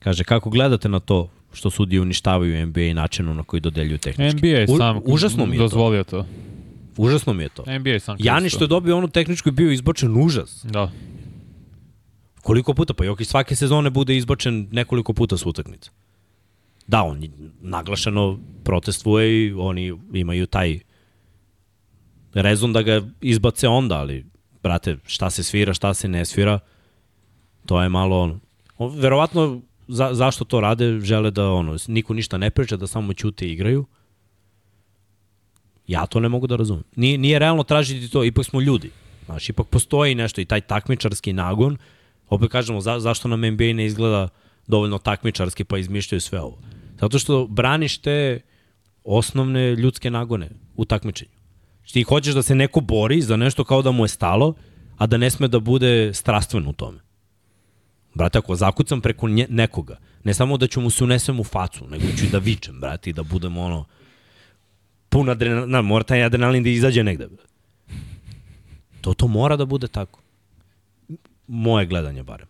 Kaže, kako gledate na to što sudije uništavaju NBA i načinu na koji dodeljuju tehnički? NBA je U- sam užasno mi je to. dozvolio to. Užasno mi je to. NBA je sam Jani što je dobio onu tehničku je bio izbačen užas. Da. Koliko puta? Pa Jokić svake sezone bude izbačen nekoliko puta s utakmice. Da, on naglašeno protestvuje i oni imaju taj rezon da ga izbace onda, ali brate, šta se svira, šta se ne svira, to je malo ono. On, verovatno za, zašto to rade, žele da ono, niko ništa ne priča, da samo ćute i igraju. Ja to ne mogu da razumem. Nije, nije realno tražiti to, ipak smo ljudi. Znaš, ipak postoji nešto i taj takmičarski nagon. Opet kažemo, za, zašto nam NBA ne izgleda dovoljno takmičarski pa izmišljaju sve ovo. Zato što braniš te osnovne ljudske nagone u takmičenju. Znači, ti hoćeš da se neko bori za nešto kao da mu je stalo, a da ne sme da bude strastven u tome. Brate, ako zakucam preko nje, nekoga, ne samo da ću mu se unesem u facu, nego ću da vičem, brate, i da budem ono pun adrenalina, mora taj adrenalin da izađe negde. Brate. To, to mora da bude tako. Moje gledanje barem.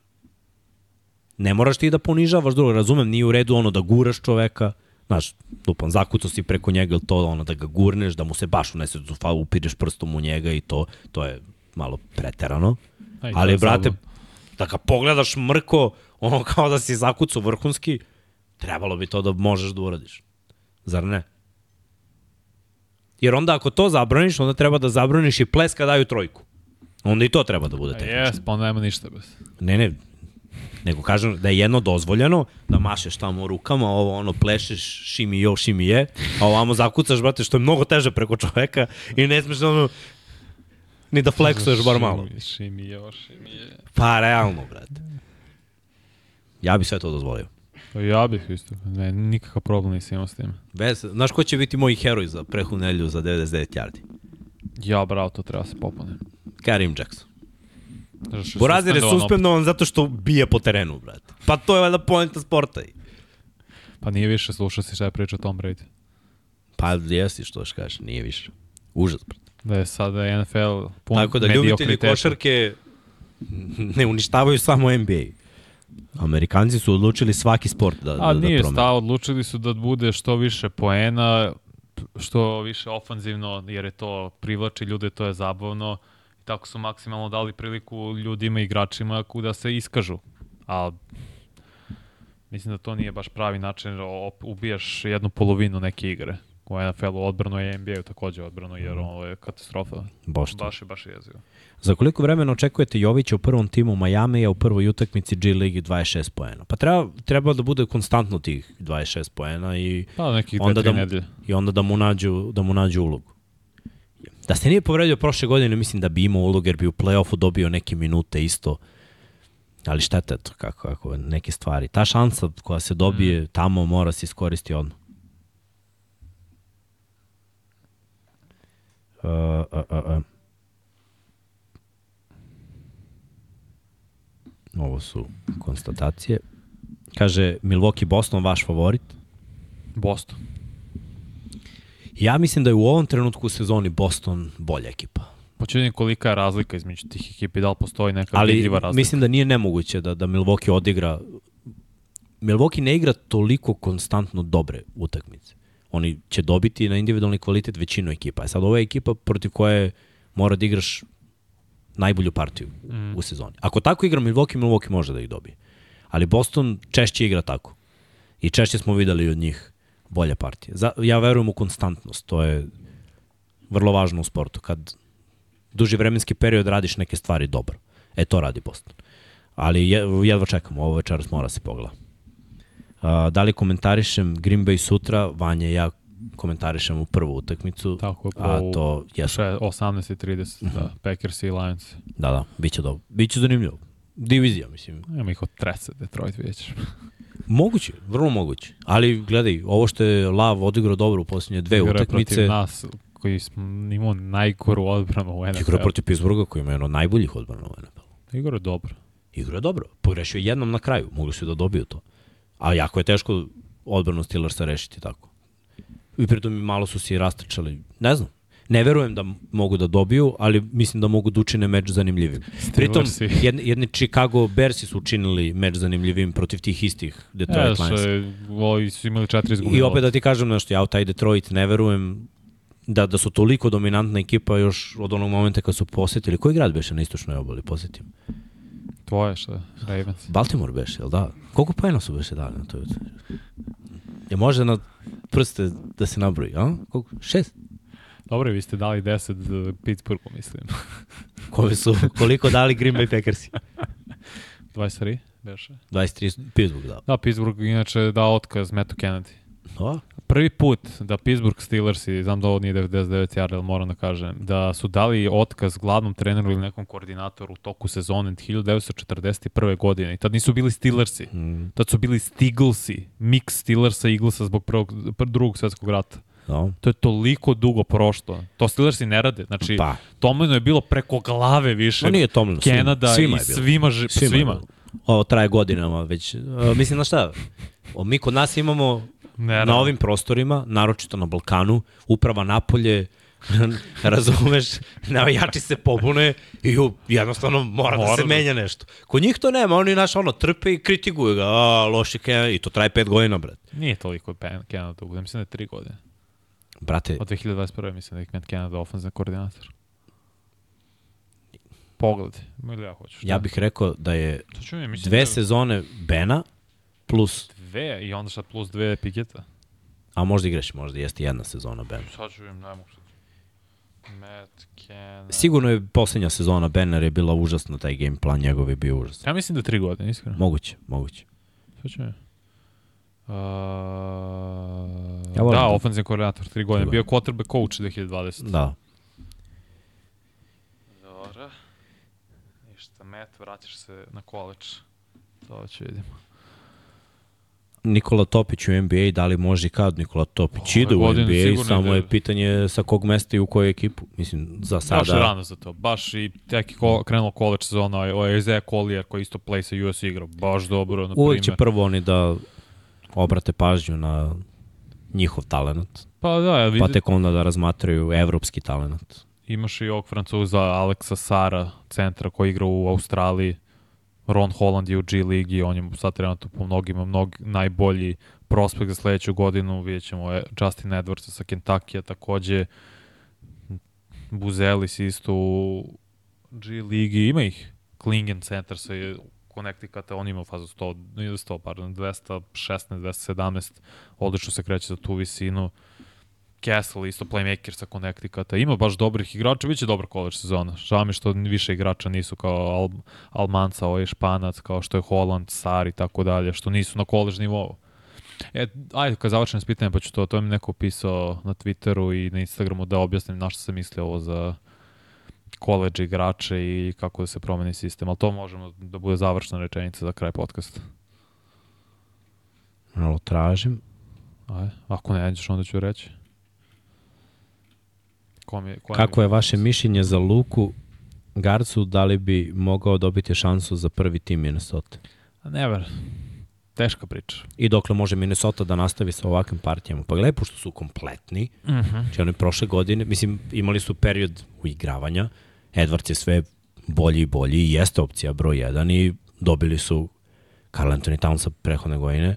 Ne moraš ti da ponižavaš drugo, razumem, nije u redu ono da guraš čoveka, znaš, lupan, zakucao si preko njega ili to, ono da ga gurneš, da mu se baš unese u falu, upireš prstom u njega i to, to je malo preterano. Aj, to Ali, brate. Da ga pogledaš mrko, ono kao da si zakucao vrhunski, trebalo bi to da možeš da uradiš. Zar ne? Jer onda ako to zabraniš, onda treba da zabraniš i ples kad daju trojku. Onda i to treba da bude A tehnički. Jes, pa onda nema ništa bez. Ne, ne, nego kažem da je jedno dozvoljeno, da mašeš tamo rukama, ovo ono plešeš šimi jo, šimi je, a ovamo zakucaš, brate, što je mnogo teže preko čoveka i ne smeš ono, ni da fleksuješ bar malo. Šimi, šimi je, šimi je. Pa, realno, brate. Ja bi sve to dozvolio. Pa ja bih isto. Ne, nikakav problem nisam imao s tim. Bez, znaš ko će biti moj heroj za prehu nelju za 99 yardi? Ja, bravo, to treba se popune. Karim Jackson. Borazir je suspendovan zato što bije po terenu, brate. Pa to je valjda poenta sporta. Pa nije više slušao si šta je pričao Tom Brady. Pa jesi što još kažeš, nije više. Užas, brate. Da je sada NFL pun Tako da ljubitelji košarke ne uništavaju samo NBA. Amerikanci su odlučili svaki sport da, A da, da nije promene. stav, odlučili su da bude što više poena, što više ofanzivno, jer je to privlači ljude, to je zabavno. I tako su maksimalno dali priliku ljudima i igračima da se iskažu. A mislim da to nije baš pravi način, da ubijaš jednu polovinu neke igre. U NFL-u odbrano je NBA-u takođe odbrano, jer ovo je katastrofa. Baš to. Baš je, baš je jezivo. Za koliko vremena očekujete Jovića u prvom timu Miami, a u prvoj utakmici G Ligi 26 poena? Pa treba, treba da bude konstantno tih 26 poena i, Pa nekih Onda da mu- nedelje. i onda da mu nađu, da mu nađu ulogu. Da se nije povredio prošle godine, mislim da bi imao ulogu jer bi u play-offu dobio neke minute isto. Ali šteta je to kako, kako neke stvari. Ta šansa koja se dobije tamo mora se iskoristiti odmah. Uh, uh. Ovo su konstatacije. Kaže, Milwaukee Boston vaš favorit? Boston. Ja mislim da je u ovom trenutku u sezoni Boston bolja ekipa. Počinjem kolika je razlika između tih ekipi, da li postoji neka Ali vidljiva razlika? mislim da nije nemoguće da, da Milwaukee odigra Milwaukee ne igra toliko konstantno dobre utakmice. Oni će dobiti na individualni kvalitet većinu ekipa. E Sad ovo je ekipa protiv koje mora da igraš najbolju partiju mm. u sezoni. Ako tako igra Milwaukee, Milwaukee može da ih dobije. Ali Boston češće igra tako. I češće smo videli od njih bolje partije. Za, ja verujem u konstantnost. To je vrlo važno u sportu. Kad duži vremenski period radiš neke stvari dobro. E, to radi Boston. Ali je, jedva čekamo, ovo večeras mora se pogleda. Uh, da li komentarišem Green Bay sutra, Vanja i ja komentarišem u prvu utakmicu, Tako je, a to. Še, 18.30, da, Packers i Lions. Da, da, bit će dobro. Biće zanimljivo. Divizija, mislim. Nema ih od trese, Detroit vidjet ćeš. Moguće, vrlo moguće. Ali gledaj, ovo što je Lav odigrao dobro u posljednje dve Igrao je utakmice, Protiv nas, koji smo imao najgoru odbranu u NFL. igrao je protiv Pittsburgha koji ima jedno od najboljih odbrana u NFL. Igrao je dobro. Igrao je dobro. Pogrešio je jednom na kraju. Mogli su da dobiju to. A jako je teško odbranu Steelersa rešiti tako. I pritom malo su se i rastrčali. Ne znam. Ne verujem da mogu da dobiju, ali mislim da mogu da učine meč zanimljivim. Pritom, jedni, jedni Chicago Bearsi su učinili meč zanimljivim protiv tih istih Detroit Ja, Lions. što ovi su imali četiri izgubljene. I opet da ti kažem nešto, ja u taj Detroit ne verujem da, da su toliko dominantna ekipa još od onog momenta kad su posetili. Koji grad beše na istočnoj obali, posetim? Tvoje što Ravens. Baltimore beše, jel da? Koliko pojena su beše dali na toj utakmici? Je može na prste da se nabroji, a? Koliko? Šest? Dobro, vi ste dali 10 uh, Pittsburghu, mislim. Kome su, koliko dali Green Bay Packersi? 23, beše. 23, Pittsburgh dao. Da, Pittsburgh inače dao otkaz Mattu Kennedy. Da? Prvi put da Pittsburgh Steelersi, znam da ovo nije 99 yard, ali moram da kažem, da su dali otkaz glavnom treneru ili nekom koordinatoru u toku sezone 1941. godine. I tad nisu bili Steelersi. Mm, Tad su bili Steeglesi, mix Steelersa i Eaglesa zbog prvog, pr drugog svetskog rata. da. To je toliko dugo prošlo. To Steelersi ne rade. Znači, Pa. Tomlinu je bilo preko glave više. Ma nije Tomlin, svima, Kenada svima i je bilo. svima, ži- Svima. svima. Ovo traje godinama već. Uh, mislim, na šta? O, mi kod nas imamo Ne, na ovim prostorima, naročito na Balkanu, uprava napolje, razumeš, navijači se pobune i jednostavno mora, da Mora se da- menja nešto. Kod njih to nema, oni naš ono trpe i kritikuju ga, a loši Kenada, i to traje pet godina, brat. Nije toliko Kenada dugo, ja mislim da je tri godine. Brate, Od 2021. mislim da je Matt Canada ofenzivni koordinator. Pogledaj, ili ja hoću. šta? ja bih rekao da je mislim dve da je sezone Bena plus, Dve i onda sad plus dve Piketa. a možda i grešim, možda jeste jedna sezona Bena. Sad ću im, ne mogu sad. Matt Canada. Sigurno je poslednja sezona Benner je bila užasna, taj game plan njegov je bio užasan. Ja mislim da tri godine, iskreno. Moguće, moguće. Sad ću mi. Uh, Ja da, ofenzivni koordinator, tri godine. Bio quarterback coach 2020. Da. Dobro. Ništa, Matt, vraćaš se na college. To će vidimo. Nikola Topić u NBA, da li može i kad Nikola Topić Ove ide u NBA, samo ide. je pitanje sa kog mesta i u koju ekipu. Mislim, za Baš je sada... rano za to. Baš i tek je ko, krenulo college sezona, o Isaiah Collier koji isto play sa US igrao. Baš dobro, na Uvek će prvo oni da obrate pažnju na njihov talent, Pa da, ja pa vidim, tek onda da razmatraju evropski talent. imaš i ovog Francuza Aleksa Sara, centra koji igra u Australiji. Ron Holland je u G ligi, on je sad trenutno po mnogima mnog, najbolji prospekt za sledeću godinu, vidjet ćemo e, Justin Edwards sa Kentucky, takođe. Buzelis isto u G ligi, ima ih Klingen Center sa Connecticut, on ima fazu 100, 100, pardon, 216, 217, odlično se kreće za tu visinu. Castle, isto playmaker sa Connecticuta. Ima baš dobrih igrača, biće dobra college sezona. Žao mi što više igrača nisu kao Al, Almanca, ovaj Španac, kao što je Holland, Sar i tako dalje, što nisu na college nivou. E, ajde, kad završim s pitanjem, pa ću to, to mi neko pisao na Twitteru i na Instagramu da objasnim na što se misli ovo za college igrače i kako da se promeni sistem, ali to možemo da bude završna rečenica za kraj podcasta. Malo tražim. Ajde, ako ne nađeš, onda ću reći. Kom je, Kako je vaše mišljenje za Luku Garcu, da li bi mogao dobiti šansu za prvi tim Minnesota? Never. Teška priča. I dokle može Minnesota da nastavi sa ovakvim partijama? Pa gledaj, pošto su kompletni, uh mhm. -huh. znači oni prošle godine, mislim, imali su period uigravanja, Edwards je sve bolji i bolji i jeste opcija broj 1 i dobili su Carl Anthony Townsa prehodne godine.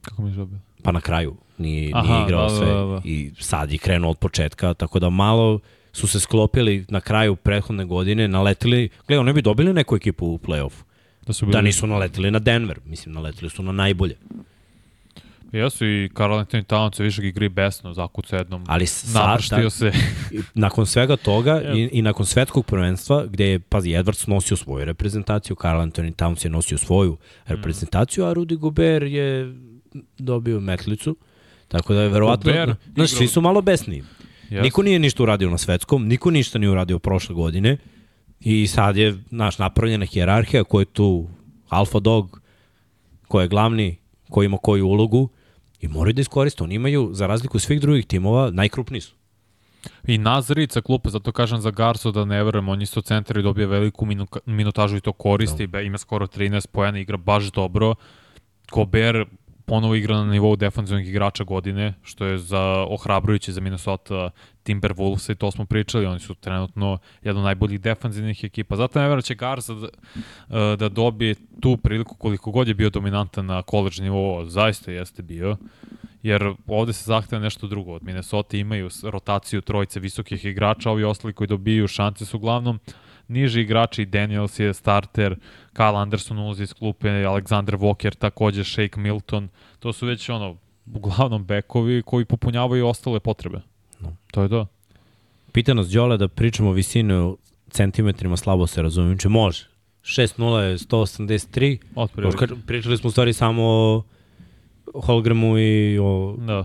Kako mi je dobio? Pa na kraju, nije, Aha, nije igrao da, sve da, da, i sad je krenuo od početka, tako da malo su se sklopili na kraju prethodne godine, naletili, gledaj, oni bi dobili neku ekipu u play-offu. Da, su bili... da nisu naletili na Denver, mislim, naletili su na najbolje. Jesu i Karl Anthony Towns je više igri besno, zakuca jednom, Ali sad, da, se. nakon svega toga i, i nakon svetskog prvenstva, gde je, pazi, Edwards nosio svoju reprezentaciju, Karl Anthony Towns je nosio svoju reprezentaciju, a Rudy Gobert je dobio metlicu. Tako da je verovatno, znaš, svi su malo besni. Yes. Niko nije ništa uradio na svetskom, niko ništa nije uradio prošle godine i sad je, znaš, napravljena hjerarhija ko je tu alfa dog, ko je glavni, ko ima koju ulogu i moraju da iskoriste. Oni imaju, za razliku svih drugih timova, najkrupniji su. I Nazarica klupe, zato kažem za Garso da ne verujem, on isto centar i dobije veliku minutažu i to koristi, no. Ima skoro 13 pojena, igra baš dobro. Kober ponovo igra na nivou defensivnog igrača godine, što je za ohrabrujuće za Minnesota Timberwolves i to smo pričali, oni su trenutno jedan od najboljih defensivnih ekipa. Zato ne verujem da će Garza da, da dobije tu priliku koliko god je bio dominantan na college nivou, zaista jeste bio jer ovde se zahteva nešto drugo. Od Minnesota imaju rotaciju trojice visokih igrača, ovi ostali koji dobiju šanse su uglavnom niži igrači, Daniels je starter, Kyle Anderson ulazi iz klupe, Alexander Walker takođe, Shake Milton, to su već ono, uglavnom bekovi koji popunjavaju ostale potrebe. No. To je to. Pita nas Đole da pričamo o visini centimetrima, slabo se razumijem, če može. 6-0 je 183. Otprilike. Pričali smo u stvari samo o Holgremu i o da.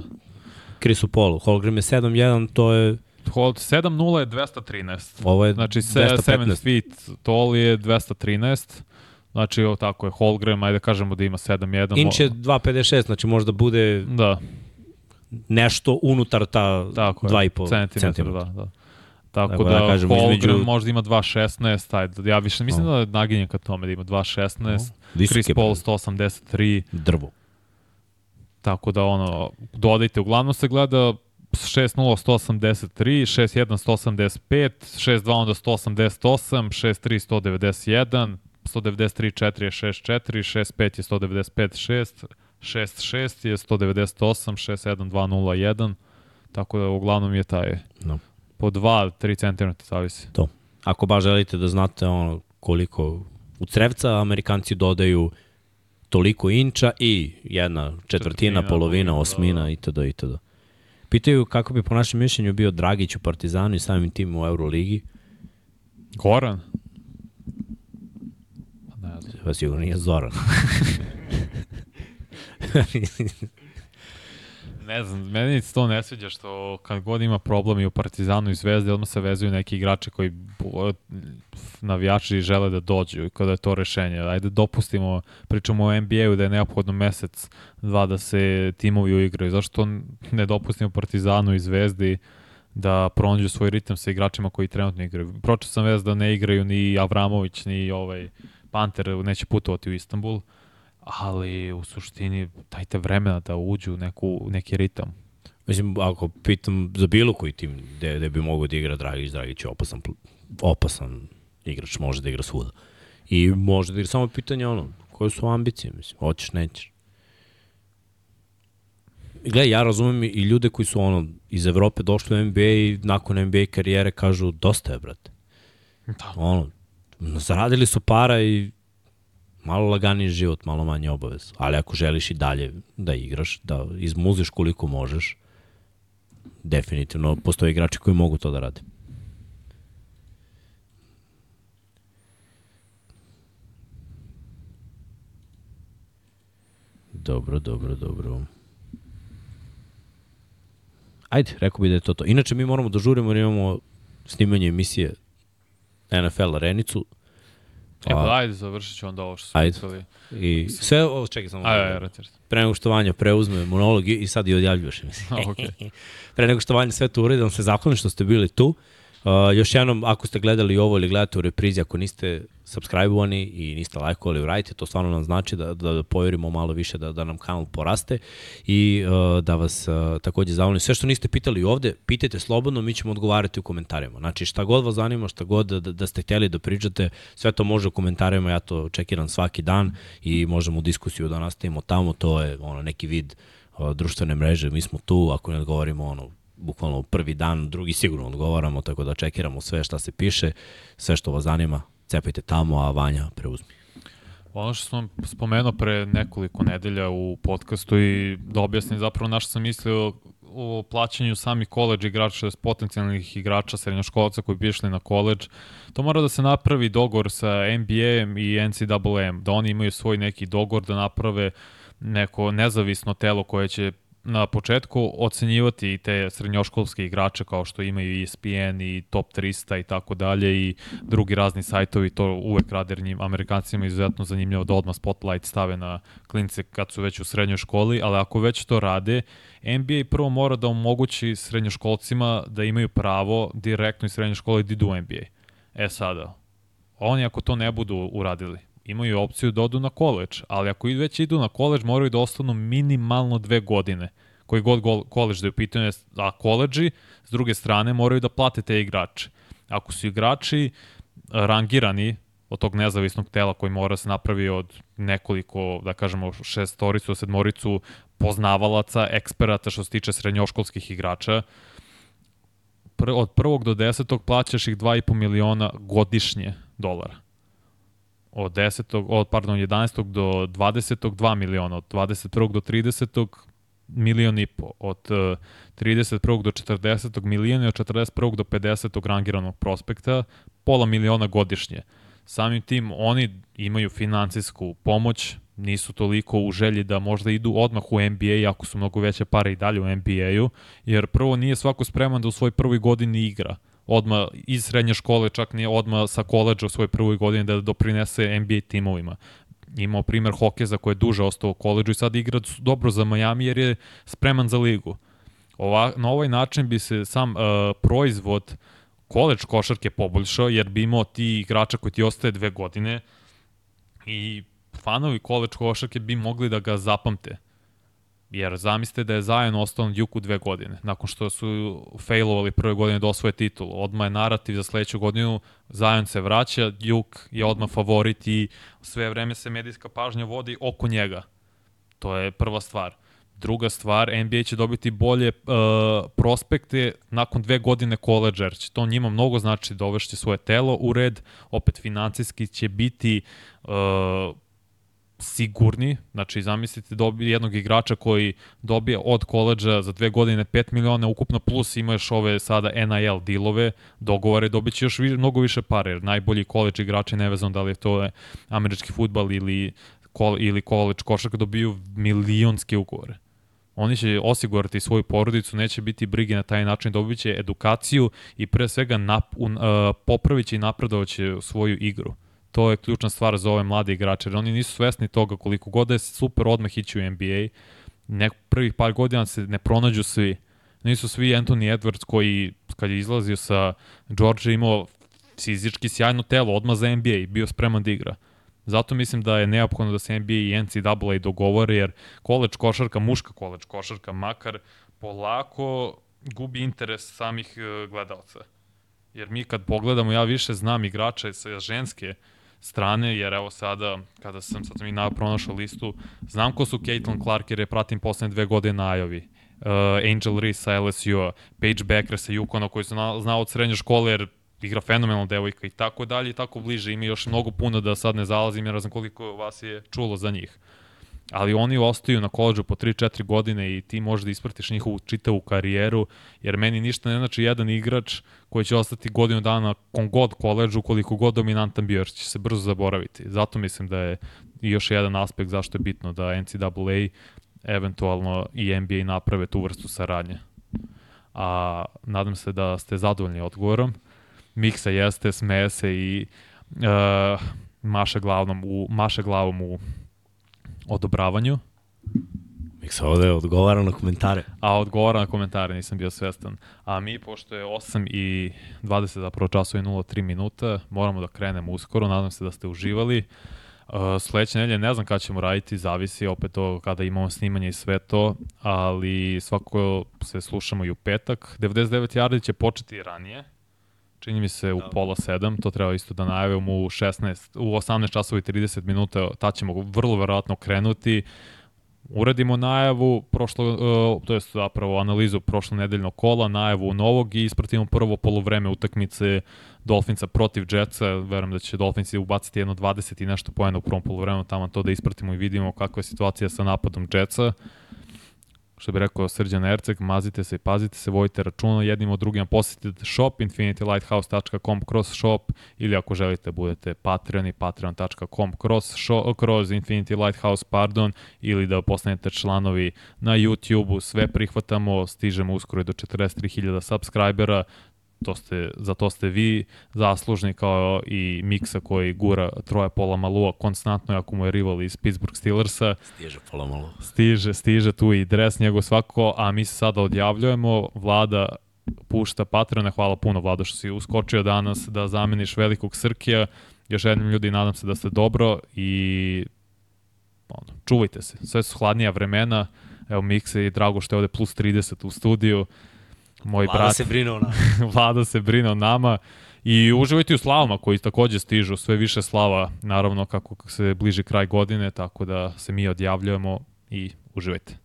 Chrisu Polu. Holgram je 7-1, to je Hold 7-0 je 213. Ovo je znači 7 feet tall je 213. Znači, ovo tako je, Holgram, ajde kažemo da ima 7-1. Inč je 2.56, znači možda bude da. nešto unutar ta 2,5 cm. Da, da. Tako da, da kažem, Holgram između... možda ima 2.16, ajde, ja više mislim no. da naginjem ka tome da ima 2.16, no. Chris Paul 183. Drvo. Tako da ono, dodajte, uglavnom se gleda 6-0 183, 6-1 185, 6-2 onda 188, 6-3 191, 193 4 je 6-4, 6-5 je 195 6, 6-6 je 198, 6-7 2-0-1, tako da uglavnom je taj no. po 2-3 cm zavisi. To. Ako baš želite da znate ono koliko u crevca Amerikanci dodaju toliko inča i jedna četvrtina, četvrtina polovina, osmina da, da. itd. itd. Pitaju kako bi po našem mišljenju bio Dragić u Partizanu i samim tim u Euroligi. Goran? Pa sigurno nije Zoran. ne znam, meni se to ne sviđa što kad god ima problem i u Partizanu i Zvezdi, odmah se vezuju neki igrači koji navijači žele da dođu i kada je to rešenje. Ajde dopustimo, pričamo o NBA-u da je neophodno mesec, dva da se timovi uigraju. Zašto ne dopustimo Partizanu i Zvezdi da pronađu svoj ritam sa igračima koji trenutno igraju. Pročeo sam vez da ne igraju ni Avramović, ni ovaj Panter, neće putovati u Istanbul ali u suštini dajte vremena da uđu u neku, neki ritam. Mislim, ako pitam za bilo koji tim gde, gde bi mogo da igra Dragić, Dragić je opasan, opasan igrač, može da igra svuda. I možda je samo pitanje ono, koje su ambicije, mislim, hoćeš, nećeš. Gle, ja razumem i ljude koji su ono iz Evrope došli u NBA i nakon NBA karijere kažu dosta je, brate. Da. Ono, zaradili su para i malo laganiji život, malo manje obavez. Ali ako želiš i dalje da igraš, da izmuziš koliko možeš, definitivno postoje igrači koji mogu to da rade. Dobro, dobro, dobro. Ajde, rekao bi da je to to. Inače, mi moramo da žurimo jer imamo snimanje emisije NFL Arenicu. E pa ajde, završit ću onda ovo što smo ajde. I sve ovo, čekaj samo. Ajde, ajde, ajde. Pre nego što Vanja preuzme monolog i sad i odjavljuš. Mislim. okay. Pre nego što Vanja sve to uredi, da vam se zahvalim što ste bili tu. Uh, još jednom, ako ste gledali ovo ili gledate u reprizi, ako niste subscribe-ovani i niste lajkovali, uradite, to stvarno nam znači da, da, da povjerimo malo više, da, da nam kanal poraste i uh, da vas uh, takođe zavolim. Sve što niste pitali ovde, pitajte slobodno, mi ćemo odgovarati u komentarima. Znači šta god vas zanima, šta god da, da ste htjeli da pričate, sve to može u komentarima, ja to čekiram svaki dan i možemo diskusiju da nastavimo tamo, to je ono neki vid uh, društvene mreže, mi smo tu, ako ne odgovorimo ono, bukvalno prvi dan, drugi sigurno odgovaramo, tako da čekiramo sve šta se piše, sve što vas zanima, cepajte tamo, a Vanja preuzmi. Ono što sam spomenuo pre nekoliko nedelja u podcastu i da objasnim zapravo na što sam mislio o plaćanju samih koleđ igrača, potencijalnih igrača, srednjoškolaca koji bi išli na koleđ, to mora da se napravi dogovor sa NBA-em i NCAA-em, da oni imaju svoj neki dogovor da naprave neko nezavisno telo koje će na početku ocenjivati te srednjoškolske igrače kao što imaju ESPN i Top 300 i tako dalje i drugi razni sajtovi, to uvek rade njim, Amerikancima izuzetno zanimljivo da odmah spotlight stave na klince kad su već u srednjoj školi, ali ako već to rade, NBA prvo mora da omogući srednjoškolcima da imaju pravo direktno iz srednje škole da idu u NBA. E sada, oni ako to ne budu uradili, imaju opciju da odu na koleđ, ali ako već idu na koleđ, moraju da ostanu minimalno dve godine koji god koleđ da je u pitanju, a koleđi, s druge strane, moraju da plate te igrače. Ako su igrači rangirani od tog nezavisnog tela koji mora se napravi od nekoliko, da kažemo, šestoricu, sedmoricu poznavalaca, eksperata što se tiče srednjoškolskih igrača, od prvog do desetog plaćaš ih 2,5 miliona godišnje dolara od 10. od pardon 11. do 20. 2 miliona, od 21. do 30. milion i po, od 31. do 40. miliona i od 41. do 50. rangiranog prospekta pola miliona godišnje. Samim tim oni imaju financijsku pomoć, nisu toliko u želji da možda idu odmah u NBA, ako su mnogo veće pare i dalje u NBA-u, jer prvo nije svako spreman da u svoj prvoj godini igra odma iz srednje škole, čak nije odma sa koleđa u svojoj prvoj godini da doprinese NBA timovima. Imao primer Hokeza koji je duže ostao u koleđu i sad igra dobro za Miami jer je spreman za ligu. Ova, na ovaj način bi se sam uh, proizvod koleđ košarke poboljšao jer bi imao ti igrača koji ti ostaje dve godine i fanovi koleđ košarke bi mogli da ga zapamte. Jer zamislite da je Zion ostao na Duke dve godine, nakon što su failovali prve godine da osvoje titul. Odmah je narativ za sledeću godinu, Zion se vraća, Duke je odmah favorit i sve vreme se medijska pažnja vodi oko njega. To je prva stvar. Druga stvar, NBA će dobiti bolje uh, prospekte nakon dve godine koleđa, jer će to njima mnogo znači dovešće svoje telo u red, opet financijski će biti uh, sigurni, znači zamislite dobije jednog igrača koji dobije od koleđa za dve godine 5 miliona ukupno plus ima još ove sada NIL dilove, dogovore, dobit će još vi, mnogo više pare, jer najbolji koleđ igrači nevezano da li je to američki futbal ili, kol, ili koleđ košarka dobiju milionske ugovore. Oni će osigurati svoju porodicu, neće biti brige na taj način, dobit će edukaciju i pre svega nap, un, uh, popravit će i napredovaće svoju igru to je ključna stvar za ove mlade igrače, jer oni nisu svesni toga koliko god da je super odmah ići u NBA, nek prvih par godina se ne pronađu svi. Nisu svi Anthony Edwards koji, kad je izlazio sa Georgia, imao fizički sjajno telo odmah za NBA i bio spreman da igra. Zato mislim da je neophodno da se NBA i NCAA dogovore, jer koleč košarka, muška koleč košarka, makar polako gubi interes samih e, gledalca. Jer mi kad pogledamo, ja više znam igrača sa ženske strane, jer evo sada, kada sam, sad sam i na, pronašao listu, znam ko su Caitlin Clark jer je pratim poslednje dve godine na Ajovi. Uh, Angel Reese sa LSU-a, Paige Becker sa Yukona koji se znao od srednje škole jer igra fenomenalna devojka i tako dalje i tako bliže. Ima još mnogo puno da sad ne zalazim jer znam koliko vas je čulo za njih. Ali oni ostaju na koleđu po 3-4 godine i ti možeš da ispratiš njihovu čitavu karijeru, jer meni ništa ne znači jedan igrač koji će ostati godinu dana kon god koleđu, koliko god dominantan bio, jer će se brzo zaboraviti. Zato mislim da je još jedan aspekt zašto je bitno da NCAA eventualno i NBA naprave tu vrstu saradnje. A nadam se da ste zadovoljni odgovorom. Miksa jeste, smeje se i uh, maše, glavnom u, maše glavom u odobravanju. Miksa ovde odgovara na komentare. A odgovara na komentare, nisam bio svestan. A mi, pošto je 8 i 20, zapravo časova i 0,3 minuta, moramo da krenemo uskoro, nadam se da ste uživali. Uh, sledeće nedelje ne znam kada ćemo raditi, zavisi opet to kada imamo snimanje i sve to, ali svako se slušamo i u petak. 99 yardi će početi ranije, čini mi se u da. pola 7, to treba isto da najavimo u 16, u 18 časova i 30 minuta, ta ćemo vrlo verovatno krenuti. Uradimo najavu, prošlo, uh, to je zapravo analizu prošlo nedeljno kola, najavu novog i ispratimo prvo polovreme utakmice Dolfinca protiv Jetsa, verujem da će Dolfinci ubaciti jedno 20 i nešto pojena u prvom polovremenu, tamo to da ispratimo i vidimo kakva je situacija sa napadom Jetsa što bi rekao Srđan Erceg, mazite se i pazite se, vojite računa jednim od drugim, posetite shop infinitylighthouse.com kroz shop ili ako želite budete Patreon i patreon.com kroz, show, kroz Infinity Lighthouse, pardon, ili da postanete članovi na YouTube-u, sve prihvatamo, stižemo uskoro i do 43.000 subscribera, to ste, za to ste vi zaslužni kao i Miksa koji gura troje pola malua konstantno ako mu je rival iz Pittsburgh Steelersa. Stiže pola malua. Stiže, stiže tu i dres njegov svako, a mi se sada odjavljujemo. Vlada pušta Patreone, hvala puno Vlada što si uskočio danas da zameniš velikog Srkija. Još jednim ljudi, nadam se da ste dobro i ono, čuvajte se. Sve su hladnija vremena. Evo Mikse i drago što je ovde plus 30 u studiju moj Vlada brat. se brine o nama. Vlada se brine o nama. I uživajte u slavama koji takođe stižu, sve više slava, naravno kako se bliži kraj godine, tako da se mi odjavljujemo i uživajte.